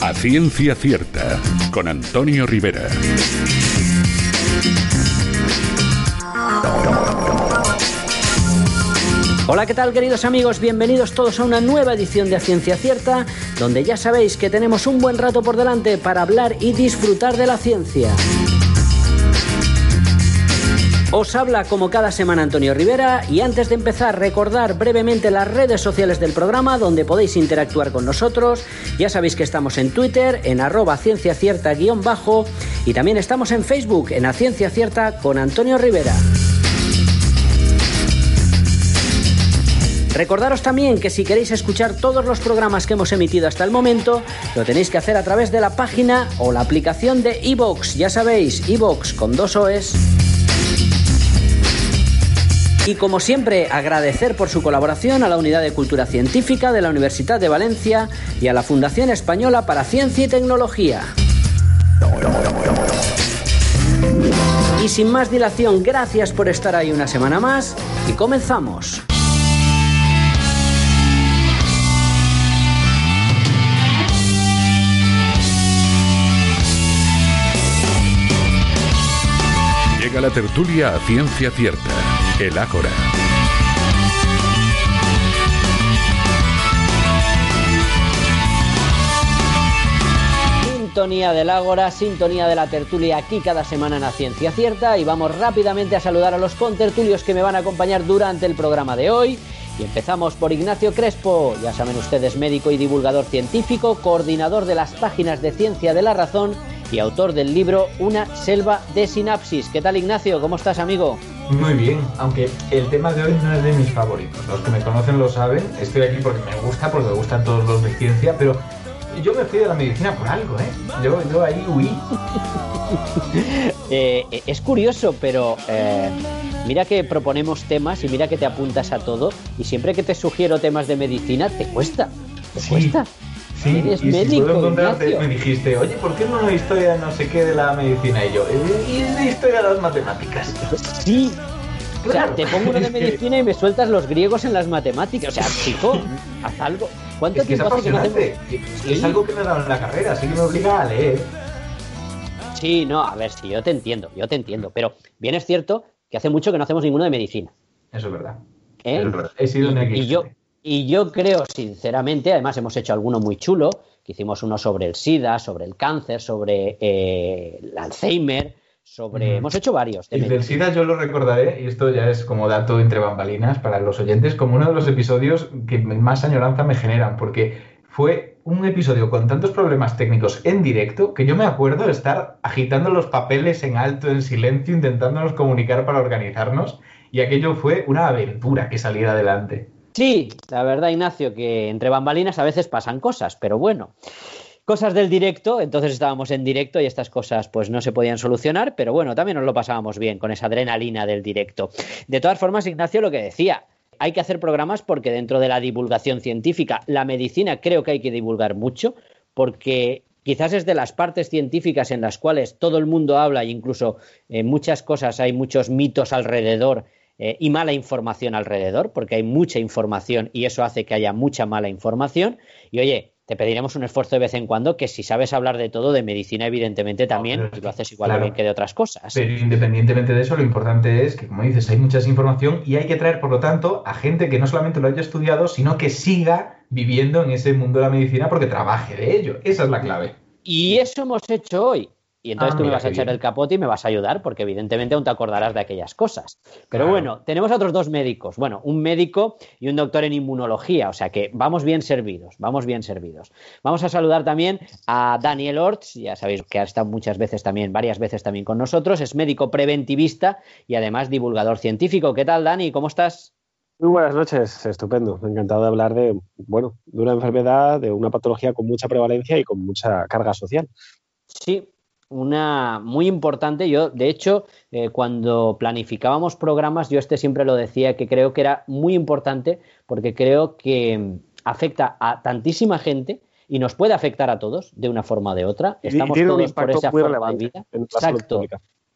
A ciencia cierta, con Antonio Rivera. Hola, ¿qué tal queridos amigos? Bienvenidos todos a una nueva edición de A Ciencia Cierta, donde ya sabéis que tenemos un buen rato por delante para hablar y disfrutar de la ciencia. Os habla como cada semana Antonio Rivera y antes de empezar recordar brevemente las redes sociales del programa donde podéis interactuar con nosotros. Ya sabéis que estamos en Twitter en arroba ciencia cierta guion bajo y también estamos en Facebook en A Ciencia Cierta con Antonio Rivera. Recordaros también que si queréis escuchar todos los programas que hemos emitido hasta el momento, lo tenéis que hacer a través de la página o la aplicación de iVoox. Ya sabéis, iVoox con dos OEs. Y como siempre, agradecer por su colaboración a la Unidad de Cultura Científica de la Universidad de Valencia y a la Fundación Española para Ciencia y Tecnología. Y sin más dilación, gracias por estar ahí una semana más y comenzamos. Llega la tertulia a ciencia cierta, el Ágora. Sintonía del Ágora, sintonía de la tertulia aquí cada semana en la Ciencia Cierta y vamos rápidamente a saludar a los contertulios que me van a acompañar durante el programa de hoy. Y empezamos por Ignacio Crespo, ya saben ustedes, médico y divulgador científico, coordinador de las páginas de Ciencia de la Razón y autor del libro Una selva de sinapsis. ¿Qué tal Ignacio? ¿Cómo estás amigo? Muy bien, aunque el tema de hoy no es de mis favoritos. Los que me conocen lo saben, estoy aquí porque me gusta, porque me gustan todos los de ciencia, pero yo me fui de la medicina por algo, ¿eh? Yo, yo ahí huí. Eh, es curioso, pero eh, mira que proponemos temas y mira que te apuntas a todo y siempre que te sugiero temas de medicina te cuesta, te Sí. cuesta. Sí, Eres y si médico, puedo encontrarte, me dijiste, oye, ¿por qué no una historia de no sé qué de la medicina? Y yo, "Eh, y es de historia de las matemáticas. Sí. O sea, Claro. te pongo uno de Es medicina y me sueltas los griegos en las matemáticas. O sea, chico, haz algo. ¿Cuánto Es que es tiempo hace que no hacemos? Es Sí. algo que me he dado en la carrera, así que me obliga a leer. Sí, no, a ver, sí, yo te entiendo, yo te entiendo. Pero bien es cierto que hace mucho que no hacemos ninguno de medicina. Eso es verdad. ¿eh? Es. He sido y, y yo, y yo creo, sinceramente, además hemos hecho alguno muy chulo, que hicimos uno sobre el SIDA, sobre el cáncer, sobre eh, el Alzheimer, sobre... Hemos hecho varios. El del. SIDA yo lo recordaré, y esto ya es como dato entre bambalinas para los oyentes, como uno de los episodios que más añoranza me generan, porque fue un episodio con tantos problemas técnicos en directo que yo me acuerdo de estar agitando los papeles en alto, en silencio, intentándonos comunicar para organizarnos, y aquello fue una aventura que salir adelante. Sí, la verdad, Ignacio, que entre bambalinas a veces pasan cosas, pero bueno. Cosas del directo, entonces estábamos en directo y estas cosas pues no se podían solucionar, pero bueno, también nos lo pasábamos bien con esa adrenalina del directo. De todas formas, Ignacio, lo que decía, hay que hacer programas porque dentro de la divulgación científica, la medicina creo que hay que divulgar mucho, porque quizás es de las partes científicas en las cuales todo el mundo habla e incluso en muchas cosas hay muchos mitos alrededor eh, y mala información alrededor, porque hay mucha información y eso hace que haya mucha mala información. Y oye, te pediremos un esfuerzo de vez en cuando que si sabes hablar de todo, de medicina, evidentemente también, lo haces igual claro. bien que de otras cosas. Pero independientemente de eso, lo importante es que, como dices, hay mucha información y hay que traer, por lo tanto, a gente que no solamente lo haya estudiado, sino que siga viviendo en ese mundo de la medicina porque trabaje de ello. Esa es la clave. Y eso hemos hecho hoy. Y entonces Ah, tú me vas a echar bien. el capote y me vas a ayudar, porque evidentemente aún te acordarás de aquellas cosas. Pero Claro. bueno, tenemos a otros dos médicos. Bueno, un médico y un doctor en inmunología, o sea que vamos bien servidos, vamos bien servidos. Vamos a saludar también a Daniel Orts, ya sabéis que ha estado muchas veces también, varias veces también con nosotros, es médico preventivista y además divulgador científico. ¿Qué tal, Dani? ¿Cómo estás? Muy buenas noches, estupendo. Encantado de hablar de, bueno, de una enfermedad, de una patología con mucha prevalencia y con mucha carga social. Sí, una muy importante. Yo, de hecho, eh, cuando planificábamos programas, yo este siempre lo decía que creo que era muy importante porque creo que mm, afecta a tantísima gente y nos puede afectar a todos de una forma o de otra. Y Estamos todos por esa muy forma de vida. en Exacto.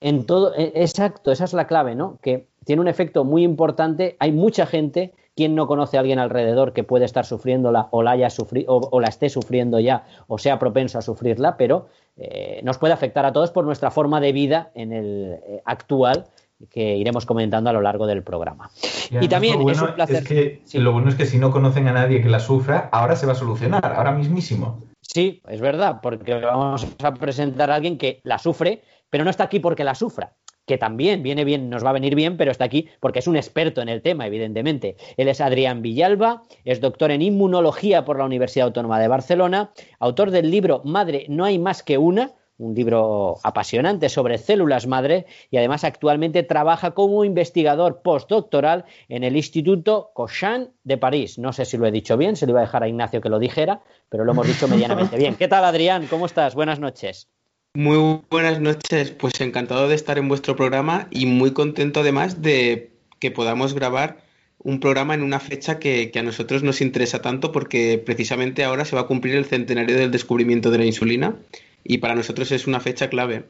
En todo, e- exacto, esa es la clave, ¿no? Que tiene un efecto muy importante. Hay mucha gente ¿Quién no conoce a alguien alrededor que puede estar sufriéndola o la, haya o, la esté sufriendo ya o sea propenso a sufrirla? Pero eh, nos puede afectar a todos por nuestra forma de vida en el eh, actual que iremos comentando a lo largo del programa. Y, también es un placer. que, Lo bueno es que si no conocen a nadie que la sufra, ahora se va a solucionar, ahora mismísimo. Sí, es verdad, porque vamos a presentar a alguien que la sufre, pero no está aquí porque la sufra que también viene bien, nos va a venir bien, pero está aquí porque es un experto en el tema, evidentemente. Él es Adrián Villalba, es doctor en inmunología por la Universidad Autónoma de Barcelona, autor del libro Madre, no hay más que una, un libro apasionante sobre células madre y además actualmente trabaja como investigador postdoctoral en el Instituto Cochin de París. No sé si lo he dicho bien, se le iba a dejar a Ignacio que lo dijera, pero lo hemos dicho medianamente bien. ¿Qué tal, Adrián? ¿Cómo estás? Buenas noches. Muy buenas noches, pues encantado de estar en vuestro programa y muy contento además de que podamos grabar un programa en una fecha que, a nosotros nos interesa tanto porque precisamente ahora se va a cumplir el centenario del descubrimiento de la insulina y para nosotros es una fecha clave.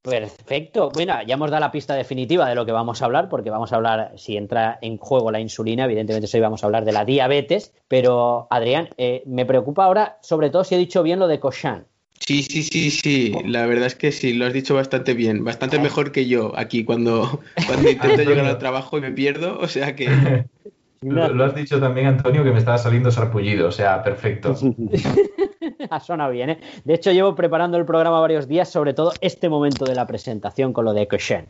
Perfecto. Bueno, ya hemos dado la pista definitiva de lo que vamos a hablar, porque vamos a hablar, si entra en juego la insulina, evidentemente hoy vamos a hablar de la diabetes, pero Adrián, eh, me preocupa ahora, sobre todo si he dicho bien lo de Cochin. Sí, sí, sí, sí, la verdad es que sí, lo has dicho bastante bien, bastante mejor que yo aquí cuando, cuando intento llegar al trabajo y me pierdo, o sea que... Lo, has dicho también, Antonio, que me estaba saliendo sarpullido, o sea, perfecto. ha sonado bien, ¿eh? De hecho, llevo preparando el programa varios días, sobre todo este momento de la presentación con lo de Cochin.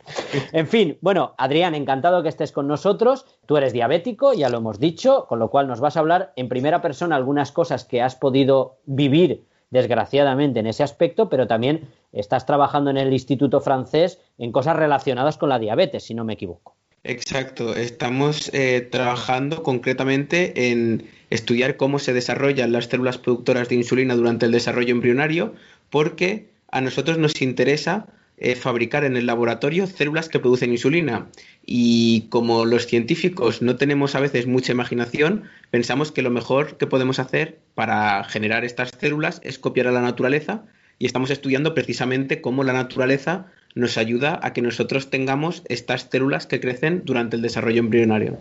En fin, bueno, Adrián, encantado que estés con nosotros. Tú eres diabético, ya lo hemos dicho, con lo cual nos vas a hablar en primera persona algunas cosas que has podido vivir desgraciadamente en ese aspecto, pero también estás trabajando en el Instituto francés en cosas relacionadas con la diabetes, si no me equivoco. Exacto, estamos eh, trabajando concretamente en estudiar cómo se desarrollan las células productoras de insulina durante el desarrollo embrionario, porque a nosotros nos interesa eh, fabricar en el laboratorio células que producen insulina. Y como los científicos no tenemos a veces mucha imaginación, pensamos que lo mejor que podemos hacer para generar estas células es copiar a la naturaleza y estamos estudiando precisamente cómo la naturaleza nos ayuda a que nosotros tengamos estas células que crecen durante el desarrollo embrionario.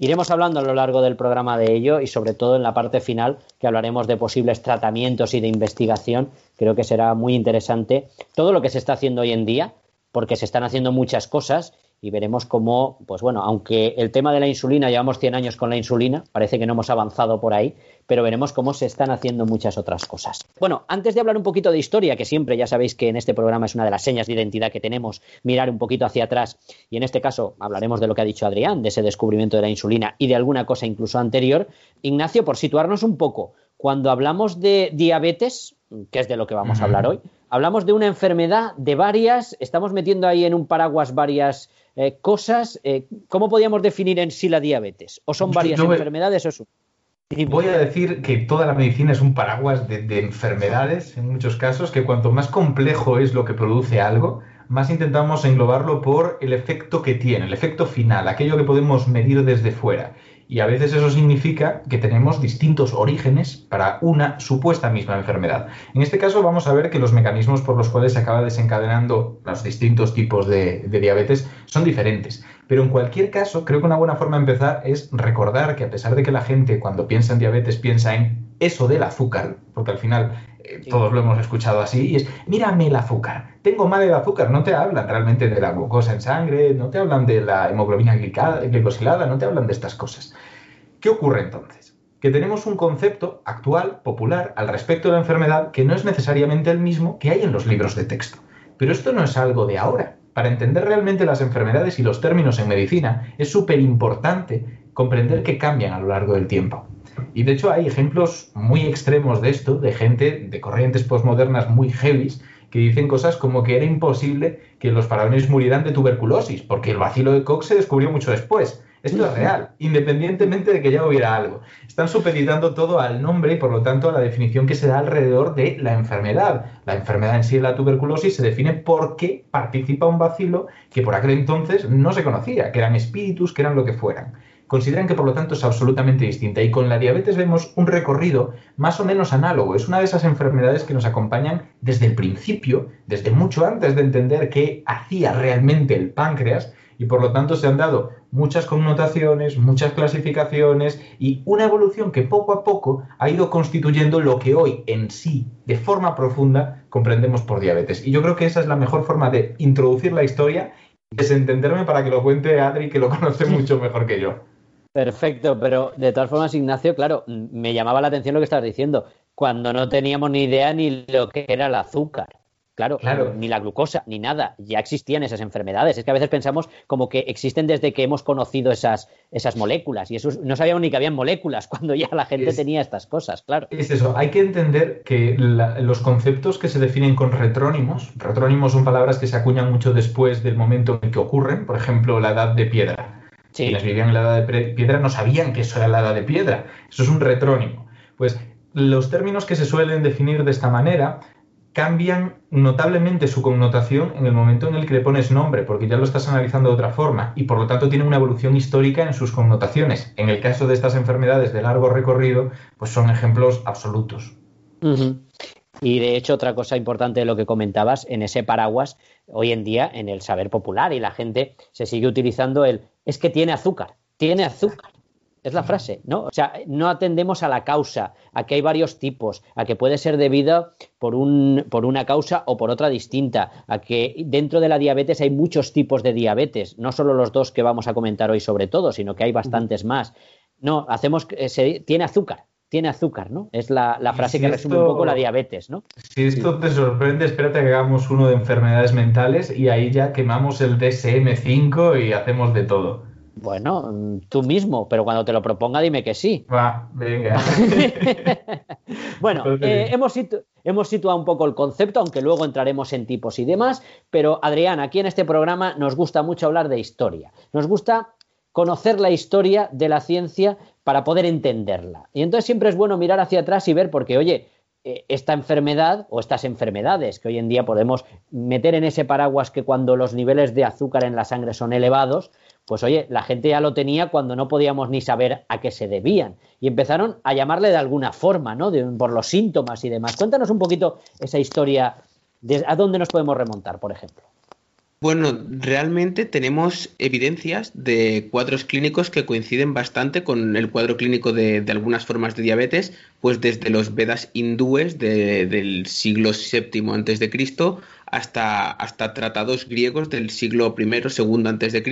Iremos hablando a lo largo del programa de ello y sobre todo en la parte final que hablaremos de posibles tratamientos y de investigación. Creo que será muy interesante todo lo que se está haciendo hoy en día porque se están haciendo muchas cosas y veremos cómo, pues bueno, aunque el tema de la insulina, llevamos 100 años con la insulina, parece que no hemos avanzado por ahí, pero veremos cómo se están haciendo muchas otras cosas. Bueno, antes de hablar un poquito de historia, que siempre ya sabéis que en este programa es una de las señas de identidad que tenemos, mirar un poquito hacia atrás, y en este caso hablaremos de lo que ha dicho Adrián, de ese descubrimiento de la insulina y de alguna cosa incluso anterior, Ignacio, por situarnos un poco, cuando hablamos de diabetes, que es de lo que vamos a hablar hoy, hablamos de una enfermedad de varias, estamos metiendo ahí en un paraguas varias eh, cosas. Eh, ¿Cómo podríamos definir en sí la diabetes? ¿O son varias enfermedades o es Voy a decir que toda la medicina es un paraguas de, enfermedades, en muchos casos, que cuanto más complejo es lo que produce algo, más intentamos englobarlo por el efecto que tiene, el efecto final, aquello que podemos medir desde fuera. Y a veces eso significa que tenemos distintos orígenes para una supuesta misma enfermedad. En este caso vamos a ver que los mecanismos por los cuales se acaba desencadenando los distintos tipos de, diabetes son diferentes. Pero en cualquier caso, creo que una buena forma de empezar es recordar que a pesar de que la gente cuando piensa en diabetes piensa en eso del azúcar, porque al final todos lo hemos escuchado así, y es, mírame el azúcar, tengo mal el azúcar, no te hablan realmente de la glucosa en sangre, no te hablan de la hemoglobina glicosilada, no te hablan de estas cosas. ¿Qué ocurre entonces? Que tenemos un concepto actual, popular, al respecto de la enfermedad que no es necesariamente el mismo que hay en los libros de texto. Pero esto no es algo de ahora. Para entender realmente las enfermedades y los términos en medicina, es súper importante comprender que cambian a lo largo del tiempo. Y de hecho hay ejemplos muy extremos de esto, de gente de corrientes postmodernas muy heavy, que dicen cosas como que era imposible que los faraones murieran de tuberculosis, porque el vacilo de Koch se descubrió mucho después. Esto es real, independientemente de que ya hubiera algo. Están supeditando todo al nombre y por lo tanto a la definición que se da alrededor de la enfermedad. La enfermedad en sí, la tuberculosis, se define porque participa un vacilo que por aquel entonces no se conocía, que eran espíritus, que eran lo que fueran consideran que por lo tanto es absolutamente distinta. Y con la diabetes vemos un recorrido más o menos análogo. Es una de esas enfermedades que nos acompañan desde el principio, desde mucho antes de entender qué hacía realmente el páncreas. y por lo tanto se han dado muchas connotaciones, muchas clasificaciones y una evolución que poco a poco ha ido constituyendo lo que hoy en sí, de forma profunda, comprendemos por diabetes. Y yo creo que esa es la mejor forma de introducir la historia y desentenderme para que lo cuente Adri, que lo conoce mucho mejor que yo. Perfecto, pero de todas formas, Ignacio, claro, me llamaba la atención lo que estabas diciendo, cuando no teníamos ni idea ni lo que era el azúcar. Claro, ni la glucosa, ni nada. Ya existían esas enfermedades. Es que a veces pensamos como que existen desde que hemos conocido esas, esas moléculas. Y eso no sabíamos ni que habían moléculas cuando ya la gente tenía estas cosas, claro. Es eso. Hay que entender que los conceptos que se definen con retrónimos, retrónimos son palabras que se acuñan mucho después del momento en que ocurren. Por ejemplo, la edad de piedra. Quienes vivían en la edad de piedra no sabían que eso era la edad de piedra. Eso es un retrónimo. Pues los términos que se suelen definir de esta manera cambian notablemente su connotación en el momento en el que le pones nombre, porque ya lo estás analizando de otra forma y por lo tanto tiene una evolución histórica en sus connotaciones. En el caso de estas enfermedades de largo recorrido, pues son ejemplos absolutos. Y de hecho, otra cosa importante de lo que comentabas, en ese paraguas, hoy en día, en el saber popular, y la gente se sigue utilizando el es que tiene azúcar, tiene azúcar. Es la frase, ¿no? O sea, no atendemos a la causa, a que hay varios tipos, a que puede ser debido por, un, por una causa o por otra distinta, a que dentro de la diabetes hay muchos tipos de diabetes, no solo los dos que vamos a comentar hoy sobre todo, sino que hay bastantes más. No, hacemos, se, tiene azúcar, tiene azúcar, ¿no? Es la, frase que resume un poco la diabetes, ¿no? Si esto te sorprende, espérate que hagamos uno de enfermedades mentales y ahí ya quemamos el DSM5 y hacemos de todo. Bueno, tú mismo, pero cuando te lo proponga dime que sí. Va, venga. bueno, eh, hemos, hemos situado un poco el concepto, aunque luego entraremos en tipos y demás, pero Adrián, aquí en este programa nos gusta mucho hablar de historia. Nos gusta conocer la historia de la ciencia para poder entenderla. Y entonces siempre es bueno mirar hacia atrás y ver, porque, oye, eh, esta enfermedad o estas enfermedades que hoy en día podemos meter en ese paraguas que cuando los niveles de azúcar en la sangre son elevados, pues oye, la gente ya lo tenía cuando no podíamos ni saber a qué se debían. Y empezaron a llamarle de alguna forma, ¿no? por los síntomas y demás. Cuéntanos un poquito esa historia, de, ¿a dónde nos podemos remontar, por ejemplo? Bueno, realmente tenemos evidencias de cuadros clínicos que coinciden bastante con el cuadro clínico de, algunas formas de diabetes, pues desde los Vedas hindúes del siglo VII a.C. hasta, hasta tratados griegos del siglo I, II a.C.,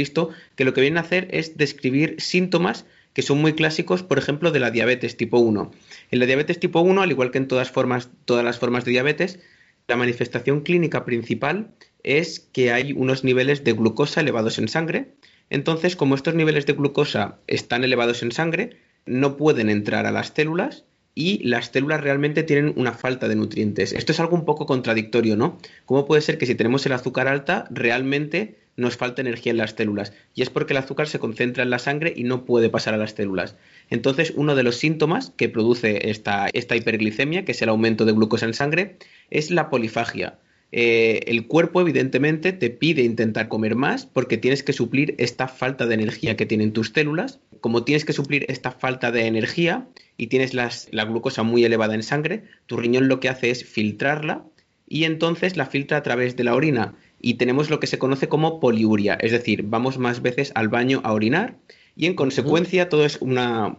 que lo que vienen a hacer es describir síntomas que son muy clásicos, por ejemplo, de la diabetes tipo 1. En la diabetes tipo 1, al igual que en todas, formas, todas las formas de diabetes, la manifestación clínica principal es que hay unos niveles de glucosa elevados en sangre. Entonces, como estos niveles de glucosa están elevados en sangre, no pueden entrar a las células y las células realmente tienen una falta de nutrientes. Esto es algo un poco contradictorio, ¿no? ¿Cómo puede ser que si tenemos el azúcar alta, realmente nos falta energía en las células? Y es porque el azúcar se concentra en la sangre y no puede pasar a las células. Entonces, uno de los síntomas que produce esta, esta hiperglicemia, que es el aumento de glucosa en sangre, es la polifagia. Eh, el cuerpo evidentemente te pide intentar comer más porque tienes que suplir esta falta de energía que tienen tus células. Como tienes que suplir esta falta de energía y tienes la glucosa muy elevada en sangre, tu riñón lo que hace es filtrarla y entonces la filtra a través de la orina y tenemos lo que se conoce como poliuria, es decir, vamos más veces al baño a orinar y en consecuencia todo es una,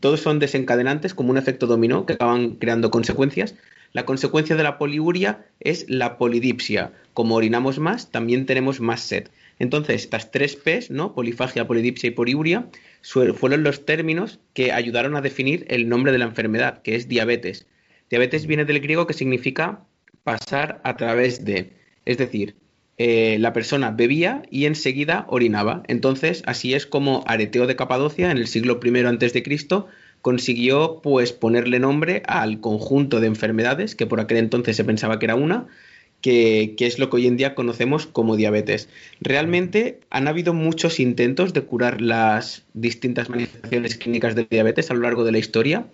todos son desencadenantes como un efecto dominó que acaban creando consecuencias la consecuencia de la poliuria es la polidipsia. Como orinamos más, también tenemos más sed. Entonces, estas tres P's, ¿no? Polifagia, polidipsia y poliuria, fueron los términos que ayudaron a definir el nombre de la enfermedad, que es diabetes. Diabetes viene del griego que significa pasar a través de. Es decir, eh, la persona bebía y enseguida orinaba. Entonces, así es como Areteo de Capadocia, en el siglo I Cristo, consiguió pues ponerle nombre al conjunto de enfermedades que por aquel entonces se pensaba que era una, que, es lo que hoy en día conocemos como diabetes. Realmente han habido muchos intentos de curar las distintas manifestaciones clínicas de diabetes a lo largo de la historia,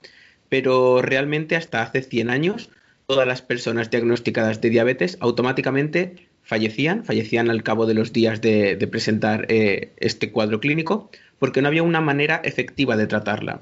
pero realmente hasta hace 100 años todas las personas diagnosticadas de diabetes automáticamente fallecían, fallecían al cabo de los días de, presentar eh, este cuadro clínico, porque no había una manera efectiva de tratarla.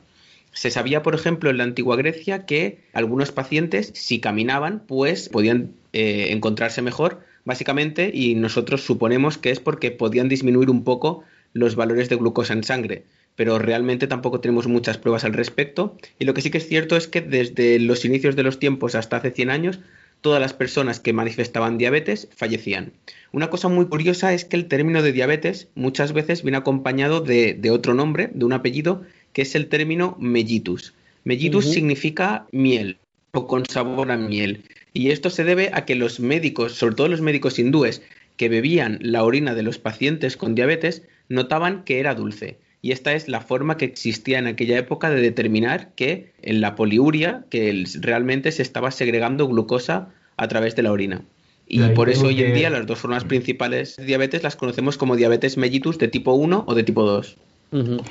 Se sabía, por ejemplo, en la antigua Grecia que algunos pacientes, si caminaban, pues podían eh, encontrarse mejor básicamente, y nosotros suponemos que es porque podían disminuir un poco los valores de glucosa en sangre, pero realmente tampoco tenemos muchas pruebas al respecto. Y lo que sí que es cierto es que desde los inicios de los tiempos hasta hace 100 años, todas las personas que manifestaban diabetes fallecían. Una cosa muy curiosa es que el término de diabetes muchas veces viene acompañado de, otro nombre, de un apellido, que es el término mellitus. Mellitus significa miel o con sabor a miel. Y esto se debe a que los médicos, sobre todo los médicos hindúes, que bebían la orina de los pacientes con diabetes, notaban que era dulce. Y esta es la forma que existía en aquella época de determinar que en la poliuria, que realmente se estaba segregando glucosa a través de la orina. Y por eso hoy en día las dos formas principales de diabetes las conocemos como diabetes mellitus de tipo 1 o de tipo 2.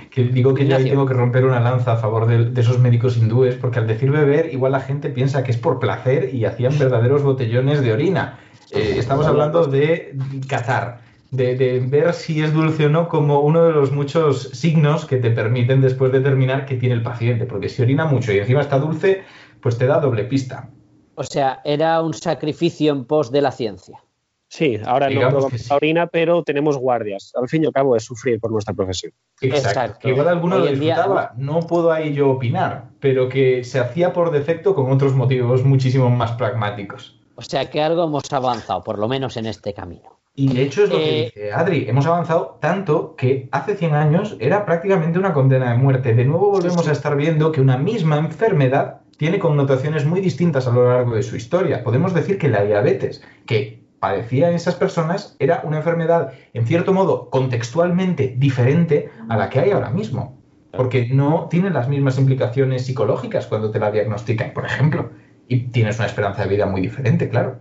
Que digo que yo ahí tengo que romper una lanza a favor de, esos médicos hindúes, porque al decir beber, igual la gente piensa que es por placer y hacían verdaderos botellones de orina. Eh, estamos hablando de cazar, de, ver si es dulce o no como uno de los muchos signos que te permiten después determinar qué tiene el paciente, porque si orina mucho y encima está dulce, pues te da doble pista. O sea, era un sacrificio en pos de la ciencia. Sí, ahora no probamos orina, pero tenemos guardias. Al fin y al cabo es sufrir por nuestra profesión. Exacto. Igual alguno lo disfrutaba, no puedo ahí yo opinar, pero que se hacía por defecto con otros motivos muchísimo más pragmáticos. O sea que algo hemos avanzado, por lo menos en este camino. Y de hecho es lo que eh, dice Adri, hemos avanzado tanto que hace 100 años era prácticamente una condena de muerte. De nuevo volvemos a estar viendo que una misma enfermedad tiene connotaciones muy distintas a lo largo de su historia. Podemos decir que la diabetes, que padecían esas personas era una enfermedad, en cierto modo, contextualmente diferente a la que hay ahora mismo. Porque no tiene las mismas implicaciones psicológicas cuando te la diagnostican, por ejemplo. Y tienes una esperanza de vida muy diferente, claro.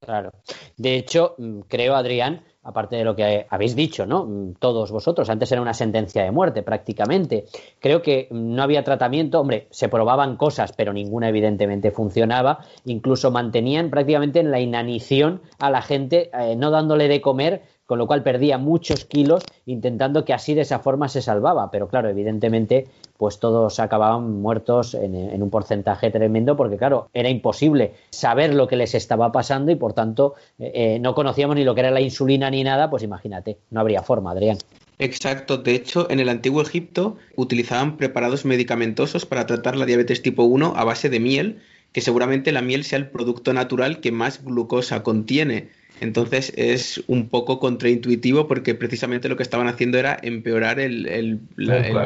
Claro. De hecho, mm, creo, Adrián, aparte de lo que habéis dicho, ¿no? Mm, todos vosotros, antes era una sentencia de muerte prácticamente. Creo que no había tratamiento, hombre, se probaban cosas, pero ninguna evidentemente funcionaba, incluso mantenían prácticamente en la inanición a la gente, eh, no dándole de comer con lo cual perdía muchos kilos intentando que así de esa forma se salvaba. Pero claro, evidentemente, pues todos acababan muertos en, un porcentaje tremendo porque claro, era imposible saber lo que les estaba pasando y por tanto eh, eh, no conocíamos ni lo que era la insulina ni nada, pues imagínate, no habría forma, Adrián. Exacto, de hecho, en el antiguo Egipto utilizaban preparados medicamentosos para tratar la diabetes tipo 1 a base de miel, que seguramente la miel sea el producto natural que más glucosa contiene entonces es un poco contraintuitivo porque precisamente lo que estaban haciendo era empeorar el,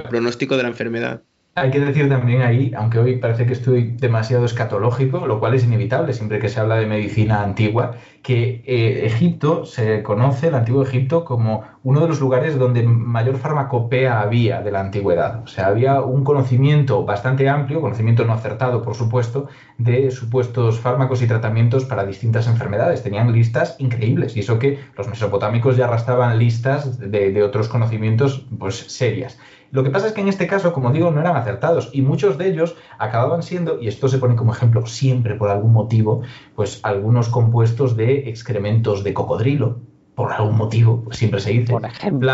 pronóstico de la enfermedad. Hay que decir también ahí, aunque hoy parece que estoy demasiado escatológico, lo cual es inevitable siempre que se habla de medicina antigua, que eh, Egipto se conoce, el antiguo Egipto, como uno de los lugares donde mayor farmacopea había de la antigüedad. O sea, había un conocimiento bastante amplio, conocimiento no acertado, por supuesto, de supuestos fármacos y tratamientos para distintas enfermedades. Tenían listas increíbles, y eso que los mesopotámicos ya arrastraban listas de, de otros conocimientos pues, serias. Lo que pasa es que en este caso, como digo, no eran acertados y muchos de ellos acababan siendo, y esto se pone como ejemplo siempre por algún motivo, pues algunos compuestos de excrementos de cocodrilo, por algún motivo, pues siempre se dice, por ejemplo,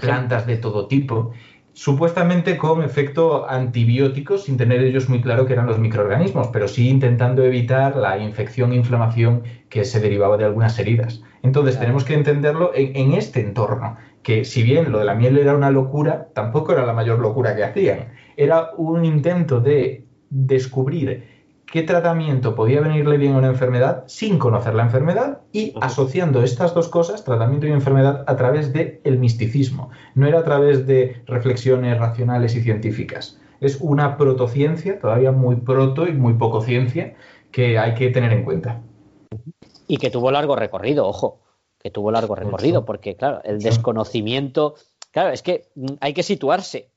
plantas de todo tipo, supuestamente con efecto antibiótico, sin tener ellos muy claro que eran los microorganismos, pero sí intentando evitar la infección e inflamación que se derivaba de algunas heridas. Entonces tenemos que entenderlo en, este entorno, que si bien lo de la miel era una locura, tampoco era la mayor locura que hacían. Era un intento de descubrir qué tratamiento podía venirle bien a una enfermedad sin conocer la enfermedad y asociando estas dos cosas, tratamiento y enfermedad, a través del el misticismo. No era a través de reflexiones racionales y científicas. Es una protociencia, todavía muy proto y muy poco ciencia, que hay que tener en cuenta. Y que tuvo largo recorrido, ojo, que tuvo largo recorrido, porque claro, el desconocimiento, claro, es que hay que situarse.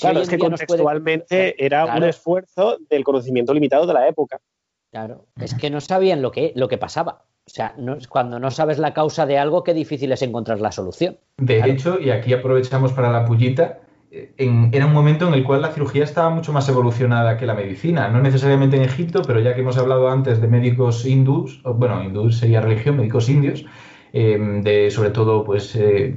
Claro, es que contextualmente era un esfuerzo del conocimiento limitado de la época. Claro, es que no sabían lo que, lo que pasaba. O sea, cuando no sabes la causa de algo, qué difícil es encontrar la solución. De hecho, y aquí aprovechamos para la pullita, era un momento en el cual la cirugía estaba mucho más evolucionada que la medicina. No necesariamente en Egipto, pero ya que hemos hablado antes de médicos hindús, bueno, hindús sería religión, médicos indios, eh, de sobre todo pues eh,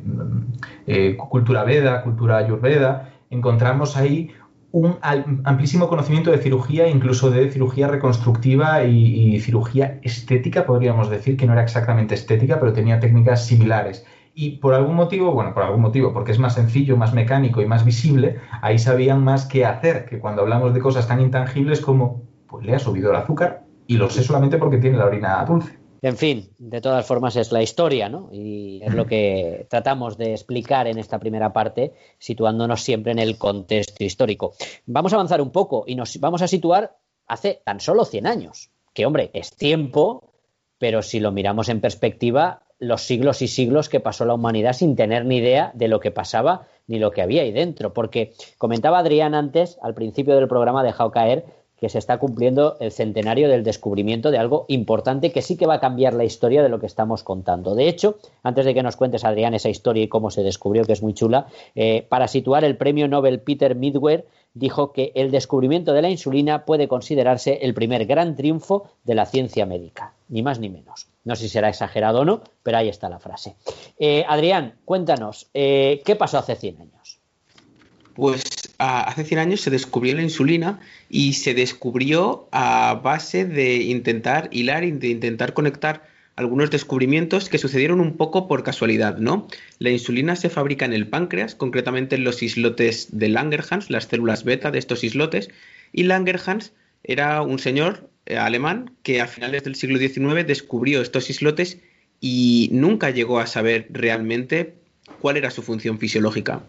eh, cultura veda, cultura ayurveda, encontramos ahí un amplísimo conocimiento de cirugía, incluso de cirugía reconstructiva y, cirugía estética, podríamos decir, que no era exactamente estética, pero tenía técnicas similares. Y por algún motivo, bueno, por algún motivo, porque es más sencillo, más mecánico y más visible, ahí sabían más qué hacer, que cuando hablamos de cosas tan intangibles como, pues le ha subido el azúcar y lo sé solamente porque tiene la orina dulce. En fin, de todas formas es la historia, ¿no? Y es lo que tratamos de explicar en esta primera parte, situándonos siempre en el contexto histórico. Vamos a avanzar un poco y nos vamos a situar hace tan solo 100 años, que hombre, es tiempo, pero si lo miramos en perspectiva, los siglos y siglos que pasó la humanidad sin tener ni idea de lo que pasaba ni lo que había ahí dentro. Porque comentaba Adrián antes, al principio del programa, dejado caer que se está cumpliendo el centenario del descubrimiento de algo importante que sí que va a cambiar la historia de lo que estamos contando. De hecho, antes de que nos cuentes, Adrián, esa historia y cómo se descubrió, que es muy chula, eh, para situar el premio Nobel Peter Midware dijo que el descubrimiento de la insulina puede considerarse el primer gran triunfo de la ciencia médica, ni más ni menos. No sé si será exagerado o no, pero ahí está la frase. Eh, Adrián, cuéntanos, eh, ¿qué pasó hace 100 años? Pues hace 100 años se descubrió la insulina y se descubrió a base de intentar hilar de intentar conectar algunos descubrimientos que sucedieron un poco por casualidad, ¿no? La insulina se fabrica en el páncreas, concretamente en los islotes de Langerhans, las células beta de estos islotes, y Langerhans era un señor eh, alemán que a finales del siglo XIX descubrió estos islotes y nunca llegó a saber realmente cuál era su función fisiológica.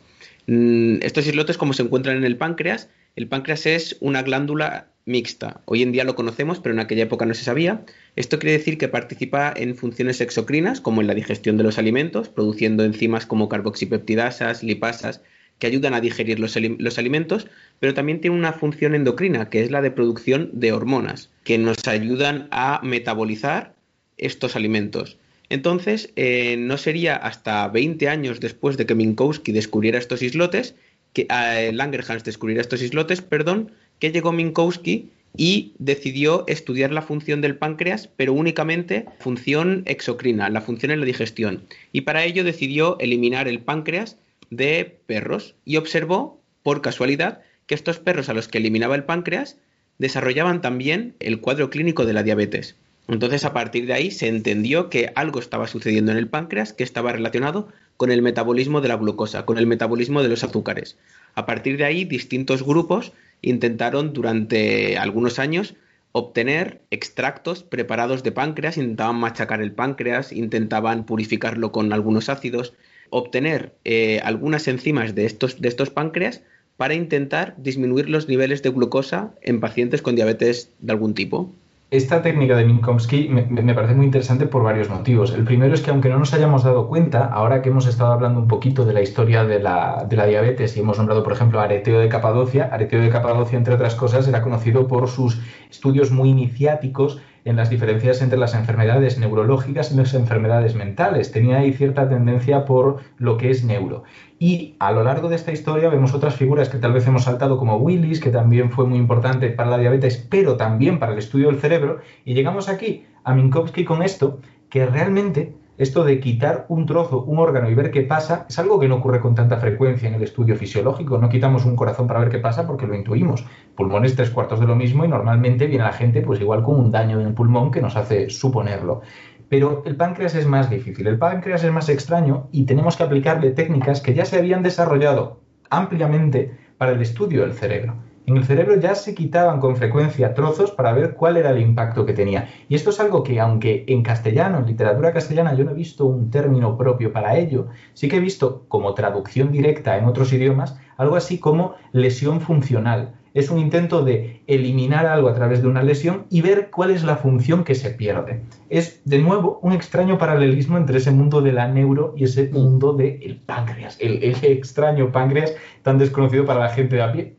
Mm, estos islotes, como se encuentran en el páncreas, el páncreas es una glándula mixta. Hoy en día lo conocemos, pero en aquella época no se sabía. Esto quiere decir que participa en funciones exocrinas, como en la digestión de los alimentos, produciendo enzimas como carboxipeptidasas, lipasas, que ayudan a digerir los, los, alimentos, pero también tiene una función endocrina, que es la de producción de hormonas, que nos ayudan a metabolizar estos alimentos. Entonces, eh, no sería hasta 20 años después de que Minkowski descubriera estos islotes, que eh, Langerhans descubriera estos islotes, perdón, que llegó Minkowski y decidió estudiar la función del páncreas, pero únicamente función exocrina, la función en la digestión. Y para ello decidió eliminar el páncreas de perros y observó, por casualidad, que estos perros a los que eliminaba el páncreas desarrollaban también el cuadro clínico de la diabetes. Entonces, a partir de ahí se entendió que algo estaba sucediendo en el páncreas que estaba relacionado con el metabolismo de la glucosa, con el metabolismo de los azúcares. A partir de ahí, distintos grupos intentaron durante algunos años obtener extractos preparados de páncreas, intentaban machacar el páncreas, intentaban purificarlo con algunos ácidos, obtener eh, algunas enzimas de estos, de estos páncreas para intentar disminuir los niveles de glucosa en pacientes con diabetes de algún tipo. Esta técnica de Minkowski me, parece muy interesante por varios motivos. El primero es que aunque no nos hayamos dado cuenta, ahora que hemos estado hablando un poquito de la historia de la, de la diabetes y hemos nombrado, por ejemplo, Areteo de Capadocia, Areteo de Capadocia, entre otras cosas, era conocido por sus estudios muy iniciáticos en las diferencias entre las enfermedades neurológicas y las enfermedades mentales. Tenía ahí cierta tendencia por lo que es neuro. Y a lo largo de esta historia vemos otras figuras que tal vez hemos saltado como Willis, que también fue muy importante para la diabetes, pero también para el estudio del cerebro. Y llegamos aquí a Minkowski con esto, que realmente esto de quitar un trozo, un órgano y ver qué pasa, es algo que no ocurre con tanta frecuencia en el estudio fisiológico. No quitamos un corazón para ver qué pasa porque lo intuimos. Pulmones tres cuartos de lo mismo y normalmente viene la gente pues igual con un daño en el pulmón que nos hace suponerlo. Pero el páncreas es más difícil, el páncreas es más extraño y tenemos que aplicarle técnicas que ya se habían desarrollado ampliamente para el estudio del cerebro. En el cerebro ya se quitaban con frecuencia trozos para ver cuál era el impacto que tenía. Y esto es algo que, aunque en castellano, en literatura castellana, yo no he visto un término propio para ello, sí que he visto como traducción directa en otros idiomas algo así como lesión funcional. Es un intento de eliminar algo a través de una lesión y ver cuál es la función que se pierde. Es, de nuevo, un extraño paralelismo entre ese mundo de la neuro y ese mundo del páncreas, el, el extraño páncreas tan desconocido para la gente de a pie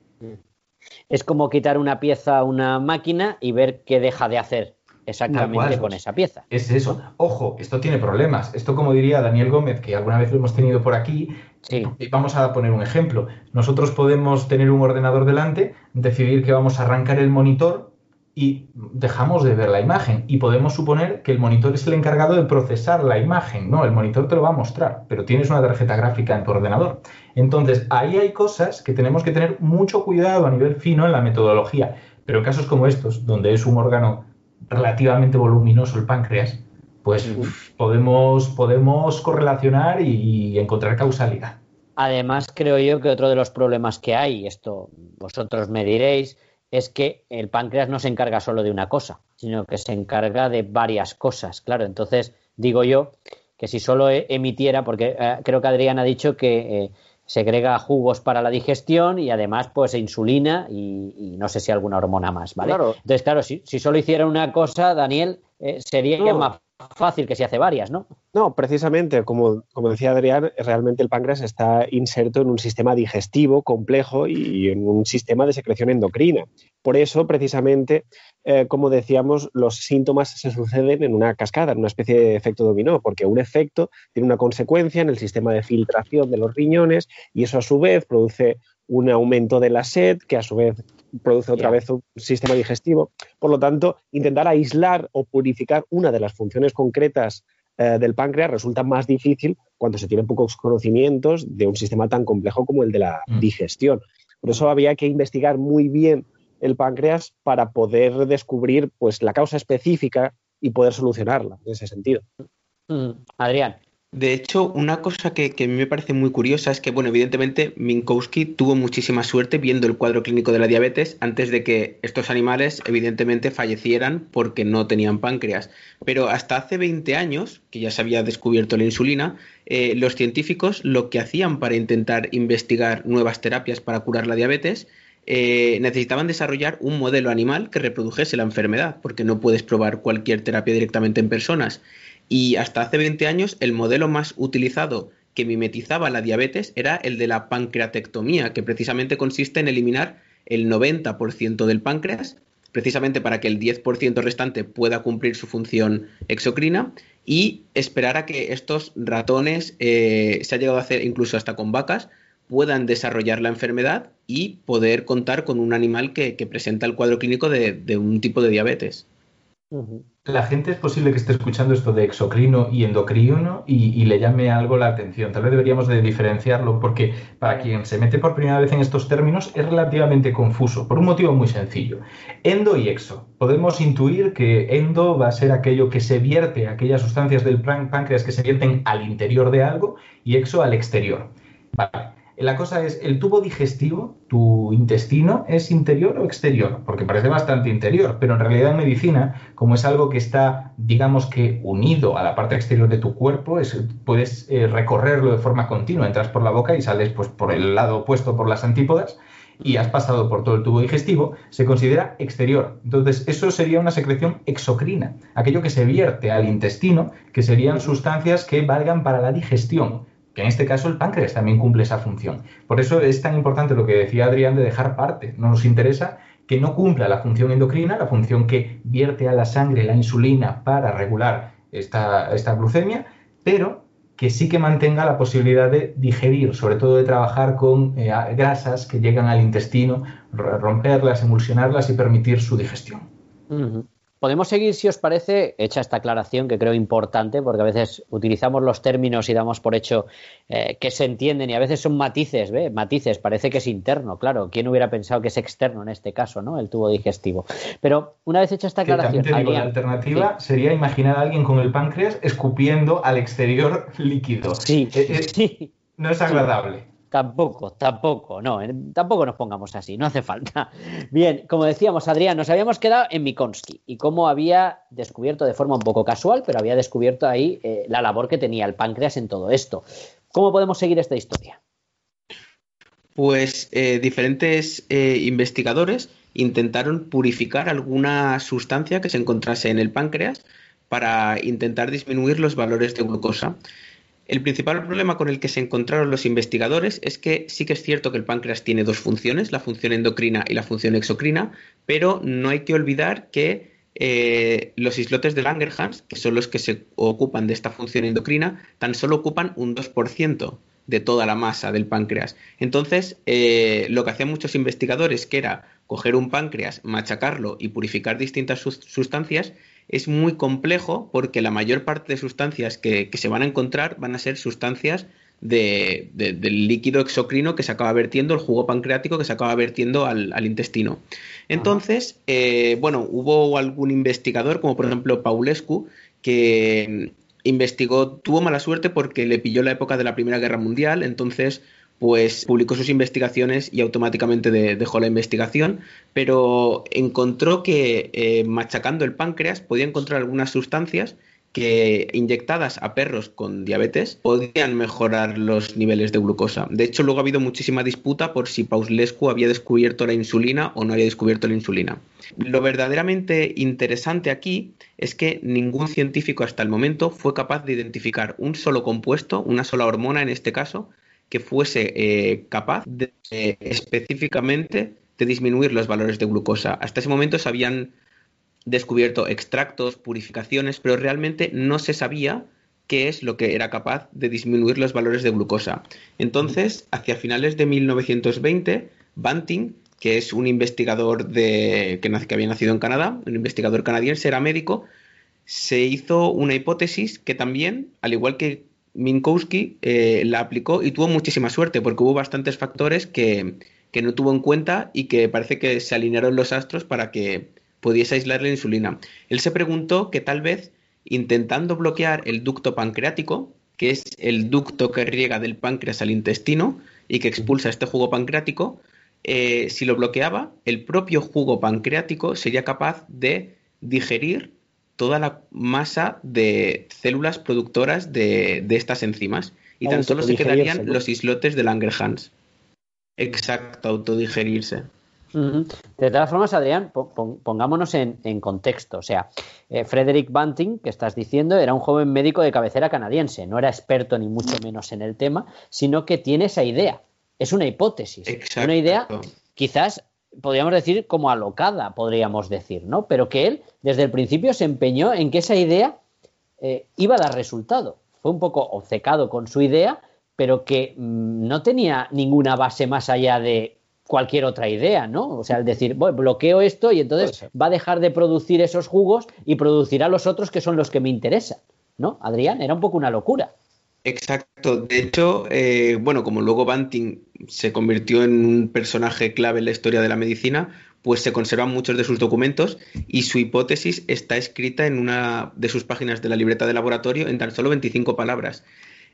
es como quitar una pieza a una máquina y ver qué deja de hacer exactamente con esa pieza. Es eso. Ojo, esto tiene problemas. Esto, como diría Daniel Gómez, que alguna vez lo hemos tenido por aquí, sí. vamos a poner un ejemplo. Nosotros podemos tener un ordenador delante, decidir que vamos a arrancar el monitor y dejamos de ver la imagen y podemos suponer que el monitor es el encargado de procesar la imagen. No, el monitor te lo va a mostrar, pero tienes una tarjeta gráfica en tu ordenador. Entonces, ahí hay cosas que tenemos que tener mucho cuidado a nivel fino en la metodología. Pero en casos como estos, donde es un órgano relativamente voluminoso el páncreas, pues podemos, podemos correlacionar y encontrar causalidad. Además, creo yo que otro de los problemas que hay, esto vosotros me diréis, es que el páncreas no se encarga solo de una cosa, sino que se encarga de varias cosas. Claro, entonces digo yo que si solo e-, emitiera, porque eh, creo que Adrián ha dicho que eh, segrega jugos para la digestión y además pues insulina y, no sé si alguna hormona más, ¿vale? Entonces, claro, si, si, solo hiciera una cosa, Daniel, eh, sería más fácil que si hace varias, ¿no? No, precisamente, como, como, decía Adrián, realmente el páncreas está inserto en un sistema digestivo complejo y en un sistema de secreción endocrina. Por eso, precisamente, eh, como decíamos, los síntomas se suceden en una cascada, en una especie de efecto dominó, porque un efecto tiene una consecuencia en el sistema de filtración de los riñones y eso a su vez produce un aumento de la sed, que a su vez produce otra vez un sistema digestivo. Por lo tanto, intentar aislar o purificar una de las funciones concretas eh, del páncreas resulta más difícil cuando se tienen pocos conocimientos de un sistema tan complejo como el de la mm. digestión. Por eso había que investigar muy bien el páncreas para poder descubrir pues, la causa específica y poder solucionarla en ese sentido. Mm. Adrián, de hecho, una cosa que, a mí me parece muy curiosa es que, bueno, evidentemente Minkowski tuvo muchísima suerte viendo el cuadro clínico de la diabetes antes de que estos animales, evidentemente, fallecieran porque no tenían páncreas. Pero hasta hace 20 años, que ya se había descubierto la insulina, eh, los científicos lo que hacían para intentar investigar nuevas terapias para curar la diabetes eh, necesitaban desarrollar un modelo animal que reprodujese la enfermedad, porque no puedes probar cualquier terapia directamente en personas. Y hasta hace 20 años el modelo más utilizado que mimetizaba la diabetes era el de la pancreatectomía, que precisamente consiste en eliminar el 90% del páncreas, precisamente para que el 10% restante pueda cumplir su función exocrina y esperar a que estos ratones, eh, se ha llegado a hacer incluso hasta con vacas, puedan desarrollar la enfermedad y poder contar con un animal que, presenta el cuadro clínico de, un tipo de diabetes la gente es posible que esté escuchando esto de exocrino y endocrino y, le llame algo la atención. Tal vez deberíamos de diferenciarlo porque para quien se mete por primera vez en estos términos es relativamente confuso, por un motivo muy sencillo. Endo y exo. Podemos intuir que endo va a ser aquello que se vierte, aquellas sustancias del páncreas que se vierten al interior de algo y exo al exterior. Vale. La cosa es, ¿el tubo digestivo, tu intestino, es interior o exterior? Porque parece bastante interior, pero en realidad en medicina, como es algo que está, digamos que unido a la parte exterior de tu cuerpo, puedes eh, recorrerlo de forma continua. Entras por la boca y sales pues, por el lado opuesto, por las antípodas, y has pasado por todo el tubo digestivo, se considera exterior. Entonces, eso sería una secreción exocrina, aquello que se vierte al intestino, que serían sustancias que valgan para la digestión en este caso el páncreas también cumple esa función. Por eso es tan importante lo que decía Adrián de dejar parte. No nos interesa que no cumpla la función endocrina, la función que vierte a la sangre la insulina para regular esta, glucemia, pero que sí que mantenga la posibilidad de digerir, sobre todo de trabajar con eh, grasas que llegan al intestino, romperlas, emulsionarlas y permitir su digestión. Podemos seguir, si os parece, hecha esta aclaración que creo importante, porque a veces utilizamos los términos y damos por hecho eh, que se entienden y a veces son matices, ¿ve? Matices, parece que es interno, claro. ¿Quién hubiera pensado que es externo en este caso, ¿no? El tubo digestivo. Pero una vez hecha esta aclaración. la alternativa sería imaginar a alguien con el páncreas escupiendo al exterior líquido. Sí, eh, eh, sí. No es agradable. Tampoco, tampoco, no, tampoco nos pongamos así, no hace falta. Bien, como decíamos, Adrián, nos habíamos quedado en Mikonsky y cómo había descubierto de forma un poco casual, pero había descubierto ahí eh, la labor que tenía el páncreas en todo esto. ¿Cómo podemos seguir esta historia? Pues eh, diferentes eh, investigadores intentaron purificar alguna sustancia que se encontrase en el páncreas para intentar disminuir los valores de glucosa. El principal problema con el que se encontraron los investigadores es que sí que es cierto que el páncreas tiene dos funciones, la función endocrina y la función exocrina, pero no hay que olvidar que eh, los islotes de Langerhans, que son los que se ocupan de esta función endocrina, tan solo ocupan un 2% de toda la masa del páncreas. Entonces, eh, lo que hacían muchos investigadores, que era coger un páncreas, machacarlo y purificar distintas sustancias es muy complejo porque la mayor parte de sustancias que, se van a encontrar van a ser sustancias del líquido exocrino que se acaba vertiendo, el jugo pancreático que se acaba vertiendo al, intestino. Entonces, eh, bueno, hubo algún investigador, como por ejemplo Paulescu, que investigó, tuvo mala suerte porque le pilló la época de la Primera Guerra Mundial, entonces pues publicó sus investigaciones y automáticamente dejó la investigación, pero encontró que eh, machacando el páncreas podía encontrar algunas sustancias que inyectadas a perros con diabetes podían mejorar los niveles de glucosa. De hecho, luego ha habido muchísima disputa por si Pauslescu había descubierto la insulina o no había descubierto la insulina. Lo verdaderamente interesante aquí es que ningún científico hasta el momento fue capaz de identificar un solo compuesto, una sola hormona en este caso, que fuese eh, capaz de, eh, específicamente de disminuir los valores de glucosa. Hasta ese momento se habían descubierto extractos, purificaciones, pero realmente no se sabía qué es lo que era capaz de disminuir los valores de glucosa. Entonces, hacia finales de 1920, Banting, que es un investigador de, que, que había nacido en Canadá, un investigador canadiense, era médico, se hizo una hipótesis que también, al igual que Minkowski, eh, la aplicó y tuvo muchísima suerte porque hubo bastantes factores que, no tuvo en cuenta y que parece que se alinearon los astros para que pudiese aislar la insulina. Él se preguntó que tal vez intentando bloquear el ducto pancreático, que es el ducto que riega del páncreas al intestino y que expulsa este jugo pancreático, eh, si lo bloqueaba, el propio jugo pancreático sería capaz de digerir toda la masa de células productoras de, estas enzimas. Y tan solo se quedarían los islotes de Langerhans. Exacto, autodigerirse. De todas formas, Adrián, pongámonos en, contexto. O sea, eh, Frederick Bunting, que estás diciendo, era un joven médico de cabecera canadiense. No era experto ni mucho menos en el tema, sino que tiene esa idea. Es una hipótesis. Una idea, quizás podríamos decir como alocada, podríamos decir, ¿no? Pero que él, desde el principio, se empeñó en que esa idea eh, iba a dar resultado. Fue un poco obcecado con su idea, pero que mm, no tenía ninguna base más allá de cualquier otra idea, ¿no? O sea, el decir, bloqueo esto y entonces va a dejar de producir esos jugos y producirá los otros que son los que me interesan, ¿no? Adrián, era un poco una locura. Exacto. De hecho, eh, bueno, como luego Banting se convirtió en un personaje clave en la historia de la medicina, pues se conservan muchos de sus documentos y su hipótesis está escrita en una de sus páginas de la libreta de laboratorio en tan solo 25 palabras.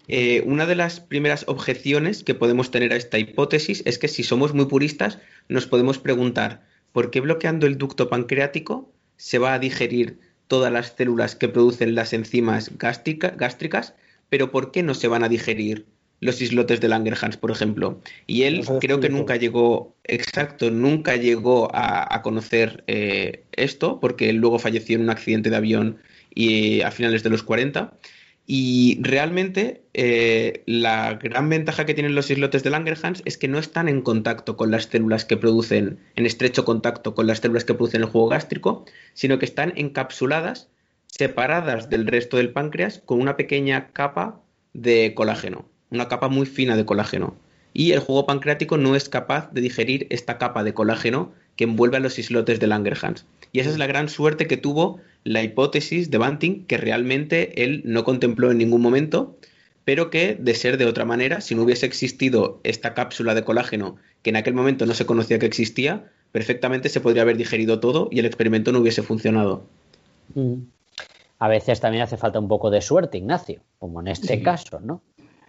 Eh, una de las primeras objeciones que podemos tener a esta hipótesis es que si somos muy puristas nos podemos preguntar ¿por qué bloqueando el ducto pancreático se va a digerir todas las células que producen las enzimas gástricas, pero ¿por qué no se van a digerir los islotes de Langerhans, por ejemplo? Y él creo que nunca llegó, exacto, nunca llegó a, conocer eh, esto, porque él luego falleció en un accidente de avión y a finales de los 40. Y realmente eh, la gran ventaja que tienen los islotes de Langerhans es que no están en contacto con las células que producen, en estrecho contacto con las células que producen el jugo gástrico, sino que están encapsuladas, separadas del resto del páncreas, con una pequeña capa de colágeno, una capa muy fina de colágeno. Y el jugo pancreático no es capaz de digerir esta capa de colágeno que envuelve a los islotes de Langerhans. Y esa es la gran suerte que tuvo la hipótesis de Banting, que realmente él no contempló en ningún momento, pero que, de ser de otra manera, si no hubiese existido esta cápsula de colágeno, que en aquel momento no se conocía que existía, perfectamente se podría haber digerido todo y el experimento no hubiese funcionado. Mm. A veces también hace falta un poco de suerte, Ignacio, como en este caso, ¿no?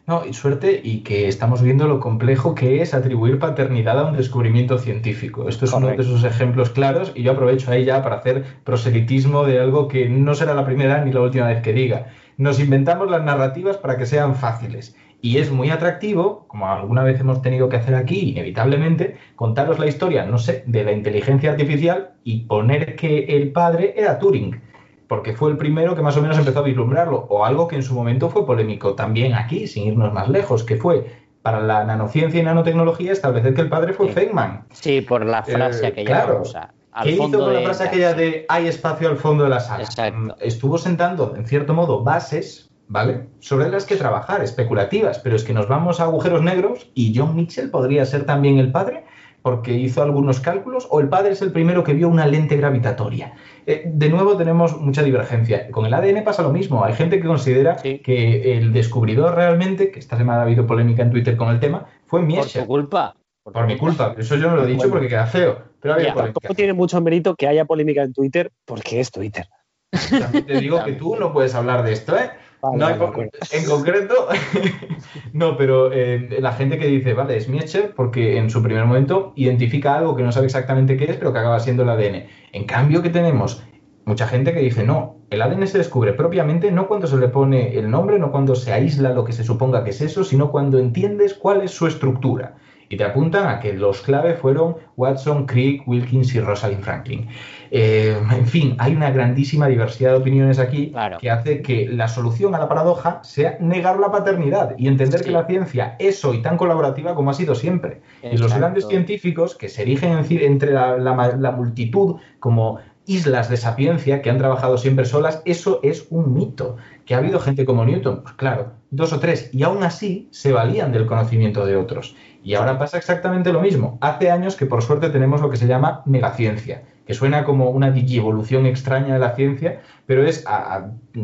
No, y suerte y que estamos viendo lo complejo que es atribuir paternidad a un descubrimiento científico. Esto es uno de esos ejemplos claros y yo aprovecho ahí ya para hacer proselitismo de algo que no será la primera ni la última vez que diga. Nos inventamos las narrativas para que sean fáciles. Y es muy atractivo, como alguna vez hemos tenido que hacer aquí, inevitablemente, contaros la historia, no sé, de la inteligencia artificial y poner que el padre era Turing porque fue el primero que más o menos empezó a vislumbrarlo, o algo que en su momento fue polémico también aquí, sin irnos más lejos, que fue para la nanociencia y nanotecnología establecer que el padre fue Feynman. Sí, por la frase eh, que claro. ¿Qué hizo con la frase aquella de hay espacio al fondo de la sala? Mm, estuvo sentando, en cierto modo, bases, ¿vale? Sobre las que trabajar, especulativas, pero es que nos vamos a agujeros negros y John Mitchell podría ser también el padre porque hizo algunos cálculos o el padre es el primero que vio una lente gravitatoria. Eh, de nuevo tenemos mucha divergencia. Con el ADN pasa lo mismo. Hay gente que considera que el descubridor realmente, que esta semana ha habido polémica en Twitter con el tema, fue Miescher. Por tu culpa. Por, mi culpa. Eso yo no lo he dicho porque queda feo. Pero había Tampoco tiene mucho mérito que haya polémica en Twitter porque es Twitter. También te digo que tú no puedes hablar de esto, ¿eh? No en concreto, no, pero eh, la gente que dice, vale, es Miescher porque en su primer momento identifica algo que no sabe exactamente qué es, pero que acaba siendo el ADN. En cambio, que tenemos mucha gente que dice, no, el ADN se descubre propiamente no cuando se le pone el nombre, no cuando se aísla lo que se suponga que es eso, sino cuando entiendes cuál es su estructura y te apuntan a que los clave fueron Watson, Crick, Wilkins y Rosalind Franklin. Eh, en fin, hay una grandísima diversidad de opiniones aquí que hace que la solución a la paradoja sea negar la paternidad y entender que la ciencia es hoy tan colaborativa como ha sido siempre. Y los grandes científicos que se erigen entre la multitud como islas de sapiencia que han trabajado siempre solas, eso es un mito. ¿Que ha habido gente como Newton? Pues claro, dos o tres, y aún así se valían del conocimiento de otros. Y ahora pasa exactamente lo mismo. Hace años que por suerte tenemos lo que se llama megaciencia, que suena como una digievolución extraña de la ciencia, pero es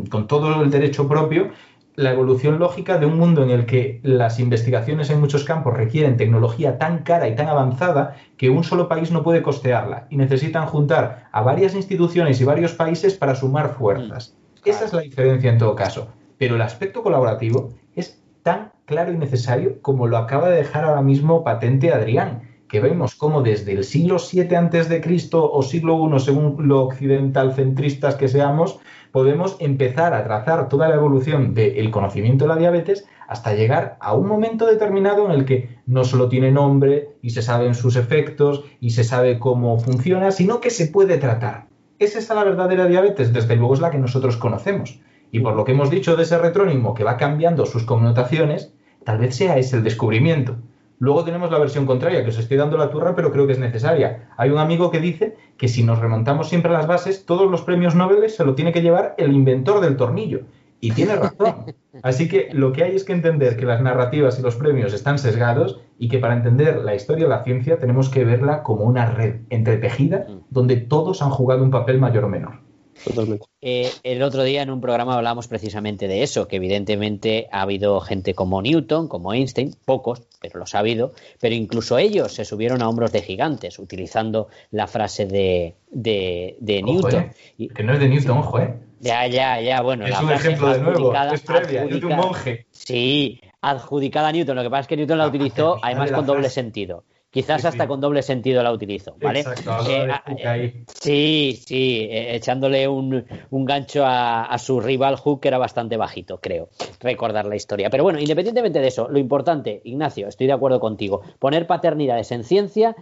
con todo el derecho propio la evolución lógica de un mundo en el que las investigaciones en muchos campos requieren tecnología tan cara y tan avanzada que un solo país no puede costearla y necesitan juntar a varias instituciones y varios países para sumar fuerzas. Mm, Esa es la diferencia en todo caso. Pero el aspecto colaborativo es tan claro y necesario como lo acaba de dejar ahora mismo patente Adrián, que vemos como desde el siglo VII antes de Cristo o siglo I, según lo occidental centristas que seamos, podemos empezar a trazar toda la evolución del conocimiento de la diabetes hasta llegar a un momento determinado en el que no solo tiene nombre y se saben sus efectos y se sabe cómo funciona, sino que se puede tratar. ¿Es esa la verdadera diabetes? Desde luego es la que nosotros conocemos. Y por lo que hemos dicho de ese retrónimo que va cambiando sus connotaciones, tal vez sea ese el descubrimiento. Luego tenemos la versión contraria, que os estoy dando la turra, pero creo que es necesaria. Hay un amigo que dice que si nos remontamos siempre a las bases, todos los premios Nobel se lo tiene que llevar el inventor del tornillo. Y tiene razón. Así que lo que hay es que entender que las narrativas y los premios están sesgados y que para entender la historia de la ciencia tenemos que verla como una red entretejida donde todos han jugado un papel mayor o menor. Eh, el otro día en un programa hablamos precisamente de eso, que evidentemente ha habido gente como Newton, como Einstein, pocos, pero los ha habido, pero incluso ellos se subieron a hombros de gigantes, utilizando la frase de, de, Newton. Eh, que no es de Newton, ojo, ¿eh? Ya, ya, ya, bueno. Es un ejemplo de nuevo, es previa, es de un monje. Sí, adjudicada a Newton, lo que pasa es que Newton la ah, utilizó además con doble sentido. Quizás hasta con doble sentido la utilizo, ¿vale? Eh, ah, eh, sí, sí, eh, echándole un, gancho a, su rival Hook, que era bastante bajito, creo, recordar la historia. Pero bueno, independientemente de eso, lo importante, Ignacio, estoy de acuerdo contigo, poner paternidades en ciencia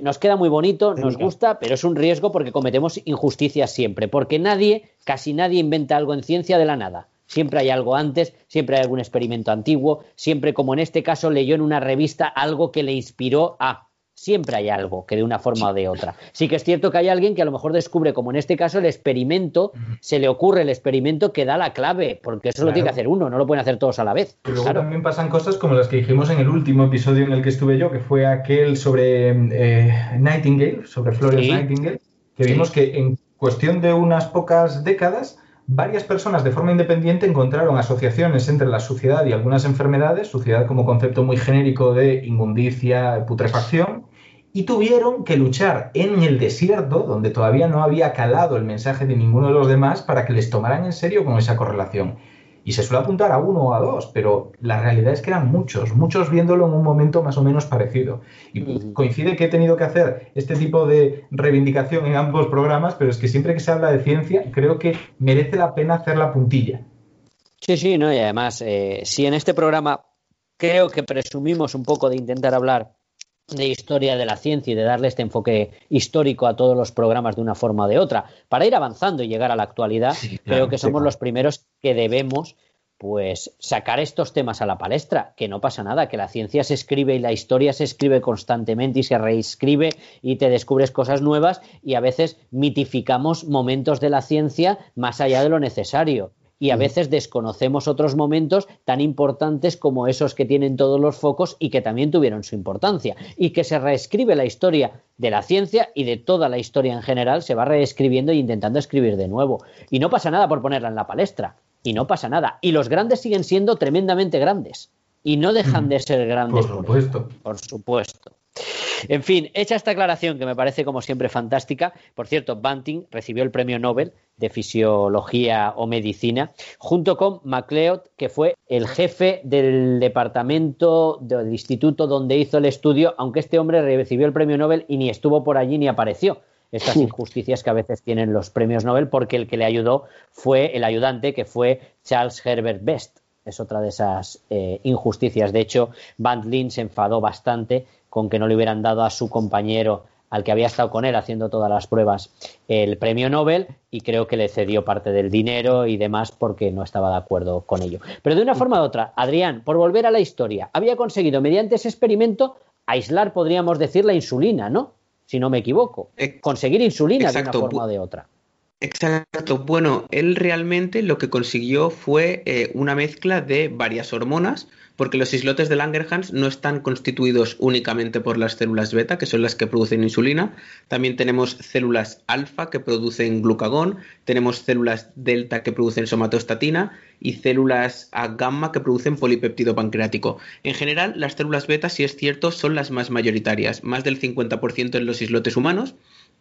nos queda muy bonito, nos gusta, pero es un riesgo porque cometemos injusticias siempre, porque nadie, casi nadie inventa algo en ciencia de la nada. Siempre hay algo antes, siempre hay algún experimento antiguo, siempre como en este caso leyó en una revista algo que le inspiró a... Siempre hay algo que de una forma o de otra. Sí que es cierto que hay alguien que a lo mejor descubre, como en este caso, el experimento, se le ocurre el experimento que da la clave, porque eso lo tiene que hacer uno, no lo pueden hacer todos a la vez. Pero luego también pasan cosas como las que dijimos en el último episodio en el que estuve yo, que fue aquel sobre eh, Nightingale, sobre Florence Nightingale, que vimos que en cuestión de unas pocas décadas varias personas de forma independiente encontraron asociaciones entre la suciedad y algunas enfermedades, suciedad como concepto muy genérico de inmundicia, putrefacción, y tuvieron que luchar en el desierto, donde todavía no había calado el mensaje de ninguno de los demás, para que les tomaran en serio con esa correlación. Y se suele apuntar a uno o a dos, pero la realidad es que eran muchos, muchos viéndolo en un momento más o menos parecido. Y coincide que he tenido que hacer este tipo de reivindicación en ambos programas, pero es que siempre que se habla de ciencia, creo que merece la pena hacer la puntilla. Sí, sí, no, y además, eh, si en este programa creo que presumimos un poco de intentar hablar de historia de la ciencia y de darle este enfoque histórico a todos los programas de una forma o de otra, para ir avanzando y llegar a la actualidad, creo que somos los primeros que debemos pues sacar estos temas a la palestra, que no pasa nada, que la ciencia se escribe y la historia se escribe constantemente y se reescribe y te descubres cosas nuevas y a veces mitificamos momentos de la ciencia más allá de lo necesario y a veces desconocemos otros momentos tan importantes como esos que tienen todos los focos y que también tuvieron su importancia. Y que se reescribe la historia de la ciencia y de toda la historia en general, se va reescribiendo e intentando escribir de nuevo. Y no pasa nada por ponerla en la palestra. Y no pasa nada. Y los grandes siguen siendo tremendamente grandes. Y no dejan de ser grandes. Por supuesto. Por supuesto. En fin, hecha esta aclaración que me parece como siempre fantástica, por cierto, Banting recibió el premio Nobel de Fisiología o Medicina, junto con MacLeod, que fue el jefe del departamento del instituto donde hizo el estudio, aunque este hombre recibió el premio Nobel y ni estuvo por allí ni apareció. Estas injusticias que a veces tienen los premios Nobel, porque el que le ayudó fue el ayudante, que fue Charles Herbert Best. Es otra de esas eh, injusticias. De hecho, Van Lin se enfadó bastante con que no le hubieran dado a su compañero al que había estado con él haciendo todas las pruebas el premio Nobel y creo que le cedió parte del dinero y demás porque no estaba de acuerdo con ello. Pero de una forma u otra, Adrián, por volver a la historia, había conseguido mediante ese experimento aislar, podríamos decir, la insulina, ¿no? Si no me equivoco. Conseguir insulina de una forma o de otra. Exacto. Bueno, él realmente lo que consiguió fue eh, una mezcla de varias hormonas, porque los islotes de Langerhans no están constituidos únicamente por las células beta, que son las que producen insulina. También tenemos células alfa que producen glucagón, tenemos células delta que producen somatostatina y células gamma que producen polipeptido pancreático. En general, las células beta, si es cierto, son las más mayoritarias, más del 50% en los islotes humanos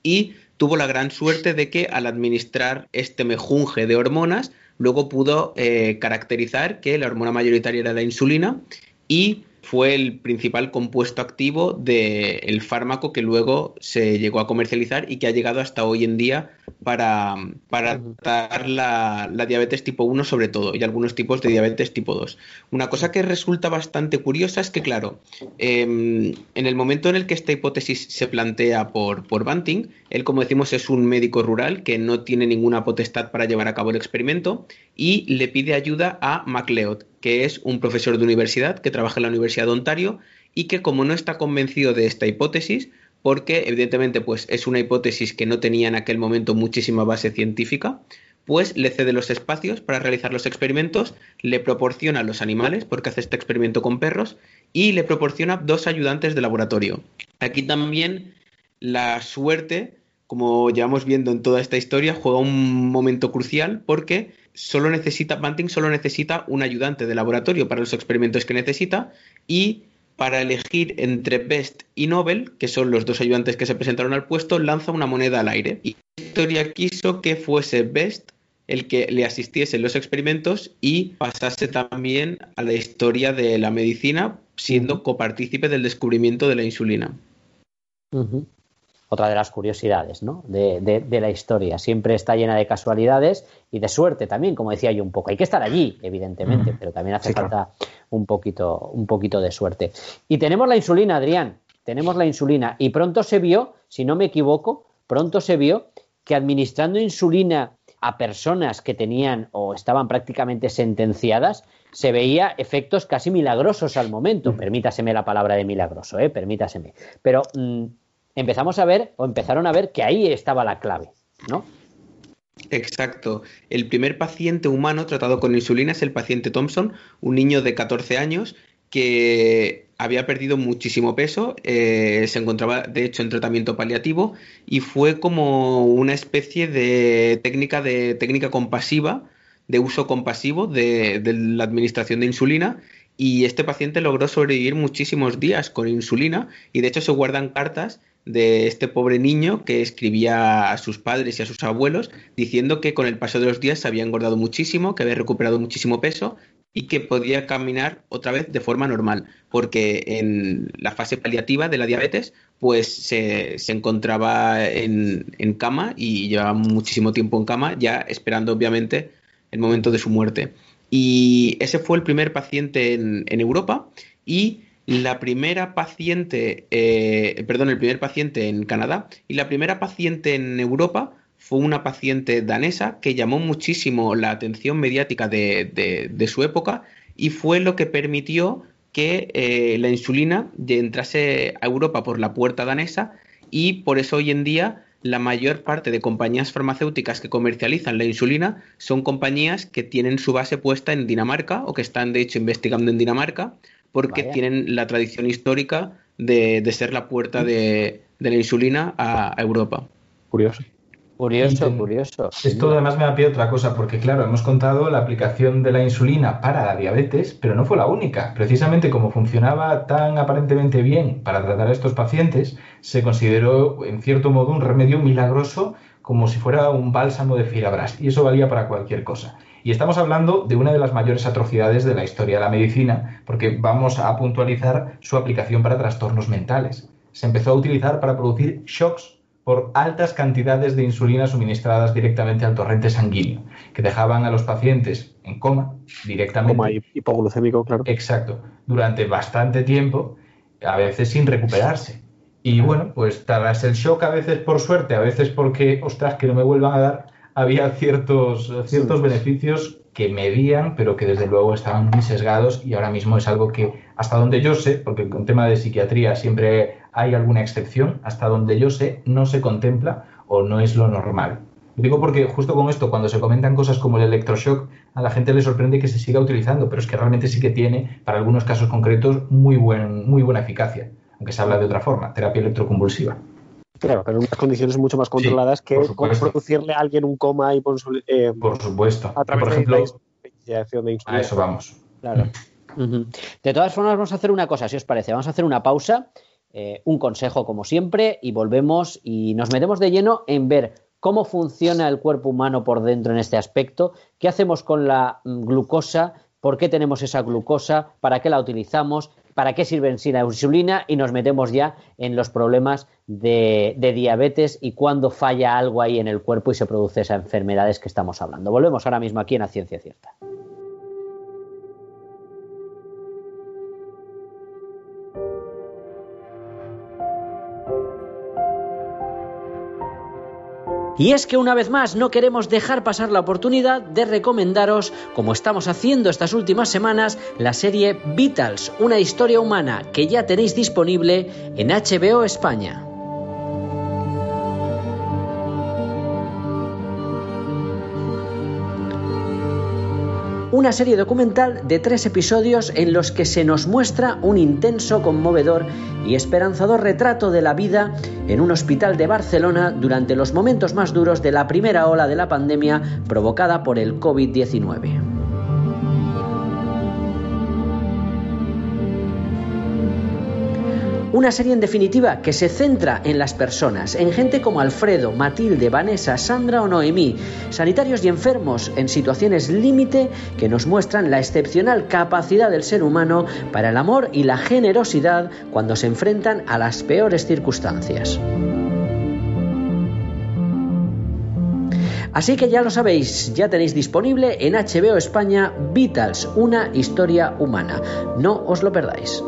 y tuvo la gran suerte de que al administrar este mejunje de hormonas, luego pudo eh, caracterizar que la hormona mayoritaria era la insulina y fue el principal compuesto activo del fármaco que luego se llegó a comercializar y que ha llegado hasta hoy en día para, para tratar la, diabetes tipo 1 sobre todo y algunos tipos de diabetes tipo 2. Una cosa que resulta bastante curiosa es que, claro, em, en el momento en el que esta hipótesis se plantea por, por Banting, él, como decimos, es un médico rural que no tiene ninguna potestad para llevar a cabo el experimento y le pide ayuda a MacLeod, que es un profesor de universidad que trabaja en la Universidad de Ontario y que, como no está convencido de esta hipótesis, porque evidentemente pues es una hipótesis que no tenía en aquel momento muchísima base científica, pues le cede los espacios para realizar los experimentos, le proporciona los animales, porque hace este experimento con perros, y le proporciona dos ayudantes de laboratorio. Aquí también la suerte, como llevamos viendo en toda esta historia, juega un momento crucial porque solo necesita, Banting solo necesita un ayudante de laboratorio para los experimentos que necesita y para elegir entre Best y Nobel, que son los dos ayudantes que se presentaron al puesto, lanza una moneda al aire. Y la historia quiso que fuese Best el que le asistiese en los experimentos y pasase también a la historia de la medicina, siendo copartícipe del descubrimiento de la insulina otra de las curiosidades ¿no? de, la historia. Siempre está llena de casualidades y de suerte también, como decía yo un poco. Hay que estar allí, evidentemente, pero también hace falta un, poquito, un poquito de suerte. Y tenemos la insulina, Adrián, tenemos la insulina. Y pronto se vio, si no me equivoco, pronto se vio que administrando insulina a personas que tenían o estaban prácticamente sentenciadas, se veía efectos casi milagrosos al momento. Permítaseme la palabra de milagroso, ¿eh? permítaseme. Pero mm, empezamos a ver o empezaron a ver que ahí estaba la clave, ¿no? Exacto. El primer paciente humano tratado con insulina es el paciente Thompson, un niño de 14 años que había perdido muchísimo peso, eh, se encontraba de hecho en tratamiento paliativo y fue como una especie de técnica de técnica compasiva, de uso compasivo de, de la administración de insulina y este paciente logró sobrevivir muchísimos días con insulina y de hecho se guardan cartas de este pobre niño que escribía a sus padres y a sus abuelos diciendo que con el paso de los días se había engordado muchísimo, que había recuperado muchísimo peso y que podía caminar otra vez de forma normal, porque en la fase paliativa de la diabetes pues se, encontraba en, cama y llevaba muchísimo tiempo en cama, ya esperando obviamente el momento de su muerte. Y ese fue el primer paciente en, en Europa y la primera paciente, eh, perdón, el primer paciente en Canadá y la primera paciente en Europa fue una paciente danesa que llamó muchísimo la atención mediática de, su época y fue lo que permitió que eh, la insulina entrase a Europa por la puerta danesa y por eso hoy en día la mayor parte de compañías farmacéuticas que comercializan la insulina son compañías que tienen su base puesta en Dinamarca o que están de hecho investigando en Dinamarca porque tienen la tradición histórica de, ser la puerta de, la insulina a Europa. Curioso. Curioso, curioso. Esto además me da pie otra cosa, porque claro, hemos contado la aplicación de la insulina para la diabetes, pero no fue la única. Precisamente como funcionaba tan aparentemente bien para tratar a estos pacientes, se consideró en cierto modo un remedio milagroso como si fuera un bálsamo de firabras, y eso valía para cualquier cosa. Y estamos hablando de una de las mayores atrocidades de la historia de la medicina, porque vamos a puntualizar su aplicación para trastornos mentales. Se empezó a utilizar para producir shocks por altas cantidades de insulina suministradas directamente al torrente sanguíneo, que dejaban a los pacientes en coma directamente. Coma hipoglucémico, claro. Exacto, durante bastante tiempo, a veces sin recuperarse. Y bueno, pues tras el shock, a veces por suerte, a veces porque, ostras, que no me vuelvan a dar, había ciertos, ciertos beneficios que medían, pero que desde luego estaban muy sesgados y ahora mismo es algo que, hasta donde yo sé, porque con tema de psiquiatría siempre hay alguna excepción, hasta donde yo sé, no se contempla o no es lo normal. digo porque justo con esto, cuando se comentan cosas como el electroshock, a la gente le sorprende que se siga utilizando, pero es que realmente sí que tiene, para algunos casos concretos, muy, buen, muy buena eficacia, aunque se habla de otra forma, terapia electroconvulsiva. Claro, pero en unas condiciones mucho más controladas que producirle a alguien un coma y por, eh, por supuesto. A través por ejemplo, de de A eso vamos. Claro. De todas formas, vamos a hacer una cosa, si os parece. Vamos a hacer una pausa eh, un consejo como siempre y volvemos y nos metemos de lleno en ver cómo funciona el cuerpo humano por dentro en este aspecto, qué hacemos con la mm, glucosa, por qué tenemos esa glucosa, para qué la utilizamos, para qué sirve sin la insulina y nos metemos ya en los problemas de, diabetes y cuándo falla algo ahí en el cuerpo y se produce esas enfermedades que estamos hablando. Volvemos ahora mismo aquí en la ciencia cierta. Y es que una vez más no queremos dejar pasar la oportunidad de recomendaros, como estamos haciendo estas últimas semanas, la serie Beatles, una historia humana que ya tenéis disponible en HBO España. Una serie documental de tres episodios en los que se nos muestra un intenso, conmovedor y esperanzador retrato de la vida en un hospital de Barcelona durante los momentos más duros de la primera ola de la pandemia provocada por el COVID-19. Una serie en definitiva que se centra en las personas, en gente como Alfredo, Matilde, Vanessa, Sandra o Noemí, sanitarios y enfermos en situaciones límite que nos muestran la excepcional capacidad del ser humano para el amor y la generosidad cuando se enfrentan a las peores circunstancias. Así que ya lo sabéis, ya tenéis disponible en HBO España Vitals, una historia humana. No os lo perdáis.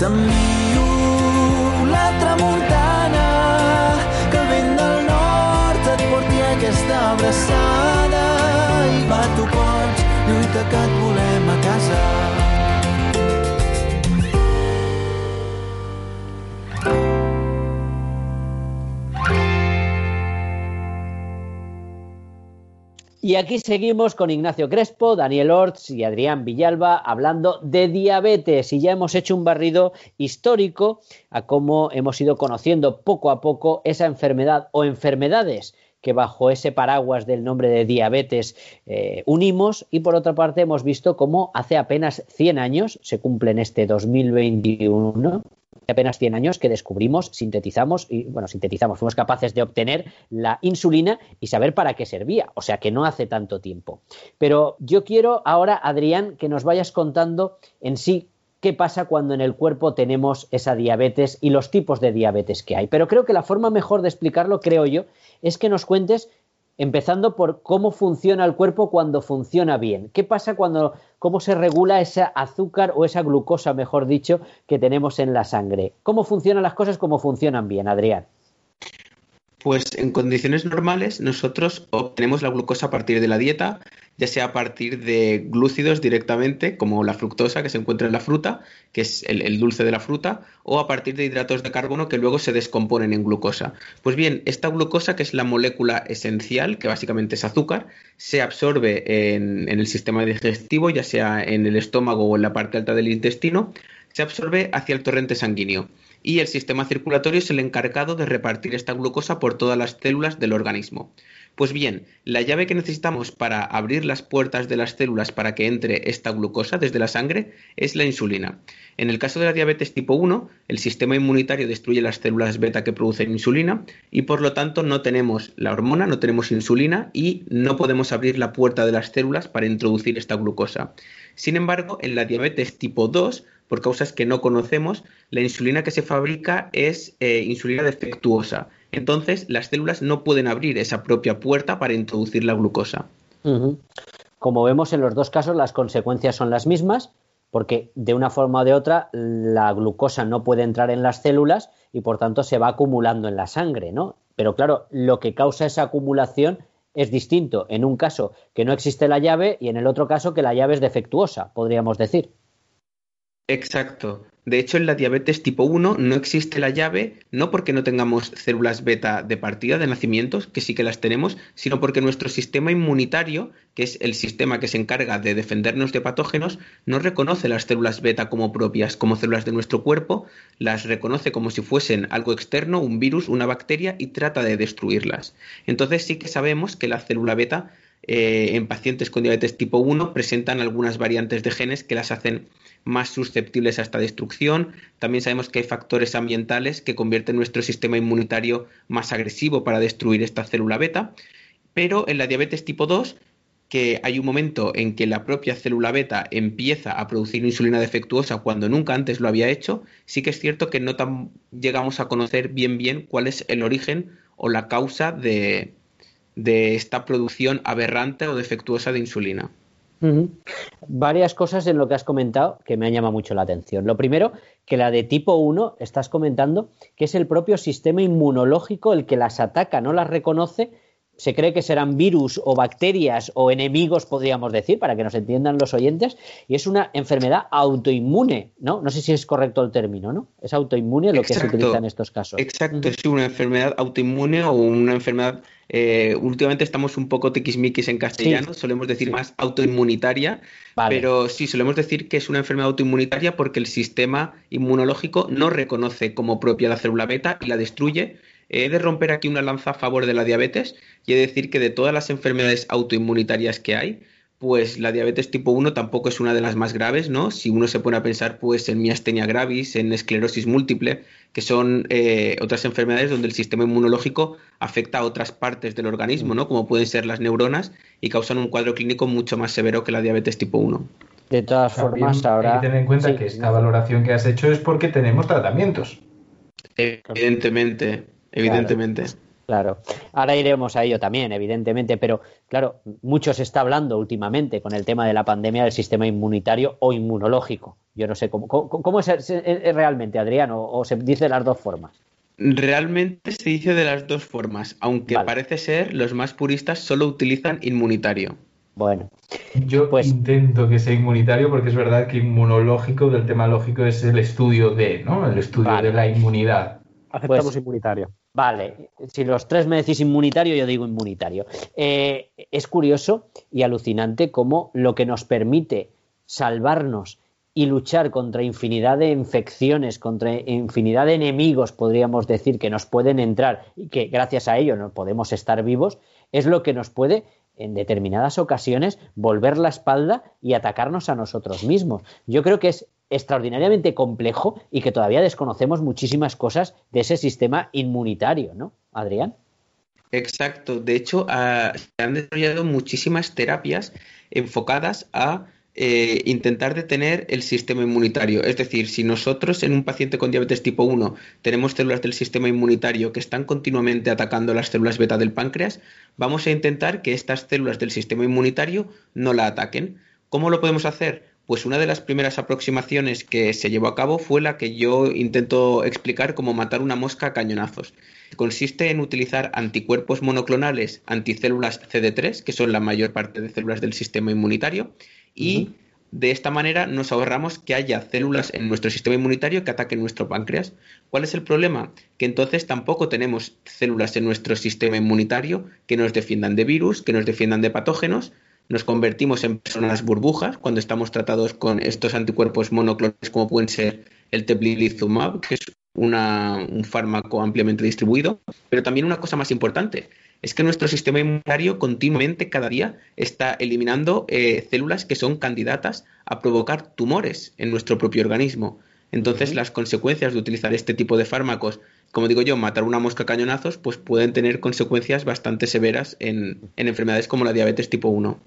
T'envio la tramuntana que el vent del nord et porti aquesta abraçada. Y aquí seguimos con Ignacio Crespo, Daniel Orts y Adrián Villalba hablando de diabetes. Y ya hemos hecho un barrido histórico a cómo hemos ido conociendo poco a poco esa enfermedad o enfermedades que bajo ese paraguas del nombre de diabetes eh, unimos. Y por otra parte hemos visto cómo hace apenas 100 años, se cumple en este 2021, apenas 100 años que descubrimos, sintetizamos y, bueno, sintetizamos, fuimos capaces de obtener la insulina y saber para qué servía, o sea que no hace tanto tiempo. Pero yo quiero ahora, Adrián, que nos vayas contando en sí qué pasa cuando en el cuerpo tenemos esa diabetes y los tipos de diabetes que hay. Pero creo que la forma mejor de explicarlo, creo yo, es que nos cuentes empezando por cómo funciona el cuerpo cuando funciona bien. ¿Qué pasa cuando, cómo se regula ese azúcar o esa glucosa, mejor dicho, que tenemos en la sangre? ¿Cómo funcionan las cosas como funcionan bien, Adrián? Pues en condiciones normales nosotros obtenemos la glucosa a partir de la dieta, ya sea a partir de glúcidos directamente, como la fructosa que se encuentra en la fruta, que es el, dulce de la fruta, o a partir de hidratos de carbono que luego se descomponen en glucosa. Pues bien, esta glucosa, que es la molécula esencial, que básicamente es azúcar, se absorbe en el sistema digestivo, ya sea en el estómago o en la parte alta del intestino, se absorbe hacia el torrente sanguíneo y el sistema circulatorio es el encargado de repartir esta glucosa por todas las células del organismo. Pues bien, la llave que necesitamos para abrir las puertas de las células para que entre esta glucosa desde la sangre es la insulina. En el caso de la diabetes tipo 1, el sistema inmunitario destruye las células beta que producen insulina y por lo tanto no tenemos la hormona, no tenemos insulina y no podemos abrir la puerta de las células para introducir esta glucosa. Sin embargo, en la diabetes tipo 2 por causas que no conocemos, la insulina que se fabrica es eh, insulina defectuosa. Entonces, las células no pueden abrir esa propia puerta para introducir la glucosa. Como vemos en los dos casos, las consecuencias son las mismas, porque de una forma o de otra la glucosa no puede entrar en las células y por tanto se va acumulando en la sangre, ¿no? Pero claro, lo que causa esa acumulación es distinto en un caso que no existe la llave y en el otro caso que la llave es defectuosa, podríamos decir. Exacto. De hecho, en la diabetes tipo 1 no existe la llave, no porque no tengamos células beta de partida de nacimientos, que sí que las tenemos, sino porque nuestro sistema inmunitario, que es el sistema que se encarga de defendernos de patógenos, no reconoce las células beta como propias, como células de nuestro cuerpo, las reconoce como si fuesen algo externo, un virus, una bacteria, y trata de destruirlas. Entonces sí que sabemos que la célula beta eh, en pacientes con diabetes tipo 1 presentan algunas variantes de genes que las hacen más susceptibles a esta destrucción. También sabemos que hay factores ambientales que convierten nuestro sistema inmunitario más agresivo para destruir esta célula beta. Pero en la diabetes tipo 2, que hay un momento en que la propia célula beta empieza a producir insulina defectuosa cuando nunca antes lo había hecho, sí que es cierto que no llegamos a conocer bien bien cuál es el origen o la causa de, de esta producción aberrante o defectuosa de insulina. Varias cosas en lo que has comentado que me han llamado mucho la atención. Lo primero, que la de tipo 1, estás comentando que es el propio sistema inmunológico el que las ataca, no las reconoce. Se cree que serán virus o bacterias o enemigos, podríamos decir, para que nos entiendan los oyentes, y es una enfermedad autoinmune, ¿no? No sé si es correcto el término, ¿no? Es autoinmune lo que se utiliza en estos casos. Exacto, es una enfermedad autoinmune o una enfermedad eh, últimamente estamos un poco tiquismiquis en castellano, solemos decir más autoinmunitaria, pero sí, solemos decir que es una enfermedad autoinmunitaria porque el sistema inmunológico no reconoce como propia la célula beta y la destruye. He de romper aquí una lanza a favor de la diabetes y he de decir que de todas las enfermedades autoinmunitarias que hay, pues la diabetes tipo 1 tampoco es una de las más graves, ¿no? Si uno se pone a pensar pues en miastenia gravis, en esclerosis múltiple, que son eh, otras enfermedades donde el sistema inmunológico afecta a otras partes del organismo, ¿no? Como pueden ser las neuronas y causan un cuadro clínico mucho más severo que la diabetes tipo 1. De todas formas, ahora... Hay que tener en cuenta que esta valoración que has hecho es porque tenemos tratamientos. Evidentemente, evidentemente. Claro, ahora iremos a ello también, evidentemente, pero claro, mucho se está hablando últimamente con el tema de la pandemia del sistema inmunitario o inmunológico. Yo no sé cómo, cómo, es, realmente, Adriano, o se dice de las dos formas. Realmente se dice de las dos formas, aunque parece ser los más puristas solo utilizan inmunitario. Bueno, yo pues, intento que sea inmunitario porque es verdad que inmunológico del tema lógico es el estudio de, ¿no? El estudio de la inmunidad. Aceptamos pues, inmunitario. Vale, si los tres me decís inmunitario, yo digo inmunitario. Eh, es curioso y alucinante cómo lo que nos permite salvarnos y luchar contra infinidad de infecciones, contra infinidad de enemigos, podríamos decir, que nos pueden entrar y que gracias a ello no podemos estar vivos, es lo que nos puede en determinadas ocasiones volver la espalda y atacarnos a nosotros mismos. Yo creo que es extraordinariamente complejo y que todavía desconocemos muchísimas cosas de ese sistema inmunitario, ¿no, Adrián? Exacto. De hecho, ah, se han desarrollado muchísimas terapias enfocadas a eh, intentar detener el sistema inmunitario. Es decir, si nosotros en un paciente con diabetes tipo 1 tenemos células del sistema inmunitario que están continuamente atacando las células beta del páncreas, vamos a intentar que estas células del sistema inmunitario no la ataquen. ¿Cómo lo podemos hacer? Pues una de las primeras aproximaciones que se llevó a cabo fue la que yo intento explicar como matar una mosca a cañonazos. Consiste en utilizar anticuerpos monoclonales anticélulas CD3, que son la mayor parte de células del sistema inmunitario, y de esta manera nos ahorramos que haya células en nuestro sistema inmunitario que ataquen nuestro páncreas. ¿Cuál es el problema? Que entonces tampoco tenemos células en nuestro sistema inmunitario que nos defiendan de virus, que nos defiendan de patógenos, nos convertimos en personas burbujas cuando estamos tratados con estos anticuerpos monoclonales como pueden ser el teplizumab, que es un fármaco ampliamente distribuido, pero también una cosa más importante, es que nuestro sistema inmunitario continuamente cada día está eliminando eh, células que son candidatas a provocar tumores en nuestro propio organismo. Entonces, las consecuencias de utilizar este tipo de fármacos, como digo yo, matar una mosca a cañonazos, pues pueden tener consecuencias bastante severas en, en enfermedades como la diabetes tipo 1.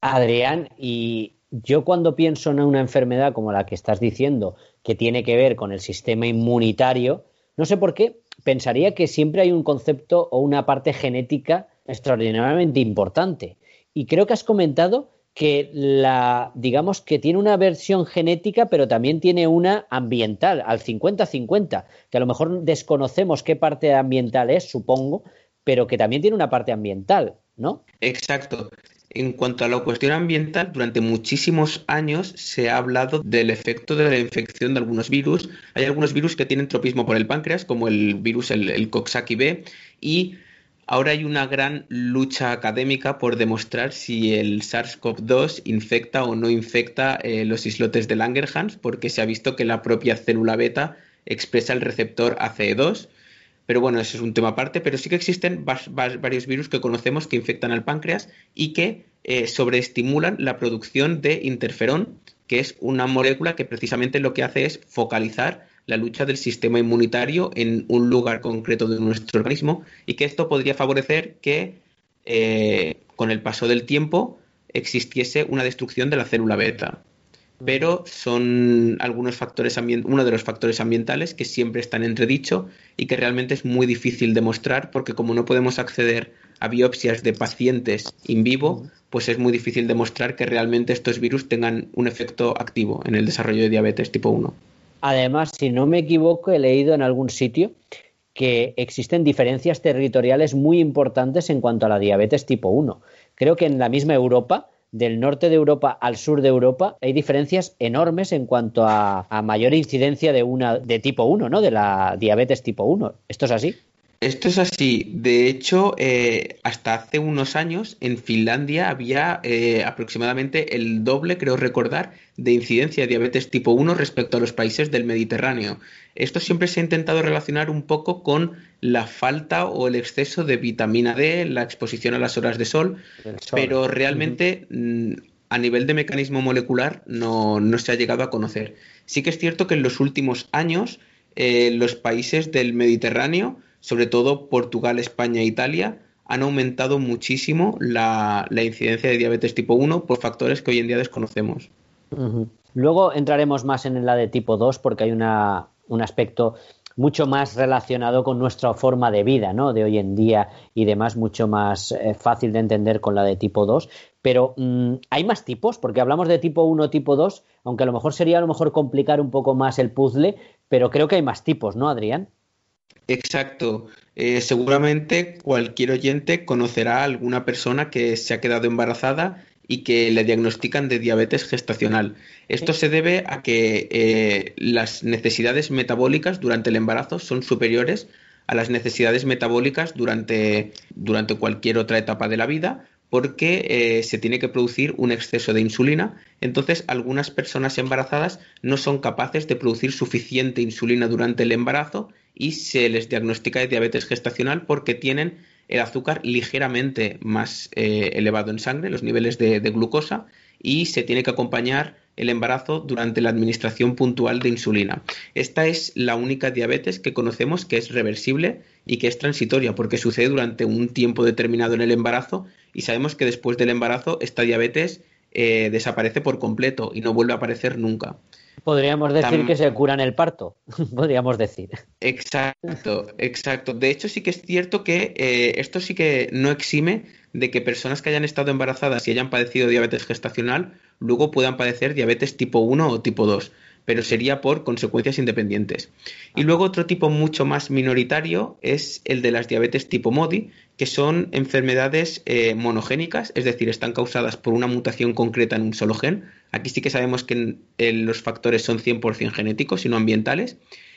Adrián, y yo cuando pienso en una enfermedad como la que estás diciendo, que tiene que ver con el sistema inmunitario, no sé por qué, pensaría que siempre hay un concepto o una parte genética extraordinariamente importante. Y creo que has comentado que la, digamos que tiene una versión genética, pero también tiene una ambiental, al 50-50, que a lo mejor desconocemos qué parte ambiental es, supongo, pero que también tiene una parte ambiental, ¿no? Exacto. En cuanto a la cuestión ambiental, durante muchísimos años se ha hablado del efecto de la infección de algunos virus. Hay algunos virus que tienen tropismo por el páncreas, como el virus, el, Coxsackie B, y ahora hay una gran lucha académica por demostrar si el SARS-CoV-2 infecta o no infecta eh, los islotes de Langerhans, porque se ha visto que la propia célula beta expresa el receptor ACE2 pero bueno, ese es un tema aparte, pero sí que existen varios virus que conocemos que infectan al páncreas y que eh, sobreestimulan la producción de interferón, que es una molécula que precisamente lo que hace es focalizar la lucha del sistema inmunitario en un lugar concreto de nuestro organismo y que esto podría favorecer que eh, con el paso del tiempo existiese una destrucción de la célula beta pero son algunos factores uno de los factores ambientales que siempre están entredicho y que realmente es muy difícil demostrar porque como no podemos acceder a biopsias de pacientes in vivo, pues es muy difícil demostrar que realmente estos virus tengan un efecto activo en el desarrollo de diabetes tipo 1. Además, si no me equivoco, he leído en algún sitio que existen diferencias territoriales muy importantes en cuanto a la diabetes tipo 1. Creo que en la misma Europa del norte de Europa al sur de Europa hay diferencias enormes en cuanto a, mayor incidencia de una de tipo 1, ¿no? De la diabetes tipo 1. ¿Esto es así? Esto es así. De hecho, eh, hasta hace unos años en Finlandia había eh, aproximadamente el doble, creo recordar, de incidencia de diabetes tipo 1 respecto a los países del Mediterráneo. Esto siempre se ha intentado relacionar un poco con la falta o el exceso de vitamina D, la exposición a las horas de sol, pero realmente mm, a nivel de mecanismo molecular no, se ha llegado a conocer. Sí que es cierto que en los últimos años eh, los países del Mediterráneo sobre todo Portugal, España e Italia, han aumentado muchísimo la, incidencia de diabetes tipo 1 por factores que hoy en día desconocemos. Luego entraremos más en la de tipo 2 porque hay una, un aspecto mucho más relacionado con nuestra forma de vida, ¿no? De hoy en día y demás, mucho más eh, fácil de entender con la de tipo 2. Pero mm, hay más tipos, porque hablamos de tipo 1, tipo 2, aunque a lo mejor sería a lo mejor complicar un poco más el puzzle, pero creo que hay más tipos, ¿no, Adrián? Exacto. Eh, seguramente cualquier oyente conocerá a alguna persona que se ha quedado embarazada y que le diagnostican de diabetes gestacional. Esto se debe a que eh, las necesidades metabólicas durante el embarazo son superiores a las necesidades metabólicas durante, durante cualquier otra etapa de la vida, porque eh, se tiene que producir un exceso de insulina. Entonces, algunas personas embarazadas no son capaces de producir suficiente insulina durante el embarazo y se les diagnostica de diabetes gestacional porque tienen el azúcar ligeramente más eh, elevado en sangre, los niveles de, glucosa, y se tiene que acompañar el embarazo durante la administración puntual de insulina. Esta es la única diabetes que conocemos que es reversible y que es transitoria porque sucede durante un tiempo determinado en el embarazo y sabemos que después del embarazo esta diabetes eh, desaparece por completo y no vuelve a aparecer nunca. Podríamos decir que se curan el parto, podríamos decir. Exacto, exacto. De hecho, sí que es cierto que eh, esto sí que no exime de que personas que hayan estado embarazadas y hayan padecido diabetes gestacional luego puedan padecer diabetes tipo 1 o tipo 2 pero sería por consecuencias independientes. Y luego otro tipo mucho más minoritario es el de las diabetes tipo MODI, que son enfermedades eh, monogénicas, es decir, están causadas por una mutación concreta en un solo gen. Aquí sí que sabemos que los factores son 100% genéticos y no ambientales.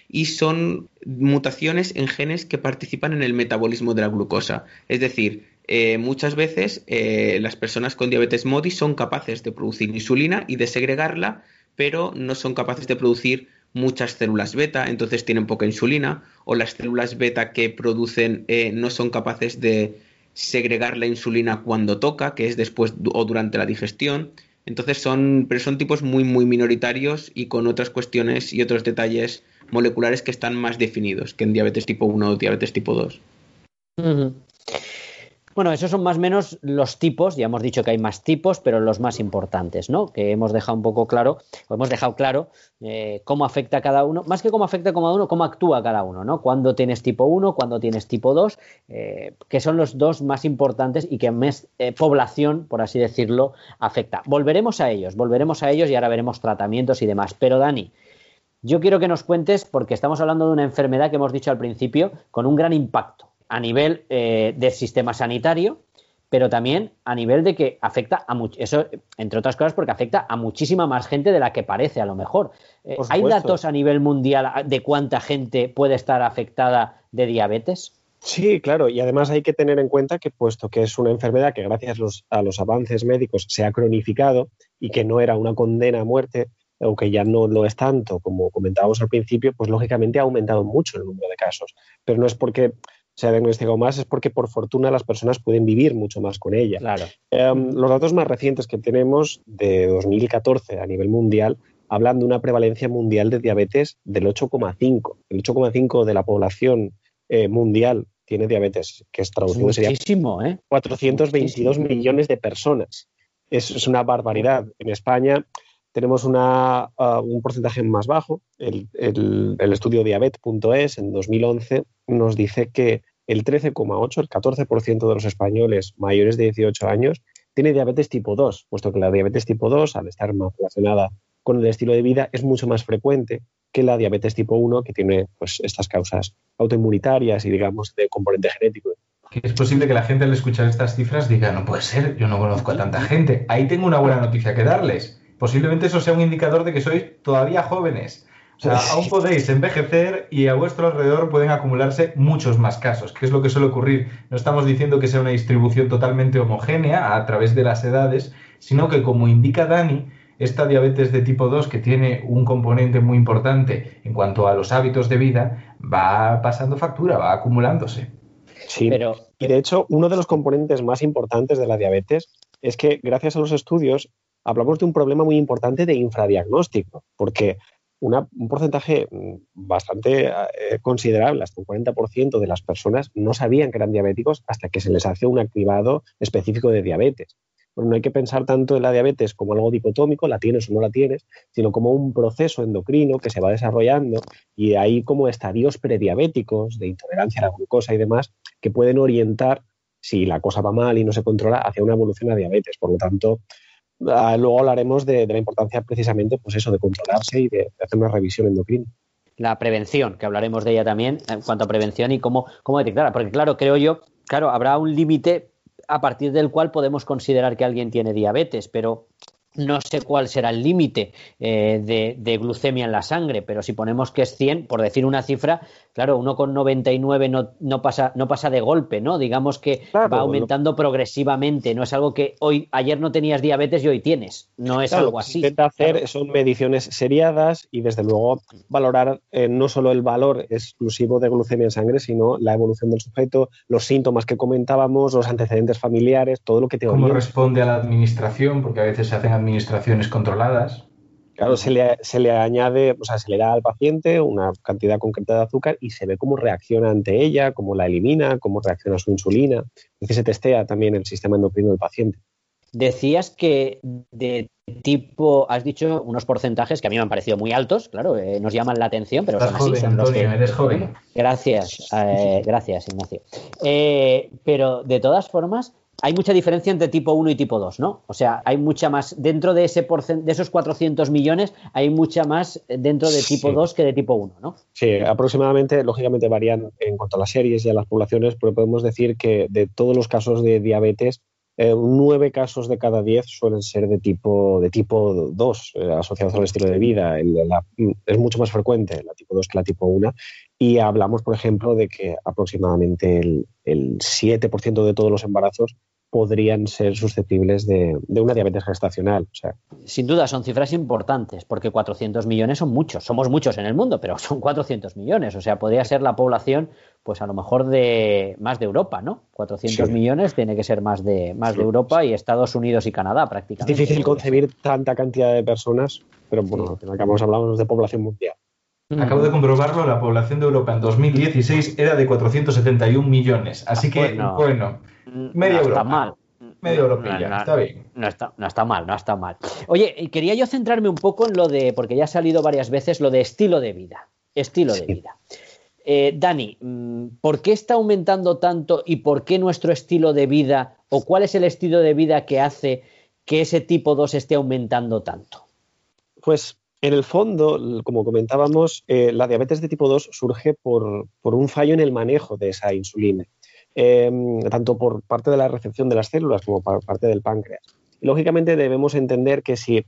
Y son mutaciones en genes que participan en el metabolismo de la glucosa. Es decir, eh, muchas veces eh, las personas con diabetes MODI son capaces de producir insulina y de segregarla pero no son capaces de producir muchas células beta, entonces tienen poca insulina, o las células beta que producen eh, no son capaces de segregar la insulina cuando toca, que es después o durante la digestión. Entonces son, pero son tipos muy, muy minoritarios y con otras cuestiones y otros detalles moleculares que están más definidos que en diabetes tipo 1 o diabetes tipo 2. Bueno, esos son más o menos los tipos, ya hemos dicho que hay más tipos, pero los más importantes, ¿no? Que hemos dejado un poco claro, o hemos dejado claro eh, cómo afecta a cada uno, más que cómo afecta a cada uno, cómo actúa cada uno, ¿no? Cuando tienes tipo 1, cuando tienes tipo 2, eh, que son los dos más importantes y que más eh, población, por así decirlo, afecta. Volveremos a ellos, volveremos a ellos y ahora veremos tratamientos y demás. Pero Dani, yo quiero que nos cuentes, porque estamos hablando de una enfermedad que hemos dicho al principio, con un gran impacto a nivel eh, del sistema sanitario, pero también a nivel de que afecta a mucho, eso entre otras cosas porque afecta a muchísima más gente de la que parece a lo mejor. Eh, ¿Hay datos a nivel mundial de cuánta gente puede estar afectada de diabetes? Sí, claro, y además hay que tener en cuenta que puesto que es una enfermedad que gracias a los avances médicos se ha cronificado y que no era una condena a muerte, o que ya no lo es tanto como comentábamos al principio, pues lógicamente ha aumentado mucho el número de casos. Pero no es porque se ha diagnosticado más es porque por fortuna las personas pueden vivir mucho más con ella. Claro. Em, los datos más recientes que tenemos de 2014 a nivel mundial hablan de una prevalencia mundial de diabetes del 8,5. El 8,5 de la población eh, mundial tiene diabetes, que es traducido sería ¿eh? 422 millones de personas. Es, es, una barbaridad. En España tenemos una, uh, un porcentaje más bajo. El, el, el estudio diabet.es en 2011 nos dice que el 13,8, el 14% de los españoles mayores de 18 años tiene diabetes tipo 2, puesto que la diabetes tipo 2, al estar más relacionada con el estilo de vida, es mucho más frecuente que la diabetes tipo 1, que tiene pues, estas causas autoinmunitarias y, digamos, de componente genético. es posible que la gente al escuchar estas cifras diga, no puede ser, yo no conozco a tanta gente. Ahí tengo una buena noticia que darles posiblemente eso sea un indicador de que sois todavía jóvenes. O sea, pues aún podéis envejecer y a vuestro alrededor pueden acumularse muchos más casos, que es lo que suele ocurrir. No estamos diciendo que sea una distribución totalmente homogénea a través de las edades, sino que como indica Dani, esta diabetes de tipo 2, que tiene un componente muy importante en cuanto a los hábitos de vida, va pasando factura, va acumulándose. Sí, pero... y de hecho, uno de los componentes más importantes de la diabetes es que gracias a los estudios hablamos de un problema muy importante de infradiagnóstico, porque un porcentaje mm, bastante eh, considerable, hasta un 40% de las personas no sabían que eran diabéticos hasta que se les hace un activado específico de diabetes. Bueno, no hay que pensar tanto en la diabetes como algo dicotómico, la tienes o no la tienes, sino como un proceso endocrino que se va desarrollando y hay como estadios prediabéticos de intolerancia a la glucosa y demás que pueden orientar si la cosa va mal y no se controla hacia una evolución a diabetes. Por lo tanto, Ah, luego hablaremos de, la importancia precisamente, pues eso, de controlarse y de, hacer una revisión endocrina la prevención, que hablaremos de ella también en cuanto a prevención y cómo, cómo detectarla. Porque claro, creo yo, claro, habrá un límite a partir del cual podemos considerar que alguien tiene diabetes, pero no sé cuál será el límite eh, de, glucemia en la sangre, pero si ponemos que es 100, por decir una cifra, claro, uno con 99 no, no, pasa, no pasa de golpe, ¿no? Digamos que va aumentando progresivamente, no es algo que hoy, ayer no tenías diabetes y hoy tienes, no es algo así. Lo que intenta hacer son mediciones seriadas y desde luego valorar eh, no solo el valor exclusivo de glucemia en sangre, sino la evolución del sujeto, los síntomas que comentábamos, los antecedentes familiares, todo lo que te ¿Cómo responde a la administración? Porque a veces se hacen administraciones controladas. Claro, se le, se le, añade, o sea, se le da al paciente una cantidad concreta de azúcar y se ve cómo reacciona ante ella, cómo la elimina, cómo reacciona a su insulina. Es que se testea también el sistema endocrino del paciente. Decías que de tipo, has dicho unos porcentajes que a mí me han parecido muy altos, claro, eh, nos llaman la atención, pero Estás son así, joven, son los Antonio, que- eres joven. Gracias, eh, gracias, Ignacio. Eh, pero de todas formas, hay mucha diferencia entre tipo 1 y tipo 2, ¿no? O sea, hay mucha más, dentro de, ese de esos 400 millones, hay mucha más dentro de tipo Sí. 2 que de tipo 1, ¿no? Sí, aproximadamente, lógicamente varían en cuanto a las series y a las poblaciones, pero podemos decir que de todos los casos de diabetes, eh, nueve casos de cada diez suelen ser de tipo, de tipo 2, eh, asociados al estilo de vida. El- la- es mucho más frecuente la tipo 2 que la tipo 1. Y hablamos, por ejemplo, de que aproximadamente el, el 7% de todos los embarazos podrían ser susceptibles de, de una diabetes gestacional. O sea, Sin duda, son cifras importantes, porque 400 millones son muchos. Somos muchos en el mundo, pero son 400 millones. O sea, podría ser la población, pues a lo mejor de más de Europa, ¿no? 400 Sí. millones tiene que ser más de, más de Sí. Europa y Estados Unidos y Canadá es prácticamente. difícil concebir tanta cantidad de personas, pero bueno, final acabamos hablando de población mundial. Acabo de comprobarlo, la población de Europa en 2016 era de 471 millones. Así que, Bueno. bueno, media no Europa. está mal. europea, No, no, está bien. No está, no está mal, no está mal. Oye, quería yo centrarme un poco en lo de, porque ya ha salido varias veces, lo de estilo de vida. Estilo de vida. Eh, Dani, mm, ¿por qué está aumentando tanto y por qué nuestro estilo de vida, o cuál es el estilo de vida que hace que ese tipo 2 esté aumentando tanto? Pues en el fondo, como comentábamos, eh, la diabetes de tipo 2 surge por, por un fallo en el manejo de esa insulina, eh, tanto por parte de la recepción de las células como por parte del páncreas. Lógicamente debemos entender que si,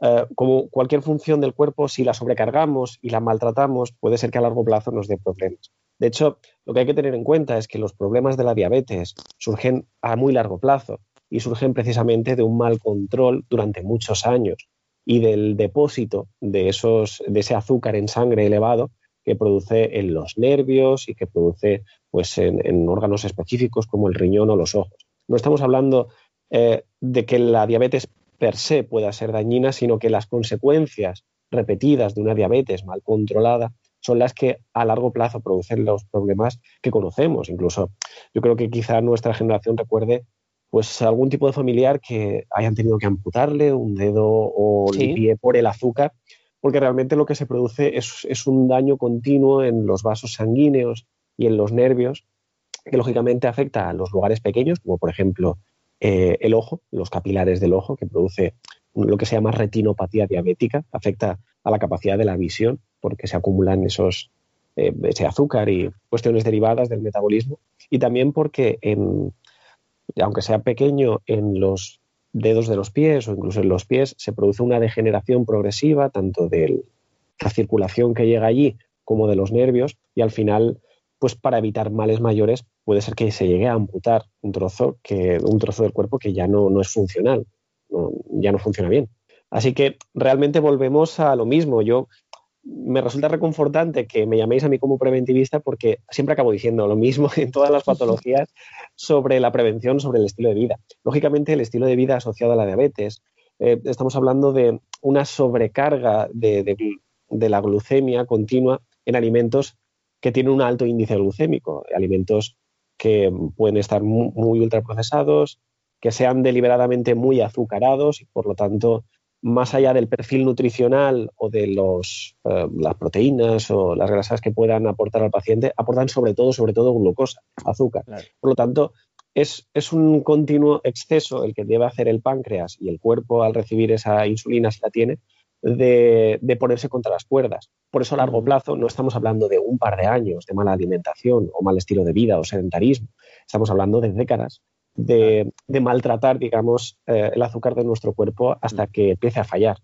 eh, como cualquier función del cuerpo, si la sobrecargamos y la maltratamos, puede ser que a largo plazo nos dé problemas. De hecho, lo que hay que tener en cuenta es que los problemas de la diabetes surgen a muy largo plazo y surgen precisamente de un mal control durante muchos años y del depósito de, esos, de ese azúcar en sangre elevado que produce en los nervios y que produce pues, en, en órganos específicos como el riñón o los ojos. No estamos hablando eh, de que la diabetes per se pueda ser dañina, sino que las consecuencias repetidas de una diabetes mal controlada son las que a largo plazo producen los problemas que conocemos. Incluso yo creo que quizá nuestra generación recuerde pues algún tipo de familiar que hayan tenido que amputarle un dedo o Sí. el pie por el azúcar, porque realmente lo que se produce es, un daño continuo en los vasos sanguíneos y en los nervios, que lógicamente afecta a los lugares pequeños, como por ejemplo eh, el ojo, los capilares del ojo, que produce lo que se llama retinopatía diabética, afecta a la capacidad de la visión, porque se acumulan esos, eh, ese azúcar y cuestiones derivadas del metabolismo, y también porque aunque sea pequeño en los dedos de los pies o incluso en los pies, se produce una degeneración progresiva tanto de la circulación que llega allí como de los nervios y al final, pues para evitar males mayores puede ser que se llegue a amputar un trozo, que, un trozo del cuerpo que ya no, no es funcional, ya no funciona bien. Así que realmente volvemos a lo mismo. Yo me resulta reconfortante que me llaméis a mí como preventivista porque siempre acabo diciendo lo mismo en todas las patologías sobre la prevención, sobre el estilo de vida. Lógicamente, el estilo de vida asociado a la diabetes, eh, estamos hablando de una sobrecarga de, de la glucemia continua en alimentos que tienen un alto índice glucémico, alimentos que pueden estar mu- muy ultraprocesados, que sean deliberadamente muy azucarados y por lo tanto más allá del perfil nutricional o de los, eh, las proteínas o las grasas que puedan aportar al paciente, aportan sobre todo, sobre todo glucosa, azúcar. Claro. Por lo tanto, es, es un continuo exceso el que debe hacer el páncreas y el cuerpo al recibir esa insulina, si la tiene, de, de ponerse contra las cuerdas. Por eso a largo plazo no estamos hablando de un par de años de mala alimentación o mal estilo de vida o sedentarismo. Estamos hablando de décadas de, de maltratar, digamos, eh, el azúcar de nuestro cuerpo hasta que empiece a fallar.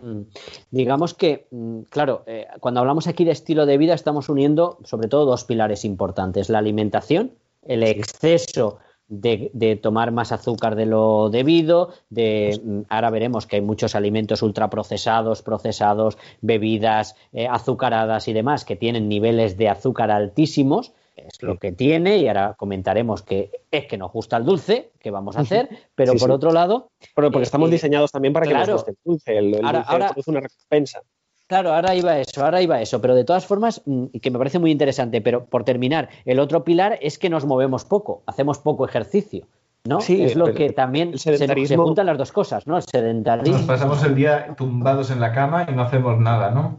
Mm. Digamos que, mm, claro, eh, cuando hablamos aquí de estilo de vida estamos uniendo sobre todo dos pilares importantes, la alimentación, el exceso de, de tomar más azúcar de lo debido, de mm, ahora veremos que hay muchos alimentos ultraprocesados, procesados, bebidas eh, azucaradas y demás que tienen niveles de azúcar altísimos, es lo que tiene y ahora comentaremos que es que nos gusta el dulce, que vamos a hacer, pero Sí, por sí. otro lado, Pero porque Eh, estamos eh, diseñados también para que claro. nos guste el dulce. El, el Ahora- dulce ahora- produce una recompensa. Claro, ahora iba eso, ahora iba eso, pero de todas formas, mm, y que me parece muy interesante, pero por terminar, el otro pilar es que nos movemos poco, hacemos poco ejercicio. ¿no? Sí, es lo que también se, juntan las dos cosas, ¿no? El sedentarismo. Nos pasamos el día tumbados en la cama y no hacemos nada, ¿no?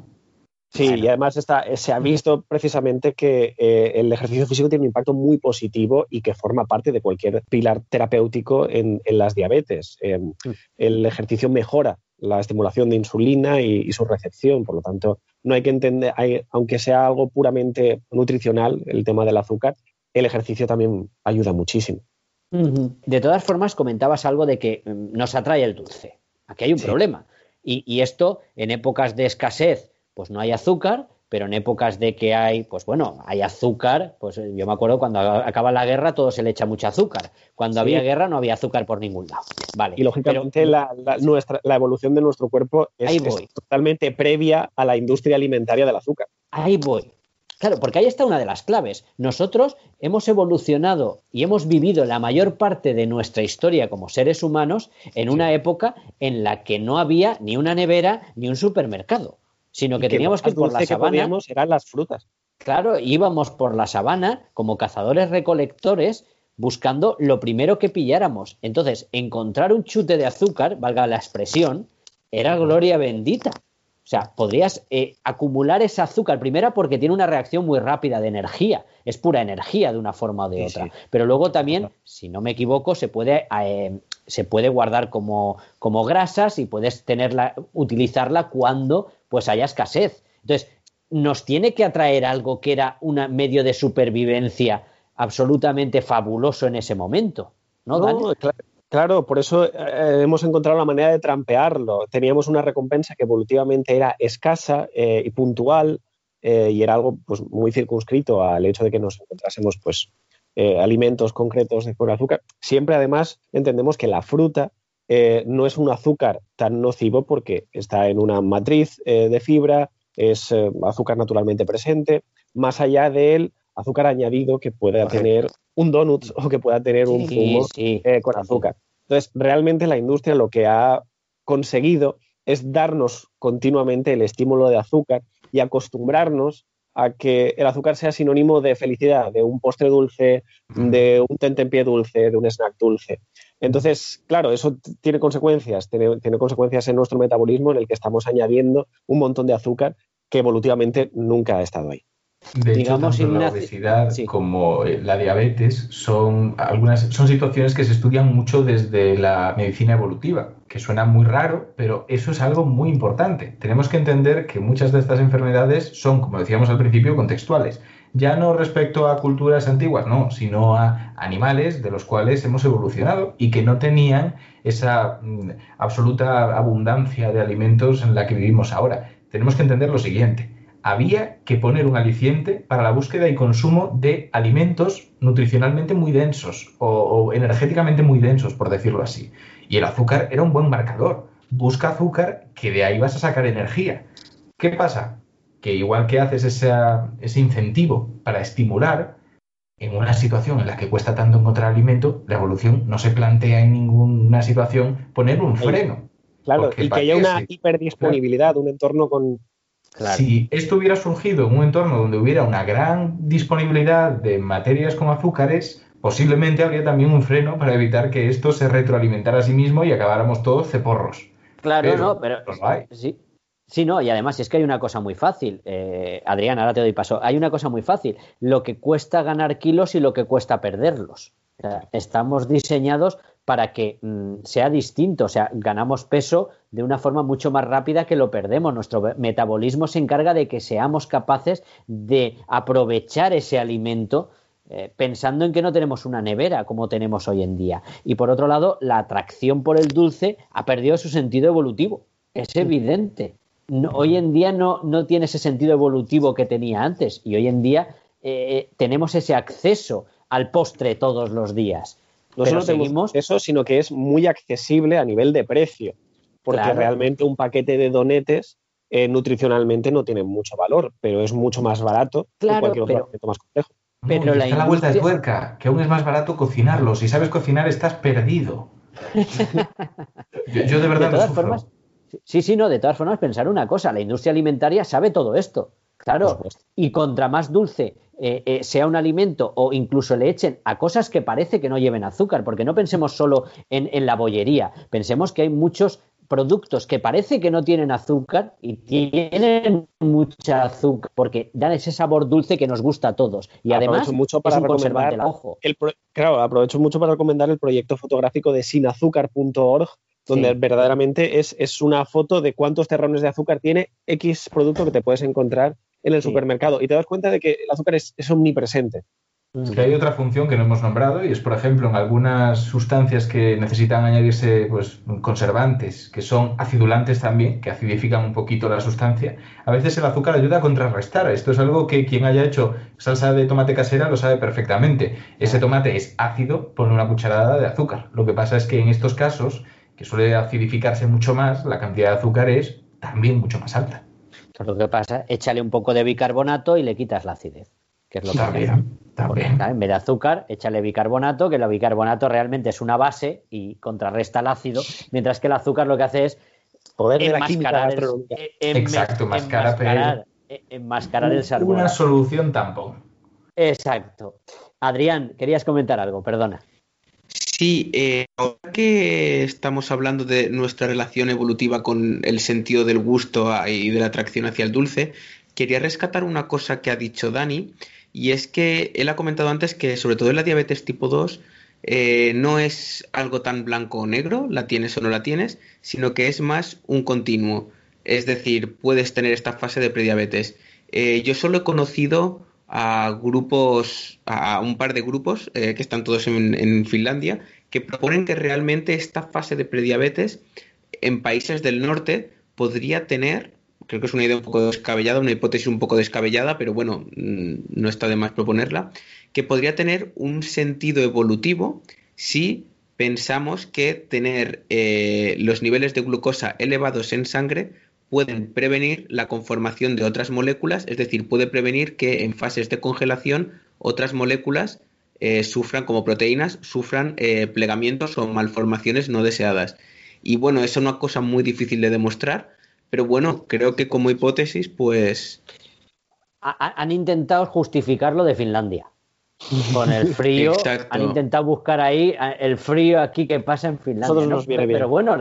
Sí, y además está, eh, se ha visto precisamente que eh, el ejercicio físico tiene un impacto muy positivo y que forma parte de cualquier pilar terapéutico en, en las diabetes. Eh, el ejercicio mejora la estimulación de insulina y, y su recepción, por lo tanto, no hay que entender, hay- aunque sea algo puramente nutricional, el tema del azúcar, el ejercicio también ayuda muchísimo. De todas formas, comentabas algo de que mm, nos atrae el dulce. Aquí hay un Sí. problema. Y, y esto, en épocas de escasez, pues no hay azúcar, pero en épocas de que hay, pues bueno, hay azúcar, pues yo me acuerdo cuando acaba la guerra todo se le echa mucho azúcar. Cuando Sí. había guerra no había azúcar por ningún lado. Vale. Y lógicamente pero- la, la- nuestra, la evolución de nuestro cuerpo es, es totalmente previa a la industria alimentaria del azúcar. Ahí voy. Claro, porque ahí está una de las claves. Nosotros hemos evolucionado y hemos vivido la mayor parte de nuestra historia como seres humanos en una época en la que no había ni una nevera ni un supermercado, sino que teníamos que ir por la sabana. eran las frutas. Claro, íbamos por la sabana como cazadores recolectores buscando lo primero que pilláramos. Entonces, encontrar un chute de azúcar, valga la expresión, era gloria bendita. O sea, podrías eh, acumular ese azúcar, primero porque tiene una reacción muy rápida de energía, es pura energía de una forma o de Sí, otra. sí. Pero luego también, si no me equivoco, se puede, eh, se puede guardar como, como grasas y puedes tenerla, utilizarla cuando pues haya escasez. Entonces, nos tiene que atraer algo que era un medio de supervivencia absolutamente fabuloso en ese momento. ¿No, No, Dani? Cla- claro, por eso eh, hemos encontrado la manera de trampearlo. Teníamos una recompensa que evolutivamente era escasa eh, y puntual eh, y era algo pues, muy circunscrito al hecho de que nos encontrásemos pues, eh, alimentos concretos de azúcar. Siempre además entendemos que la fruta eh, no es un azúcar tan nocivo porque está en una matriz eh, de fibra, es eh, azúcar naturalmente presente, más allá del azúcar añadido que pueda Correcto. tener un donut o que pueda tener un zumo sí. eh, con azúcar. Entonces, realmente la industria lo que ha conseguido es darnos continuamente el estímulo de azúcar y acostumbrarnos a que el azúcar sea sinónimo de felicidad, de un postre dulce, de un tentempié dulce, de un snack dulce. Entonces, claro, eso tiene consecuencias, tiene, tiene consecuencias en nuestro metabolismo en el que estamos añadiendo un montón de azúcar que evolutivamente nunca ha estado ahí. De Digamos, hecho, tanto la obesidad sí. como eh, la diabetes son algunas son situaciones que se estudian mucho desde la medicina evolutiva, que suena muy raro, pero eso es algo muy importante. Tenemos que entender que muchas de estas enfermedades son, como decíamos al principio, contextuales. Ya no respecto a culturas antiguas, no, sino a animales de los cuales hemos evolucionado y que no tenían esa mm, absoluta abundancia de alimentos en la que vivimos ahora. Tenemos que entender lo siguiente había que poner un aliciente para la búsqueda y consumo de alimentos nutricionalmente muy densos o, o, energéticamente muy densos, por decirlo así. Y el azúcar era un buen marcador. Busca azúcar, que de ahí vas a sacar energía. ¿Qué pasa? Que igual que haces esa, ese incentivo para estimular, en una situación en la que cuesta tanto encontrar alimento, la evolución no se plantea en ninguna situación poner un freno. Claro, y que haya una hiperdisponibilidad, un entorno con, Claro. Si esto hubiera surgido en un entorno donde hubiera una gran disponibilidad de materias con azúcares, posiblemente habría también un freno para evitar que esto se retroalimentara a sí mismo y acabáramos todos ceporros. Claro, Pero no, pero hay. sí. Sí, no, y además es que hay una cosa muy fácil. Eh, Adrián, ahora te doy paso. Hay una cosa muy fácil. Lo que cuesta ganar kilos y lo que cuesta perderlos. Estamos diseñados para que mm, sea distinto. O sea, ganamos peso de una forma mucho más rápida que lo perdemos. Nuestro metabolismo se encarga de que seamos capaces de aprovechar ese alimento eh, pensando en que no tenemos una nevera como tenemos hoy en día. Y por otro lado, la atracción por el dulce ha perdido su sentido evolutivo. Es evidente. No- hoy en día no, no tiene ese sentido evolutivo que tenía antes. Y hoy en día eh, tenemos ese acceso al postre todos los días. no Pero solo tenemos seguimos- eso, sino que es muy accesible a nivel de precio, porque Claro. realmente un paquete de donetes eh, nutricionalmente no tiene mucho valor, pero es mucho más barato Claro, que cualquier otro pero- más complejo. Pero No, y la está la vuelta de tuerca, que aún es más barato cocinarlo. Si sabes cocinar, estás perdido. yo, yo de verdad de lo todas sufro. formas, sí, sí, no, de todas formas, pensar una cosa, la industria alimentaria sabe todo esto. Claro, y contra más dulce eh, eh, sea un alimento o incluso le echen a cosas que parece que no lleven azúcar, porque no pensemos solo en, en la bollería, pensemos que hay muchos productos que parece que no tienen azúcar y tienen mucha azúcar porque dan ese sabor dulce que nos gusta a todos y además mucho para es recomendar ojo. El claro, aprovecho mucho para recomendar el proyecto fotográfico de sinazúcar.org donde verdaderamente es, es, una foto de cuántos terrones de azúcar tiene X producto que te puedes encontrar en el supermercado y te das cuenta de que el azúcar es, es omnipresente. Es que hay otra función que no hemos nombrado y es, por ejemplo, en algunas sustancias que necesitan añadirse pues, conservantes, que son acidulantes también, que acidifican un poquito la sustancia, a veces el azúcar ayuda a contrarrestar. Esto es algo que quien haya hecho salsa de tomate casera lo sabe perfectamente. Ese tomate es ácido, pone una cucharada de azúcar. Lo que pasa es que en estos casos, que suele acidificarse mucho más, la cantidad de azúcar es también mucho más alta. lo que pasa, échale un poco de bicarbonato y le quitas la acidez que es lo que también. en vez de azúcar, échale bicarbonato, que el bicarbonato realmente es una base y contrarresta el ácido, mientras que el azúcar lo que hace es poder enmascarar el, Exacto, enmascarar, enmascarar el sabor. Una solución tampoco. Exacto. Adrián, querías comentar algo, perdona. Sí, eh, ahora que estamos hablando de nuestra relación evolutiva con el sentido del gusto y de la atracción hacia el dulce, quería rescatar una cosa que ha dicho Dani, y es que él ha comentado antes que sobre todo en la diabetes tipo 2 eh, no es algo tan blanco o negro, la tienes o no la tienes, sino que es más un continuo. Es decir, puedes tener esta fase de prediabetes. Eh, yo solo he conocido a grupos, a un par de grupos eh, que están todos en, Finlandia, que proponen que realmente esta fase de prediabetes en países del norte podría tener creo que es una idea un poco descabellada, una hipótesis un poco descabellada, pero bueno, mm, no está de más proponerla, que podría tener un sentido evolutivo si pensamos que tener eh, los niveles de glucosa elevados en sangre pueden prevenir la conformación de otras moléculas, es decir, puede prevenir que en fases de congelación otras moléculas eh, sufran, como proteínas, sufran eh, plegamientos o malformaciones no deseadas. Y bueno, eso es una cosa muy difícil de demostrar, pero bueno, creo que como hipótesis, pues... han intentado justificarlo de Finlandia. Con el frío, han intentado buscar ahí el frío aquí que pasa en Finlandia. Nos viene pero, bueno,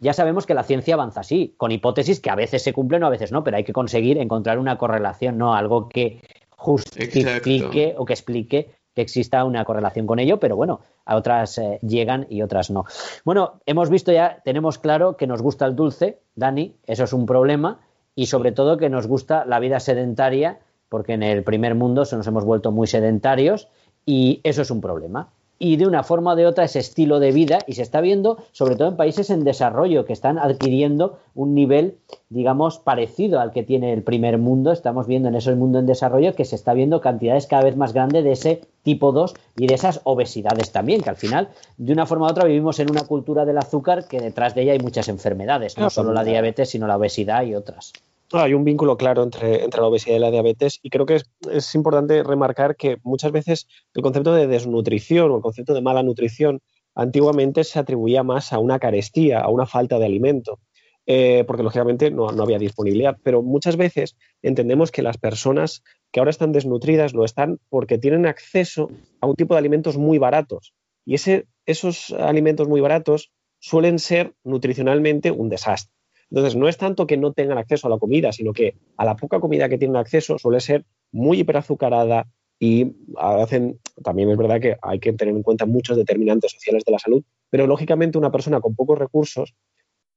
ya sabemos que la ciencia avanza así, con hipótesis que a veces se cumplen o a veces no, pero hay que conseguir encontrar una correlación, no algo que justifique o que explique que exista una correlación con ello, pero bueno, a otras eh, llegan y otras no. Bueno, hemos visto ya, tenemos claro que nos gusta el dulce, Dani, eso es un problema, y sobre todo que nos gusta la vida sedentaria, porque en el primer mundo se nos hemos vuelto muy sedentarios y eso es un problema y de una forma o de otra ese estilo de vida y se está viendo sobre todo en países en desarrollo que están adquiriendo un nivel digamos parecido al que tiene el primer mundo. Estamos viendo en ese mundo en desarrollo que se está viendo cantidades cada vez más grandes de ese tipo 2 y de esas obesidades también que al final de una forma u otra vivimos en una cultura del azúcar que detrás de ella hay muchas enfermedades no solo la diabetes sino la obesidad y otras hay un vínculo claro entre, la obesidad y la diabetes y creo que es, importante remarcar que muchas veces el concepto de desnutrición o el concepto de mala nutrición antiguamente se atribuía más a una carestía, a una falta de alimento, eh, porque lógicamente no, había disponibilidad. Pero muchas veces entendemos que las personas que ahora están desnutridas lo están porque tienen acceso a un tipo de alimentos muy baratos. Y ese, esos alimentos muy baratos suelen ser nutricionalmente un desastre. Entonces, no es tanto que no tengan acceso a la comida, sino que a la poca comida que tienen acceso suele ser muy hiperazucarada y hacen, también es verdad que hay que tener en cuenta muchos determinantes sociales de la salud, pero lógicamente una persona con pocos recursos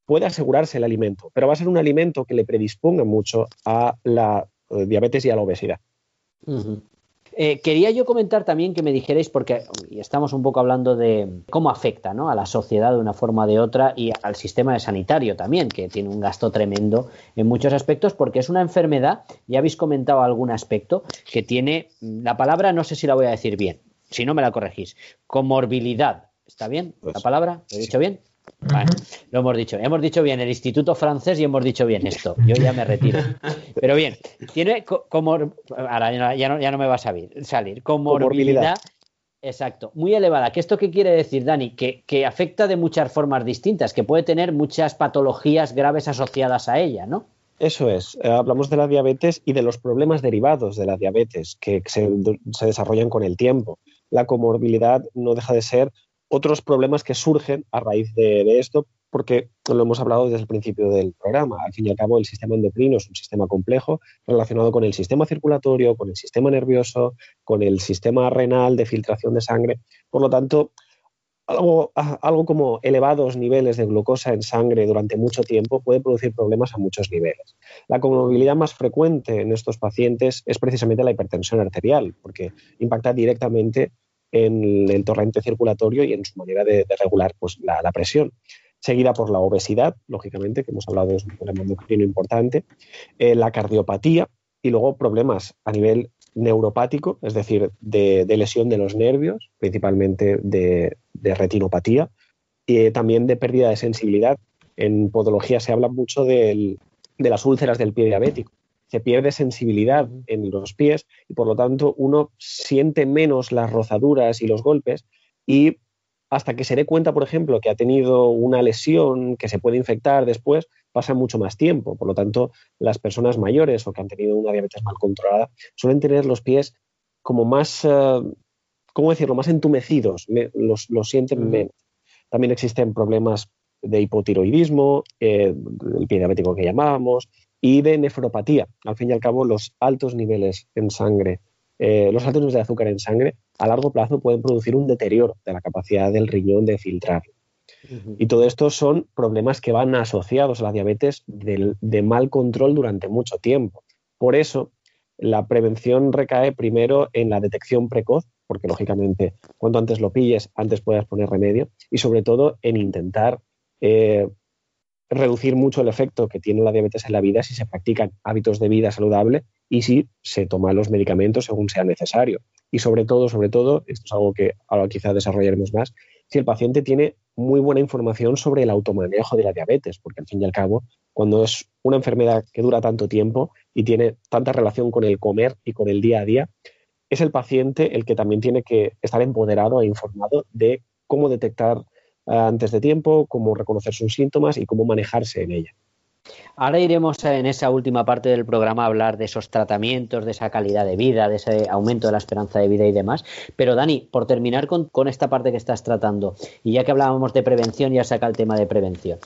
puede asegurarse el alimento, pero va a ser un alimento que le predisponga mucho a la eh, diabetes y a la obesidad. Eh, quería yo comentar también que me dijerais, porque estamos un poco hablando de cómo afecta a la sociedad de una forma o de otra y al sistema de sanitario también, que tiene un gasto tremendo en muchos aspectos, porque es una enfermedad, ya habéis comentado algún aspecto, que tiene, la palabra no sé si la voy a decir bien, si no me la corregís, comorbilidad. ¿Está bien la pues palabra? ¿Lo he dicho bien? Lo hemos dicho. Hemos dicho bien el Instituto Francés y hemos dicho bien esto. Yo ya me retiro. Pero bien, tiene como. Ahora ya no, ya no me va a salir. salir comorbilidad. Exacto, muy elevada. ¿Qué esto qué quiere decir, Dani? Que, que, afecta de muchas formas distintas, que puede tener muchas patologías graves asociadas a ella, ¿no? Eso es. Eh, hablamos de la diabetes y de los problemas derivados de la diabetes que se, desarrollan con el tiempo. La comorbilidad no deja de ser otros problemas que surgen a raíz de, esto, porque lo hemos hablado desde el principio del programa. Al fin y al cabo, el sistema endocrino es un sistema complejo relacionado con el sistema circulatorio, con el sistema nervioso, con el sistema renal de filtración de sangre. Por lo tanto, algo, algo, como elevados niveles de glucosa en sangre durante mucho tiempo puede producir problemas a muchos niveles. La comorbilidad más frecuente en estos pacientes es precisamente la hipertensión arterial, porque impacta directamente en el torrente circulatorio y en su manera de, regular pues, la, presión. Seguida por la obesidad, lógicamente, que hemos hablado de un problema endocrino importante, eh, la cardiopatía y luego problemas a nivel neuropático, es decir, de, lesión de los nervios, principalmente de, retinopatía, y también de pérdida de sensibilidad. En podología se habla mucho de las úlceras del pie diabético se pierde sensibilidad en los pies y por lo tanto uno siente menos las rozaduras y los golpes y hasta que se dé cuenta, por ejemplo, que ha tenido una lesión que se puede infectar después, pasa mucho más tiempo. Por lo tanto, las personas mayores o que han tenido una diabetes mal controlada suelen tener los pies como más, eh, ¿cómo decirlo?, más entumecidos, los, sienten menos. También existen problemas de hipotiroidismo, eh, el pie diabético que llamábamos, y de nefropatía. Al fin y al cabo, los altos niveles en sangre, eh, los altos niveles de azúcar en sangre, a largo plazo pueden producir un deterioro de la capacidad del riñón de filtrar. Y todo esto son problemas que van asociados a la diabetes de, mal control durante mucho tiempo. Por eso, la prevención recae primero en la detección precoz, porque lógicamente cuanto antes lo pilles, antes puedas poner remedio, y sobre todo en intentar eh, reducir mucho el efecto que tiene la diabetes en la vida si se practican hábitos de vida saludable y si se toman los medicamentos según sea necesario. Y sobre todo, sobre todo, esto es algo que ahora quizá desarrollaremos más, si el paciente tiene muy buena información sobre el automanejo de la diabetes, porque al fin y al cabo, cuando es una enfermedad que dura tanto tiempo y tiene tanta relación con el comer y con el día a día, es el paciente el que también tiene que estar empoderado e informado de cómo detectar antes de tiempo, cómo reconocer sus síntomas y cómo manejarse en ella. Ahora iremos en esa última parte del programa a hablar de esos tratamientos, de esa calidad de vida, de ese aumento de la esperanza de vida y demás. Pero Dani, por terminar con, esta parte que estás tratando, y ya que hablábamos de prevención, ya saca el tema de prevención.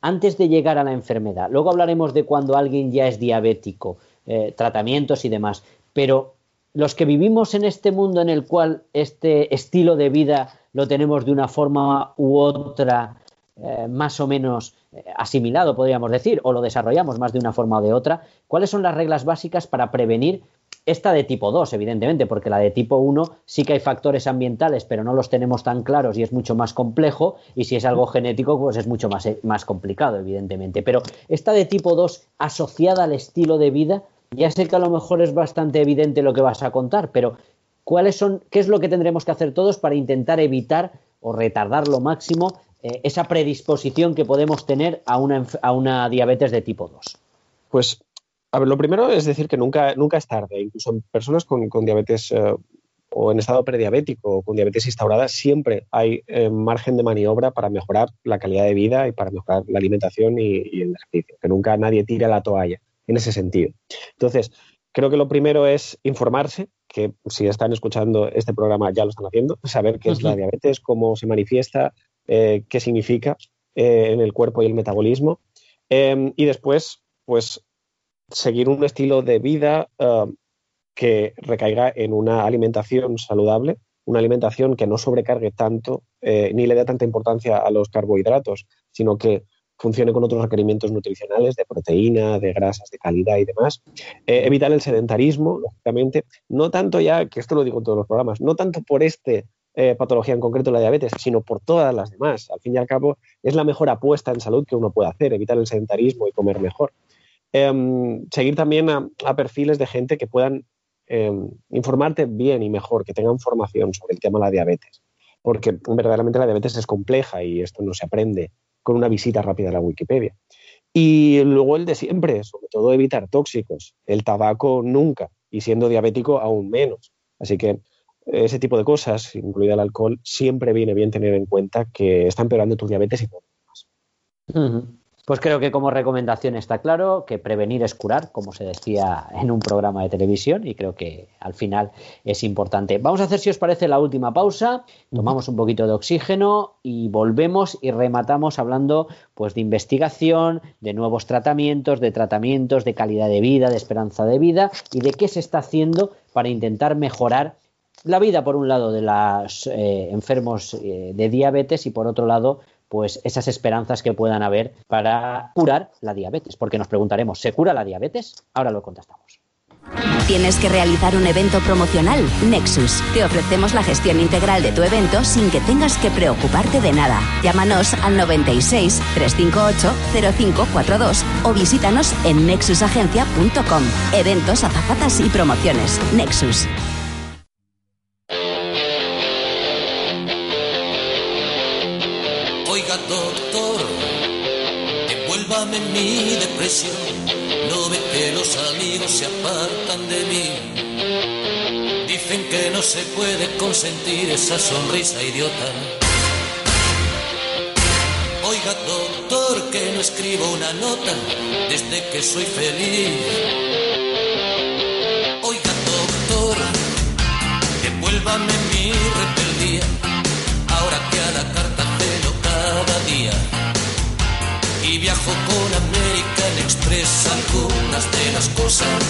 Antes de llegar a la enfermedad, luego hablaremos de cuando alguien ya es diabético, eh, tratamientos y demás, pero los que vivimos en este mundo en el cual este estilo de vida lo tenemos de una forma u otra eh, más o menos eh, asimilado, podríamos decir, o lo desarrollamos más de una forma o de otra, ¿cuáles son las reglas básicas para prevenir esta de tipo 2, evidentemente, porque la de tipo 1 sí que hay factores ambientales, pero no los tenemos tan claros y es mucho más complejo, y si es algo genético, pues es mucho más, eh, más complicado, evidentemente. Pero esta de tipo 2 asociada al estilo de vida, ya sé que a lo mejor es bastante evidente lo que vas a contar, pero ¿cuáles son, qué es lo que tendremos que hacer todos para intentar evitar o retardar lo máximo eh, esa predisposición que podemos tener a una, a una diabetes de tipo 2? Pues, a ver, lo primero es decir que nunca, nunca es tarde. Incluso en personas con, diabetes eh, o en estado prediabético o con diabetes instaurada, siempre hay eh, margen de maniobra para mejorar la calidad de vida y para mejorar la alimentación y, y el ejercicio. Que nunca nadie tira la toalla en ese sentido. Entonces, creo que lo primero es informarse, que si están escuchando este programa ya lo están haciendo, saber qué es la diabetes, cómo se manifiesta, eh, qué significa eh, en el cuerpo y el metabolismo. Em, y después, pues, seguir un estilo de vida um, que recaiga en una alimentación saludable, una alimentación que no sobrecargue tanto eh, ni le dé tanta importancia a los carbohidratos, sino que funcione con otros requerimientos nutricionales de proteína, de grasas de calidad y demás. Eh, evitar el sedentarismo, lógicamente, no tanto ya, que esto lo digo en todos los programas, no tanto por esta eh, patología en concreto, la diabetes, sino por todas las demás. Al fin y al cabo, es la mejor apuesta en salud que uno puede hacer, evitar el sedentarismo y comer mejor. Em, seguir también a, a, perfiles de gente que puedan em, informarte bien y mejor, que tengan formación sobre el tema de la diabetes, porque verdaderamente la diabetes es compleja y esto no se aprende con una visita rápida a la Wikipedia. Y luego el de siempre, sobre todo evitar tóxicos. El tabaco nunca, y siendo diabético aún menos. Así que ese tipo de cosas, incluida el alcohol, siempre viene bien tener en cuenta que está empeorando tu diabetes y todo lo. Pues creo que como recomendación está claro que prevenir es curar, como se decía en un programa de televisión, y creo que al final es importante. Vamos a hacer, si os parece, la última pausa, tomamos un poquito de oxígeno y volvemos y rematamos hablando pues de investigación, de nuevos tratamientos, de tratamientos de calidad de vida, de esperanza de vida y de qué se está haciendo para intentar mejorar la vida, por un lado, de los eh, enfermos eh, de diabetes y por otro lado, pues esas esperanzas que puedan haber para curar la diabetes. Porque nos preguntaremos, ¿se cura la diabetes? Ahora lo contestamos. ¿Tienes que realizar un evento promocional? Nexus. Te ofrecemos la gestión integral de tu evento sin que tengas que preocuparte de nada. Llámanos al 96 358 0542 o visítanos en nexusagencia.com. Eventos, azafatas y promociones. Nexus. Mi depresión. No ve que los amigos se apartan de mí. Dicen que no se puede consentir esa sonrisa idiota. Oiga, doctor, que no escribo una nota desde que soy feliz. Oiga, doctor, devuélvame mi rebeldía. Ahora que a la viajo con American Express algunas de las cosas.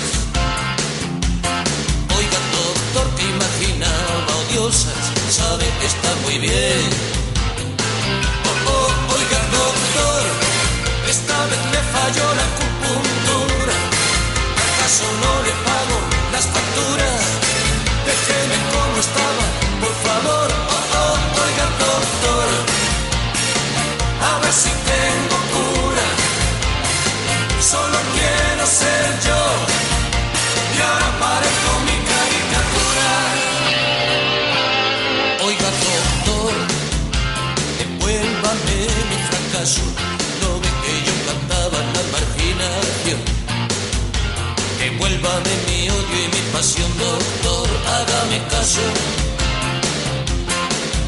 Oiga, doctor, que imaginaba odiosas, sabe que está muy bien. Oh, oh, oiga, doctor, esta vez me falló la acupuntura. ¿Acaso no le pago las facturas? Déjeme como estaba, por favor. Oh, oh, oiga, doctor, a ver si tengo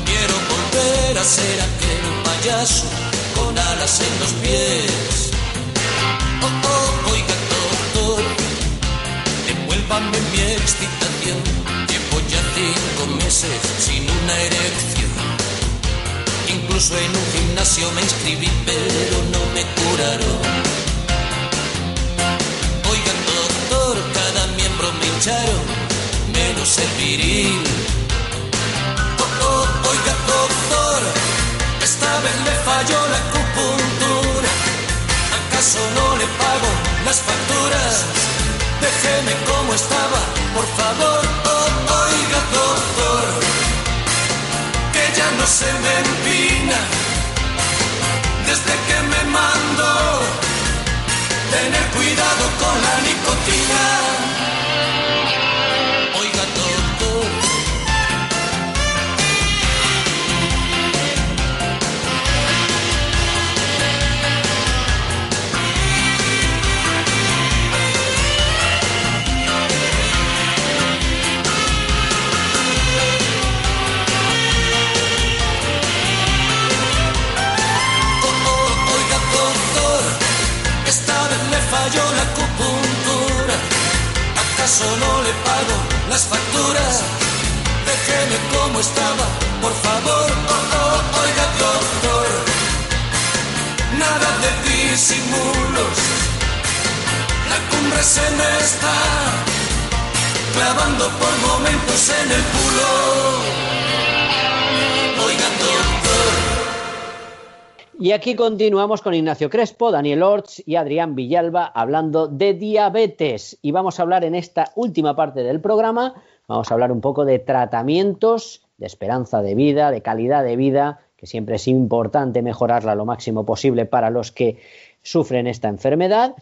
Quiero volver a ser aquel payaso con alas en los pies Oh, oh, oiga, doctor, devuélvame mi excitación. Llevo ya cinco meses sin una erección. Incluso en un gimnasio me inscribí, pero no me curaron. Oiga, doctor, cada miembro me hincharon, menos el viril. Oh, oh, oiga, doctor, esta vez me falló la acupuntura ¿Acaso no le pago las facturas? Déjeme como estaba, por favor, oh, oiga doctor, que ya no se me empina desde que me mando tener cuidado con la nicotina. No le pago las facturas? Déjeme como estaba, por favor, oh, oh, oiga doctor. Nada de disimulos, la cumbre se me está clavando por momentos en el culo. Y aquí continuamos con Ignacio Crespo, Daniel Orts y Adrián Villalba hablando de diabetes. Y vamos a hablar en esta última parte del programa, vamos a hablar un poco de tratamientos, de esperanza de vida, de calidad de vida, que siempre es importante mejorarla lo máximo posible para los que sufren esta enfermedad.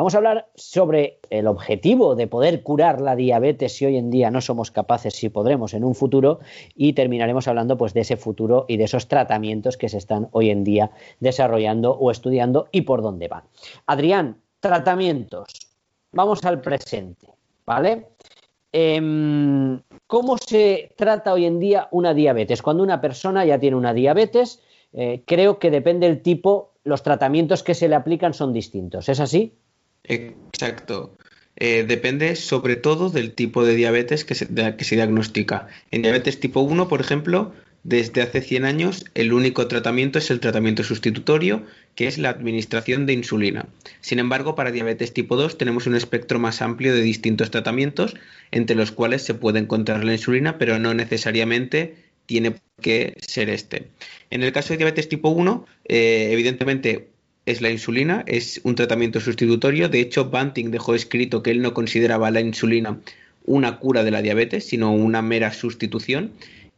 Vamos a hablar sobre el objetivo de poder curar la diabetes si hoy en día no somos capaces, si podremos en un futuro, y terminaremos hablando pues de ese futuro y de esos tratamientos que se están hoy en día desarrollando o estudiando y por dónde van. Adrián, tratamientos. Vamos al presente, ¿vale? Em, ¿Cómo se trata hoy en día una diabetes? Cuando una persona ya tiene una diabetes, eh, creo que depende del tipo los tratamientos que se le aplican son distintos. ¿Es así? Exacto. Eh, depende sobre todo del tipo de diabetes que se, diagnostica. En diabetes tipo 1, por ejemplo, desde hace 100 años el único tratamiento es el tratamiento sustitutorio, que es la administración de insulina. Sin embargo, para diabetes tipo 2 tenemos un espectro más amplio de distintos tratamientos, entre los cuales se puede encontrar la insulina, pero no necesariamente tiene que ser este. En el caso de diabetes tipo 1, eh, evidentemente es la insulina, es un tratamiento sustitutorio. De hecho, Banting dejó escrito que él no consideraba la insulina una cura de la diabetes, sino una mera sustitución.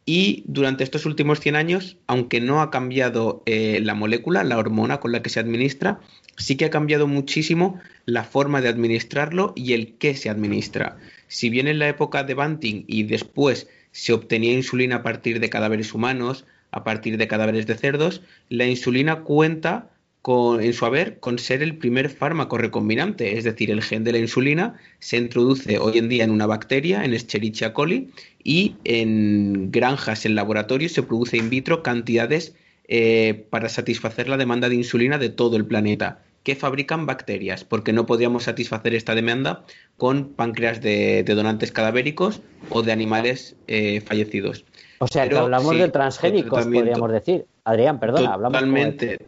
Y durante estos últimos 100 años, aunque no ha cambiado eh, la molécula, la hormona con la que se administra, sí que ha cambiado muchísimo la forma de administrarlo y el qué se administra. Si bien en la época de Banting y después se obtenía insulina a partir de cadáveres humanos, a partir de cadáveres de cerdos, la insulina cuenta en su haber con ser el primer fármaco recombinante, es decir, el gen de la insulina se introduce hoy en día en una bacteria, en Escherichia coli, y en granjas, en laboratorios, se produce in vitro cantidades eh, para satisfacer la demanda de insulina de todo el planeta, que fabrican bacterias, porque no podríamos satisfacer esta demanda con páncreas de, donantes cadavéricos o de animales eh, fallecidos. O sea, que hablamos de transgénicos, podríamos decir. Adrián, perdona, hablamos Totalmente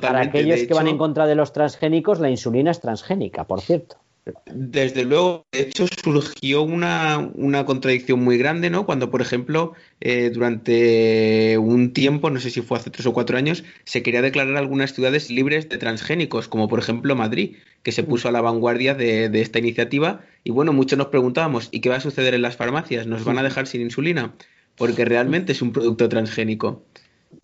para aquellos que van en contra de los transgénicos, la insulina es transgénica, por cierto. Desde luego, de hecho, surgió una, contradicción muy grande, ¿no? Cuando, por ejemplo, eh, durante un tiempo, no sé si fue hace tres o cuatro años, se quería declarar algunas ciudades libres de transgénicos, como por ejemplo Madrid, que se puso a la vanguardia de, de esta iniciativa. Y bueno, muchos nos preguntábamos, ¿y qué va a suceder en las farmacias? ¿Nos van a dejar sin insulina? Porque realmente es un producto transgénico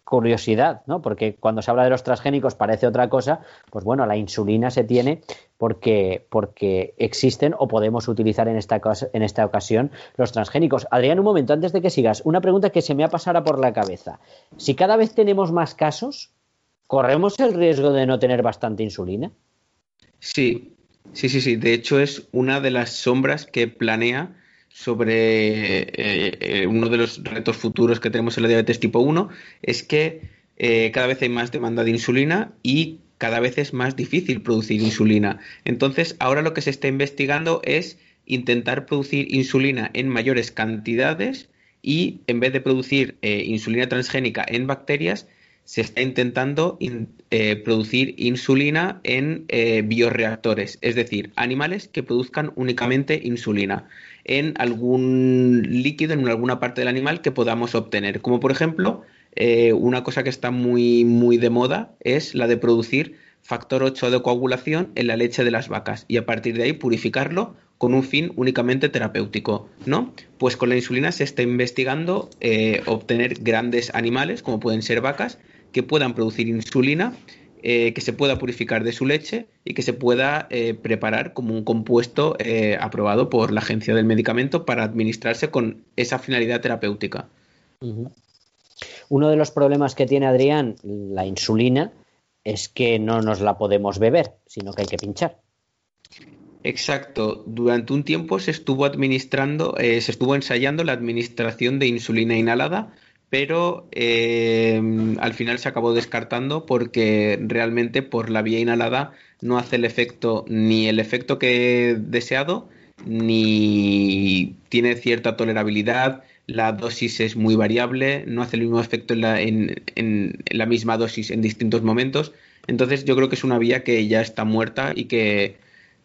curiosidad, ¿no? Porque cuando se habla de los transgénicos parece otra cosa, pues bueno, la insulina se tiene porque, porque existen o podemos utilizar en esta, en esta ocasión los transgénicos. Adrián, un momento, antes de que sigas, una pregunta que se me ha pasado por la cabeza. Si cada vez tenemos más casos, ¿corremos el riesgo de no tener bastante insulina? Sí, sí, sí, sí. De hecho, es una de las sombras que planea sobre eh, eh, uno de los retos futuros que tenemos en la diabetes tipo 1 es que eh, cada vez hay más demanda de insulina y cada vez es más difícil producir insulina. Entonces, ahora lo que se está investigando es intentar producir insulina en mayores cantidades y en vez de producir insulina transgénica en bacterias, se está intentando producir insulina en bioreactores, es decir, animales que produzcan únicamente insulina en algún líquido, en alguna parte del animal que podamos obtener. Como por ejemplo, eh, una cosa que está muy, muy de moda es la de producir factor 8 de coagulación en la leche de las vacas y a partir de ahí purificarlo con un fin únicamente terapéutico, ¿no? Pues con la insulina se está investigando eh, obtener grandes animales, como pueden ser vacas, que puedan producir insulina eh, que se pueda purificar de su leche y que se pueda eh, preparar como un compuesto eh, aprobado por la agencia del medicamento para administrarse con esa finalidad terapéutica. Uno de los problemas que tiene Adrián, la insulina, es que no nos la podemos beber, sino que hay que pinchar. Exacto. Durante un tiempo se estuvo administrando, se estuvo ensayando la administración de insulina inhalada pero eh, al final se acabó descartando porque realmente por la vía inhalada no hace el efecto ni el efecto que he deseado ni tiene cierta tolerabilidad, la dosis es muy variable, no hace el mismo efecto en la, en la misma dosis en distintos momentos. Entonces yo creo que es una vía que ya está muerta y que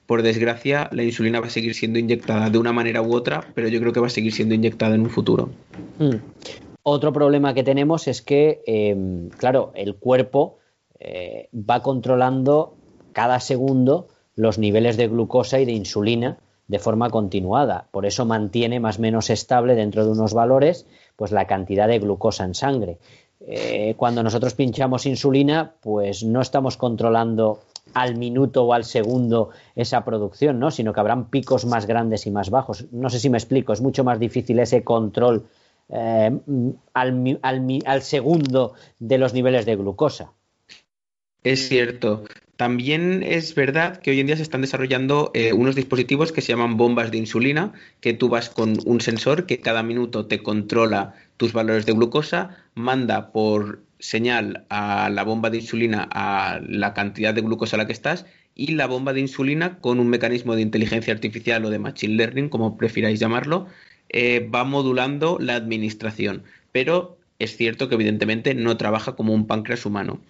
por desgracia la insulina va a seguir siendo inyectada de una manera u otra, pero yo creo que va a seguir siendo inyectada en un futuro. Mm. Otro problema que tenemos es que, em, claro, el cuerpo eh, va controlando cada segundo los niveles de glucosa y de insulina de forma continuada. Por eso mantiene más o menos estable dentro de unos valores pues la cantidad de glucosa en sangre. Eh, cuando nosotros pinchamos insulina, pues no estamos controlando al minuto o al segundo esa producción, ¿no? Sino que habrán picos más grandes y más bajos. No sé si me explico, es mucho más difícil ese control eh, al, segundo de los niveles de glucosa. Es cierto. También es verdad que hoy en día se están desarrollando eh, unos dispositivos que se llaman bombas de insulina, que tú vas con un sensor que cada minuto te controla tus valores de glucosa, manda por señal a la bomba de insulina a la cantidad de glucosa a la que estás y la bomba de insulina con un mecanismo de inteligencia artificial o de machine learning, como prefiráis llamarlo, eh, va modulando la administración. Pero es cierto que evidentemente no trabaja como un páncreas humano.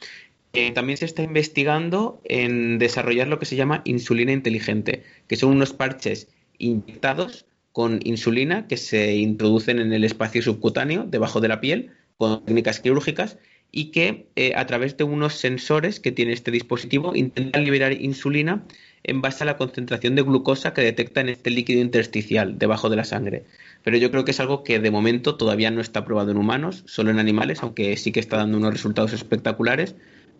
Eh, también se está investigando en desarrollar lo que se llama insulina inteligente, que son unos parches inyectados con insulina que se introducen en el espacio subcutáneo, debajo de la piel, con técnicas quirúrgicas, y que eh, a través de unos sensores que tiene este dispositivo intentan liberar insulina en base a la concentración de glucosa que detecta en este líquido intersticial debajo de la sangre. Pero yo creo que es algo que de momento todavía no está probado en humanos, solo en animales, aunque sí que está dando unos resultados espectaculares.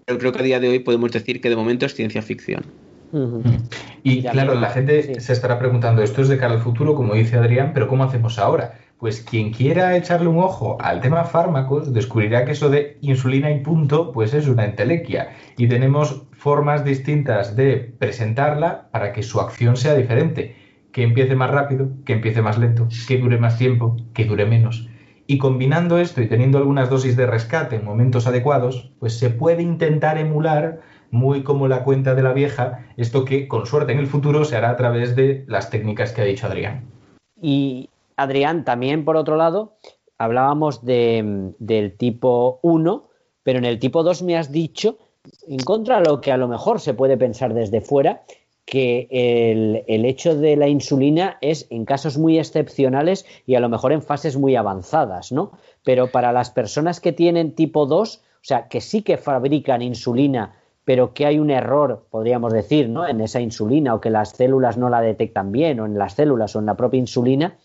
Pero creo que a día de hoy podemos decir que de momento es ciencia ficción. Y claro, la gente se estará preguntando, esto es de cara al futuro, como dice Adrián, pero ¿cómo hacemos ahora? Pues quien quiera echarle un ojo al tema fármacos descubrirá que eso de insulina y punto, pues es una entelequia. Y tenemos formas distintas de presentarla para que su acción sea diferente. Que empiece más rápido, que empiece más lento, que dure más tiempo, que dure menos. Y combinando esto y teniendo algunas dosis de rescate en momentos adecuados, pues se puede intentar emular muy como la cuenta de la vieja, esto que con suerte en el futuro se hará a través de las técnicas que ha dicho Adrián. Y Adrián, también por otro lado, hablábamos del tipo 1, pero en el tipo 2 me has dicho, en contra de lo que a lo mejor se puede pensar desde fuera, que el, el, hecho de la insulina es en casos muy excepcionales y a lo mejor en fases muy avanzadas, ¿no? Pero para las personas que tienen tipo 2, o sea, que sí que fabrican insulina pero que hay un error, podríamos decir, ¿no? en esa insulina o que las células no la detectan bien o en las células o en la propia insulina,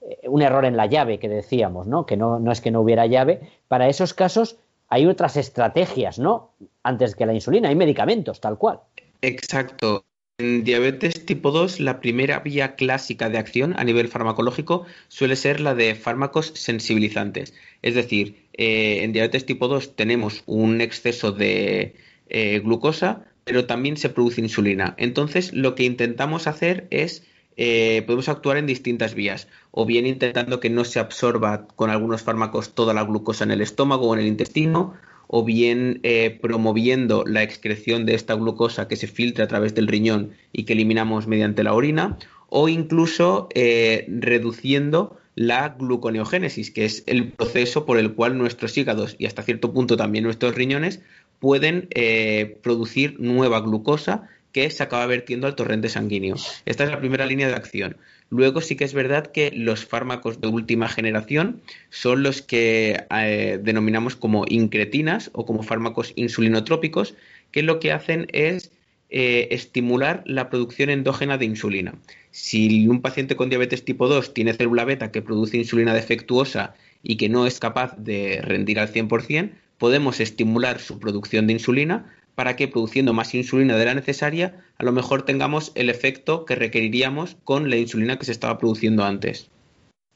eh, un error en la llave que decíamos, ¿no? que no, no es que no hubiera llave, para esos casos hay otras estrategias, ¿no? Antes que la insulina, hay medicamentos, tal cual. Exacto. En diabetes tipo 2, la primera vía clásica de acción a nivel farmacológico suele ser la de fármacos sensibilizantes. Es decir, eh, en diabetes tipo 2 tenemos un exceso de, eh, glucosa, pero también se produce insulina. Entonces, lo que intentamos hacer es, eh, podemos actuar en distintas vías, o bien intentando que no se absorba con algunos fármacos toda la glucosa en el estómago o en el intestino, o bien eh, promoviendo la excreción de esta glucosa que se filtra a través del riñón y que eliminamos mediante la orina, o incluso reduciendo la gluconeogénesis, que es el proceso por el cual nuestros hígados y hasta cierto punto también nuestros riñones pueden eh, producir nueva glucosa que se acaba vertiendo al torrente sanguíneo. Esta es la primera línea de acción. Luego sí que es verdad que los fármacos de última generación son los que eh, denominamos como incretinas o como fármacos insulinotrópicos, que lo que hacen es eh, estimular la producción endógena de insulina. Si un paciente con diabetes tipo 2 tiene célula beta que produce insulina defectuosa y que no es capaz de rendir al 100%, podemos estimular su producción de insulina para que produciendo más insulina de la necesaria, a lo mejor tengamos el efecto que requeriríamos con la insulina que se estaba produciendo antes.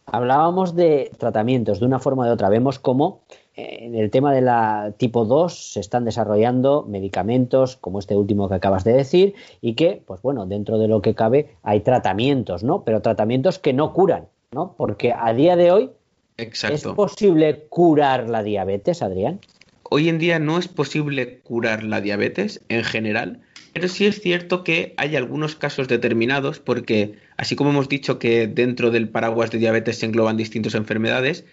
Hablábamos de tratamientos de una forma o de otra. Vemos cómo eh, en el tema de la tipo 2 se están desarrollando medicamentos como este último que acabas de decir y que, pues bueno, dentro de lo que cabe hay tratamientos, ¿no? Pero tratamientos que no curan, ¿no? Porque a día de hoy ¿Es posible curar la diabetes, Adrián? Hoy en día no es posible curar la diabetes en general, pero sí es cierto que hay algunos casos determinados porque, así como hemos dicho que dentro del paraguas de diabetes se engloban distintas enfermedades,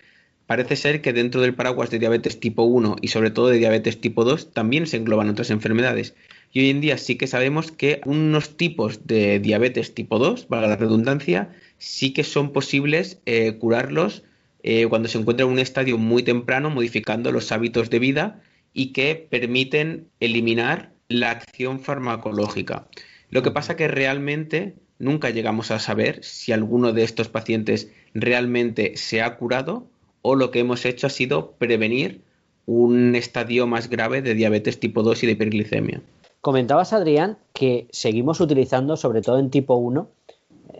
parece ser que dentro del paraguas de diabetes tipo 1 y sobre todo de diabetes tipo 2 también se engloban otras enfermedades. Y hoy en día sí que sabemos que unos tipos de diabetes tipo 2, valga la redundancia, sí que son posibles eh, curarlos eh, cuando se encuentra en un estadio muy temprano, modificando los hábitos de vida y que permiten eliminar la acción farmacológica. Lo que pasa que realmente nunca llegamos a saber si alguno de estos pacientes realmente se ha curado o lo que hemos hecho ha sido prevenir un estadio más grave de diabetes tipo 2 y de hiperglicemia. Comentabas, Adrián, que seguimos utilizando, sobre todo en tipo 1,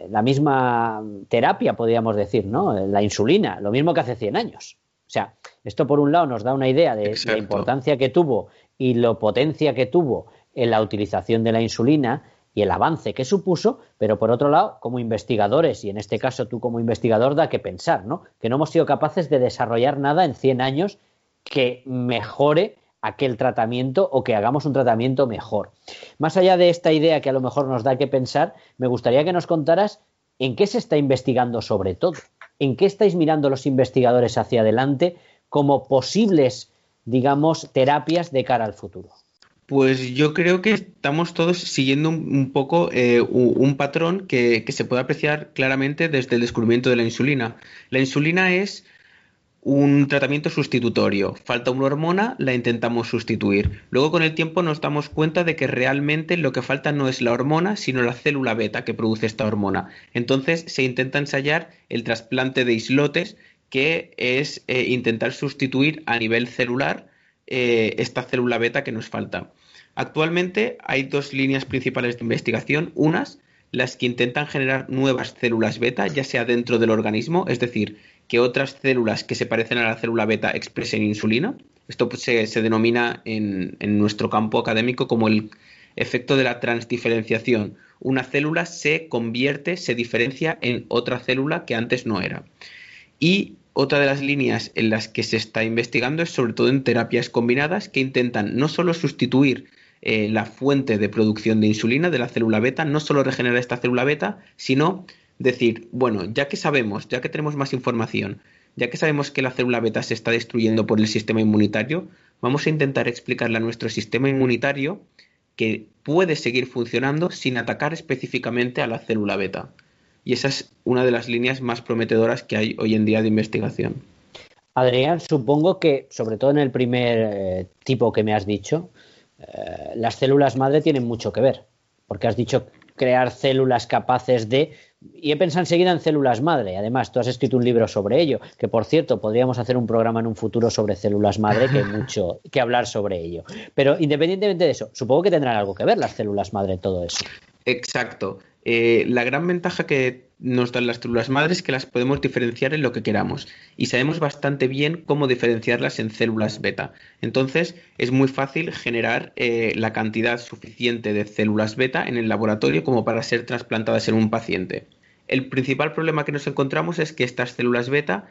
la misma terapia, podríamos decir, ¿no? La insulina, lo mismo que hace 100 años. O sea, esto por un lado nos da una idea de la importancia que tuvo y la potencia que tuvo en la utilización de la insulina y el avance que supuso, pero por otro lado, como investigadores, y en este caso tú como investigador da que pensar, ¿no? Que no hemos sido capaces de desarrollar nada en 100 años que mejore aquel tratamiento o que hagamos un tratamiento mejor. Más allá de esta idea que a lo mejor nos da que pensar, me gustaría que nos contaras en qué se está investigando sobre todo, en qué estáis mirando los investigadores hacia adelante como posibles, digamos, terapias de cara al futuro. Pues yo creo que estamos todos siguiendo un, poco eh, un, patrón que, que, se puede apreciar claramente desde el descubrimiento de la insulina. La insulina es un tratamiento sustitutorio. Falta una hormona, la intentamos sustituir. Luego con el tiempo nos damos cuenta de que realmente lo que falta no es la hormona, sino la célula beta que produce esta hormona. Entonces se intenta ensayar el trasplante de islotes, que es eh, intentar sustituir a nivel celular eh, esta célula beta que nos falta. Actualmente hay dos líneas principales de investigación. Unas, las que intentan generar nuevas células beta, ya sea dentro del organismo, es decir, que otras células que se parecen a la célula beta expresen insulina. Esto pues, se, denomina en, nuestro campo académico como el efecto de la transdiferenciación. Una célula se convierte, se diferencia en otra célula que antes no era. Y otra de las líneas en las que se está investigando es sobre todo en terapias combinadas que intentan no solo sustituir eh, la fuente de producción de insulina de la célula beta, no solo regenerar esta célula beta, sino decir, bueno, ya que sabemos, ya que tenemos más información, ya que sabemos que la célula beta se está destruyendo por el sistema inmunitario, vamos a intentar explicarle a nuestro sistema inmunitario que puede seguir funcionando sin atacar específicamente a la célula beta. Y esa es una de las líneas más prometedoras que hay hoy en día de investigación. Adrián, supongo que, sobre todo en el primer eh, tipo que me has dicho, eh, las células madre tienen mucho que ver, porque has dicho crear células capaces de y he pensado enseguida en células madre. Además, tú has escrito un libro sobre ello, que por cierto, podríamos hacer un programa en un futuro sobre células madre, que hay mucho que hablar sobre ello. Pero independientemente de eso, supongo que tendrán algo que ver las células madre en todo eso. Exacto. Eh, la gran ventaja que nos dan las células madres es que las podemos diferenciar en lo que queramos y sabemos bastante bien cómo diferenciarlas en células beta. Entonces es muy fácil generar eh, la cantidad suficiente de células beta en el laboratorio como para ser trasplantadas en un paciente. El principal problema que nos encontramos es que estas células beta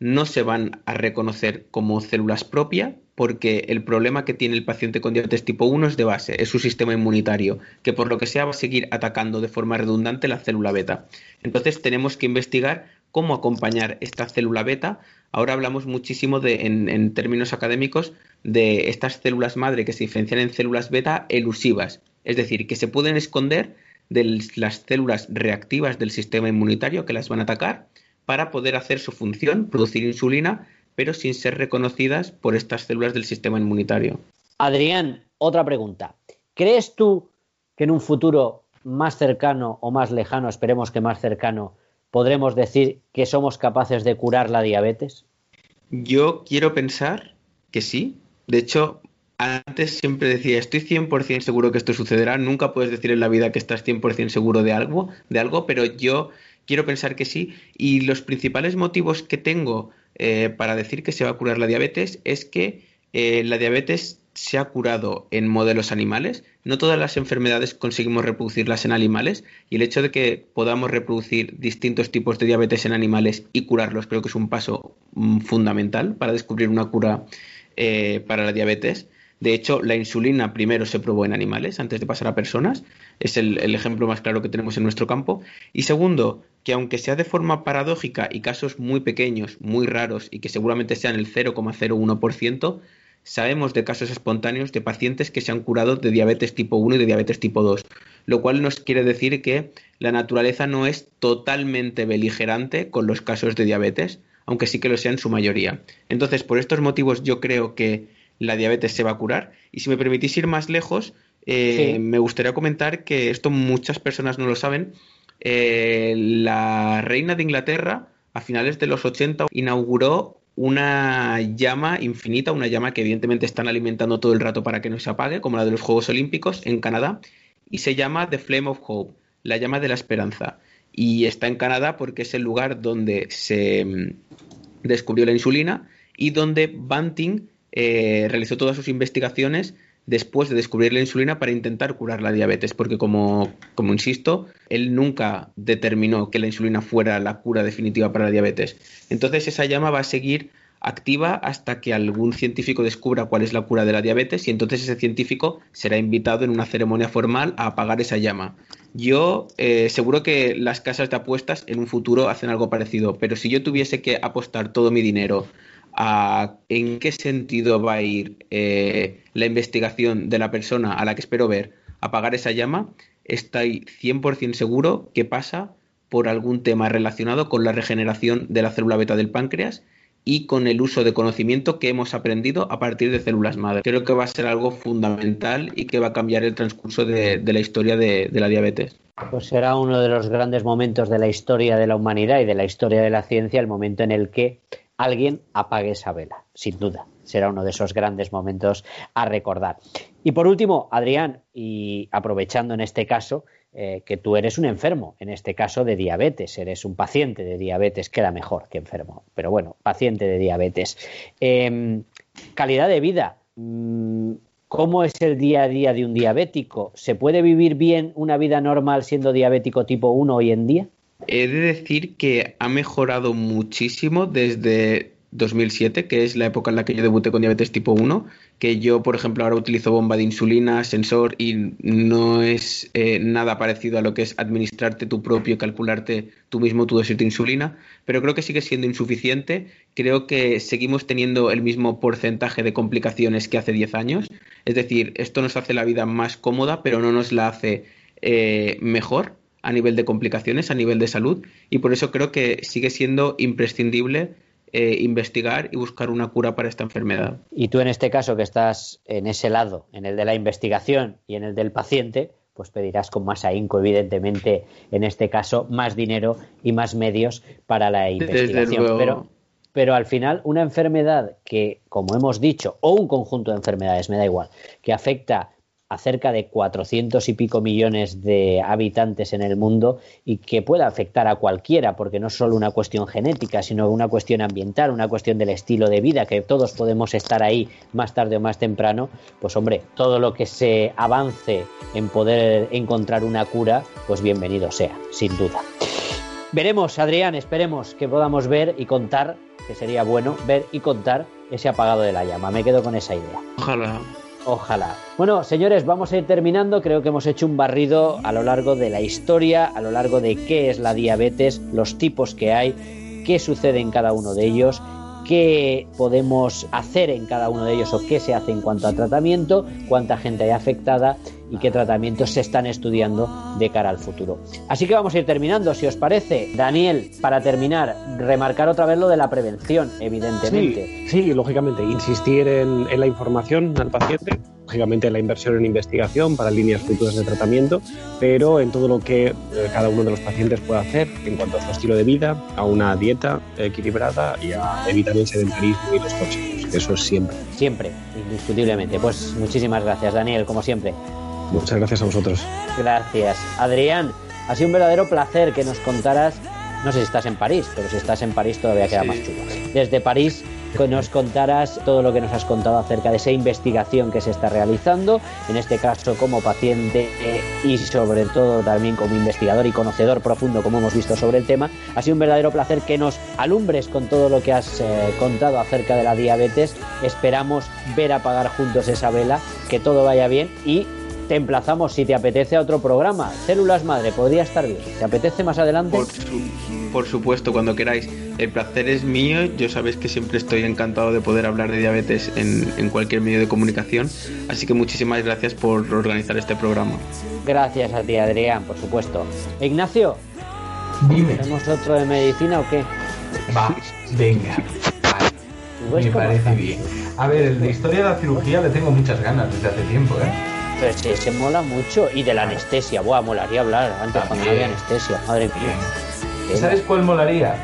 no se van a reconocer como células propias porque el problema que tiene el paciente con diabetes tipo 1 es de base, es su sistema inmunitario, que por lo que sea va a seguir atacando de forma redundante la célula beta. Entonces tenemos que investigar cómo acompañar esta célula beta. Ahora hablamos muchísimo de, en, términos académicos de estas células madre que se diferencian en células beta elusivas, es decir, que se pueden esconder de las células reactivas del sistema inmunitario que las van a atacar para poder hacer su función, producir insulina, pero sin ser reconocidas por estas células del sistema inmunitario. Adrián, otra pregunta. ¿Crees tú que en un futuro más cercano o más lejano, esperemos que más cercano, podremos decir que somos capaces de curar la diabetes? Yo quiero pensar que sí. De hecho, antes siempre decía, estoy 100% seguro que esto sucederá. Nunca puedes decir en la vida que estás 100% seguro de algo, de algo, pero yo quiero pensar que sí. Y los principales motivos que tengo eh, para decir que se va a curar la diabetes es que eh, la diabetes se ha curado en modelos animales. No todas las enfermedades conseguimos reproducirlas en animales y el hecho de que podamos reproducir distintos tipos de diabetes en animales y curarlos creo que es un paso mm, fundamental para descubrir una cura eh, para la diabetes. De hecho, la insulina primero se probó en animales antes de pasar a personas. Es el, ejemplo más claro que tenemos en nuestro campo. Y segundo, que aunque sea de forma paradójica y casos muy pequeños, muy raros y que seguramente sean el 0,01%, sabemos de casos espontáneos de pacientes que se han curado de diabetes tipo 1 y de diabetes tipo 2, lo cual nos quiere decir que la naturaleza no es totalmente beligerante con los casos de diabetes, aunque sí que lo sea en su mayoría. Entonces, por estos motivos yo creo que la diabetes se va a curar. Y si me permitís ir más lejos, eh, me gustaría comentar que esto muchas personas no lo saben. Eh, la reina de Inglaterra, a finales de los 80, inauguró una llama infinita, una llama que evidentemente están alimentando todo el rato para que no se apague, como la de los Juegos Olímpicos en Canadá, y se llama The Flame of Hope, la llama de la esperanza. Y está en Canadá porque es el lugar donde se mm, descubrió la insulina y donde Banting eh, realizó todas sus investigaciones después de descubrir la insulina para intentar curar la diabetes, porque como, como insisto, él nunca determinó que la insulina fuera la cura definitiva para la diabetes. Entonces esa llama va a seguir activa hasta que algún científico descubra cuál es la cura de la diabetes y entonces ese científico será invitado en una ceremonia formal a apagar esa llama. Yo eh, seguro que las casas de apuestas en un futuro hacen algo parecido, pero si yo tuviese que apostar todo mi dinero en qué sentido va a ir eh, la investigación de la persona a la que espero ver apagar esa llama, estoy 100% seguro que pasa por algún tema relacionado con la regeneración de la célula beta del páncreas y con el uso de conocimiento que hemos aprendido a partir de células madre. Creo que va a ser algo fundamental y que va a cambiar el transcurso de, de la historia de, de la diabetes. Pues será uno de los grandes momentos de la historia de la humanidad y de la historia de la ciencia, el momento en el que alguien apague esa vela, sin duda. Será uno de esos grandes momentos a recordar. Y por último, Adrián, y aprovechando en este caso, eh, que tú eres un enfermo, en este caso de diabetes, eres un paciente de diabetes, queda mejor que enfermo, pero bueno, paciente de diabetes. Eh, calidad de vida. Mm, ¿Cómo es el día a día de un diabético? ¿Se puede vivir bien una vida normal siendo diabético tipo 1 hoy en día? He de decir que ha mejorado muchísimo desde 2007, que es la época en la que yo debuté con diabetes tipo 1, que yo, por ejemplo, ahora utilizo bomba de insulina, sensor, y no es eh, nada parecido a lo que es administrarte tu propio, calcularte tú mismo tu dosis de insulina, pero creo que sigue siendo insuficiente. Creo que seguimos teniendo el mismo porcentaje de complicaciones que hace 10 años. Es decir, esto nos hace la vida más cómoda, pero no nos la hace eh, mejor a nivel de complicaciones, a nivel de salud, y por eso creo que sigue siendo imprescindible eh, investigar y buscar una cura para esta enfermedad. Y tú en este caso que estás en ese lado, en el de la investigación y en el del paciente, pues pedirás con más ahínco, evidentemente, en este caso, más dinero y más medios para la investigación. Pero, pero al final, una enfermedad que, como hemos dicho, o un conjunto de enfermedades, me da igual, que afecta a cerca de 400 y pico millones de habitantes en el mundo y que pueda afectar a cualquiera, porque no es solo una cuestión genética, sino una cuestión ambiental, una cuestión del estilo de vida, que todos podemos estar ahí más tarde o más temprano, pues hombre, todo lo que se avance en poder encontrar una cura, pues bienvenido sea, sin duda. Veremos, Adrián, esperemos que podamos ver y contar, que sería bueno ver y contar ese apagado de la llama. Me quedo con esa idea. Ojalá. Ojalá. Bueno, señores, vamos a ir terminando. Creo que hemos hecho un barrido a lo largo de la historia, a lo largo de qué es la diabetes, los tipos que hay, qué sucede en cada uno de ellos, qué podemos hacer en cada uno de ellos o qué se hace en cuanto a tratamiento, cuánta gente hay afectada y qué tratamientos se están estudiando de cara al futuro. Así que vamos a ir terminando, si os parece. Daniel, para terminar, remarcar otra vez lo de la prevención, evidentemente. Sí, lógicamente, insistir en la información al paciente, lógicamente la inversión en investigación para líneas futuras de tratamiento, pero en todo lo que eh, cada uno de los pacientes puede hacer en cuanto a su estilo de vida, a una dieta equilibrada y a evitar el sedentarismo y los tóxicos. Eso es siempre. Siempre, indiscutiblemente. Pues muchísimas gracias, Daniel, como siempre. Muchas gracias a vosotros. Gracias. Adrián, ha sido un verdadero placer que nos contaras, no sé si estás en París, pero si estás en París todavía queda Sí. más chulo. Desde París, que nos contaras todo lo que nos has contado acerca de esa investigación que se está realizando, en este caso como paciente eh, y sobre todo también como investigador y conocedor profundo, como hemos visto sobre el tema. Ha sido un verdadero placer que nos alumbres con todo lo que has eh, contado acerca de la diabetes. Esperamos ver apagar juntos esa vela, que todo vaya bien y te emplazamos si te apetece a otro programa. Células madre, podría estar bien. ¿Te apetece más adelante? Por, su- por supuesto, cuando queráis. El placer es mío. Yo sabéis que siempre estoy encantado de poder hablar de diabetes en, en cualquier medio de comunicación. Así que muchísimas gracias por organizar este programa. Gracias a ti, Adrián, por supuesto. Ignacio, Dime. ¿hacemos otro de medicina o qué? Va, venga. Vale, ¿Tú ves me parece bien. A ver, el de historia de la cirugía le tengo muchas ganas desde hace tiempo, ¿eh? Pero sí, se mola mucho. Y de la anestesia, buah, molaría hablar antes cuando no había anestesia. Madre mía. ¿Sabes cuál molaría?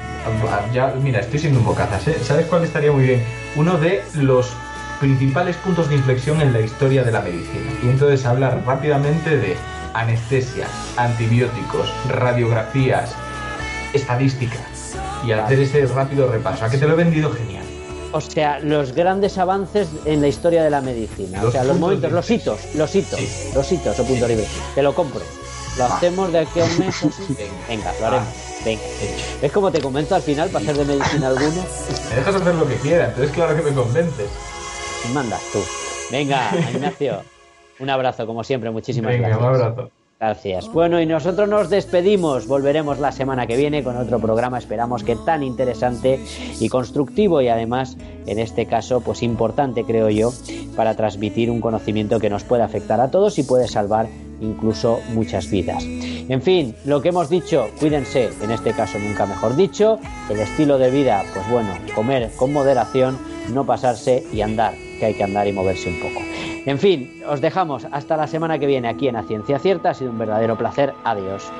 Ya, mira, estoy siendo un bocazas, ¿eh? ¿Sabes cuál estaría muy bien? Uno de los principales puntos de inflexión en la historia de la medicina. Y entonces hablar rápidamente de anestesia, antibióticos, radiografías, estadística. Y hacer ese rápido repaso. ¿A que te lo he vendido genial? O sea, los grandes avances en la historia de la medicina. o sea, los momentos, los hitos, los hitos, Sí. los hitos o punto libre. Te lo compro. ¿Lo hacemos de aquí a un mes? Venga, lo haremos. Venga. ¿Ves cómo te convento al final para hacer de medicina alguno? Me dejas hacer lo que quiera, entonces claro que me convences. Mandas tú. Venga, Ignacio. Un abrazo, como siempre. Muchísimas Venga, gracias. un abrazo. Gracias. Bueno, y nosotros nos despedimos. Volveremos la semana que viene con otro programa, esperamos que tan interesante y constructivo y además, en este caso, pues importante, creo yo, para transmitir un conocimiento que nos puede afectar a todos y puede salvar incluso muchas vidas. En fin, lo que hemos dicho, cuídense, en este caso nunca mejor dicho, el estilo de vida, pues bueno, comer con moderación, no pasarse y andar, que hay que andar y moverse un poco. En fin, os dejamos hasta la semana que viene aquí en A Ciencia Cierta. Ha sido un verdadero placer. Adiós.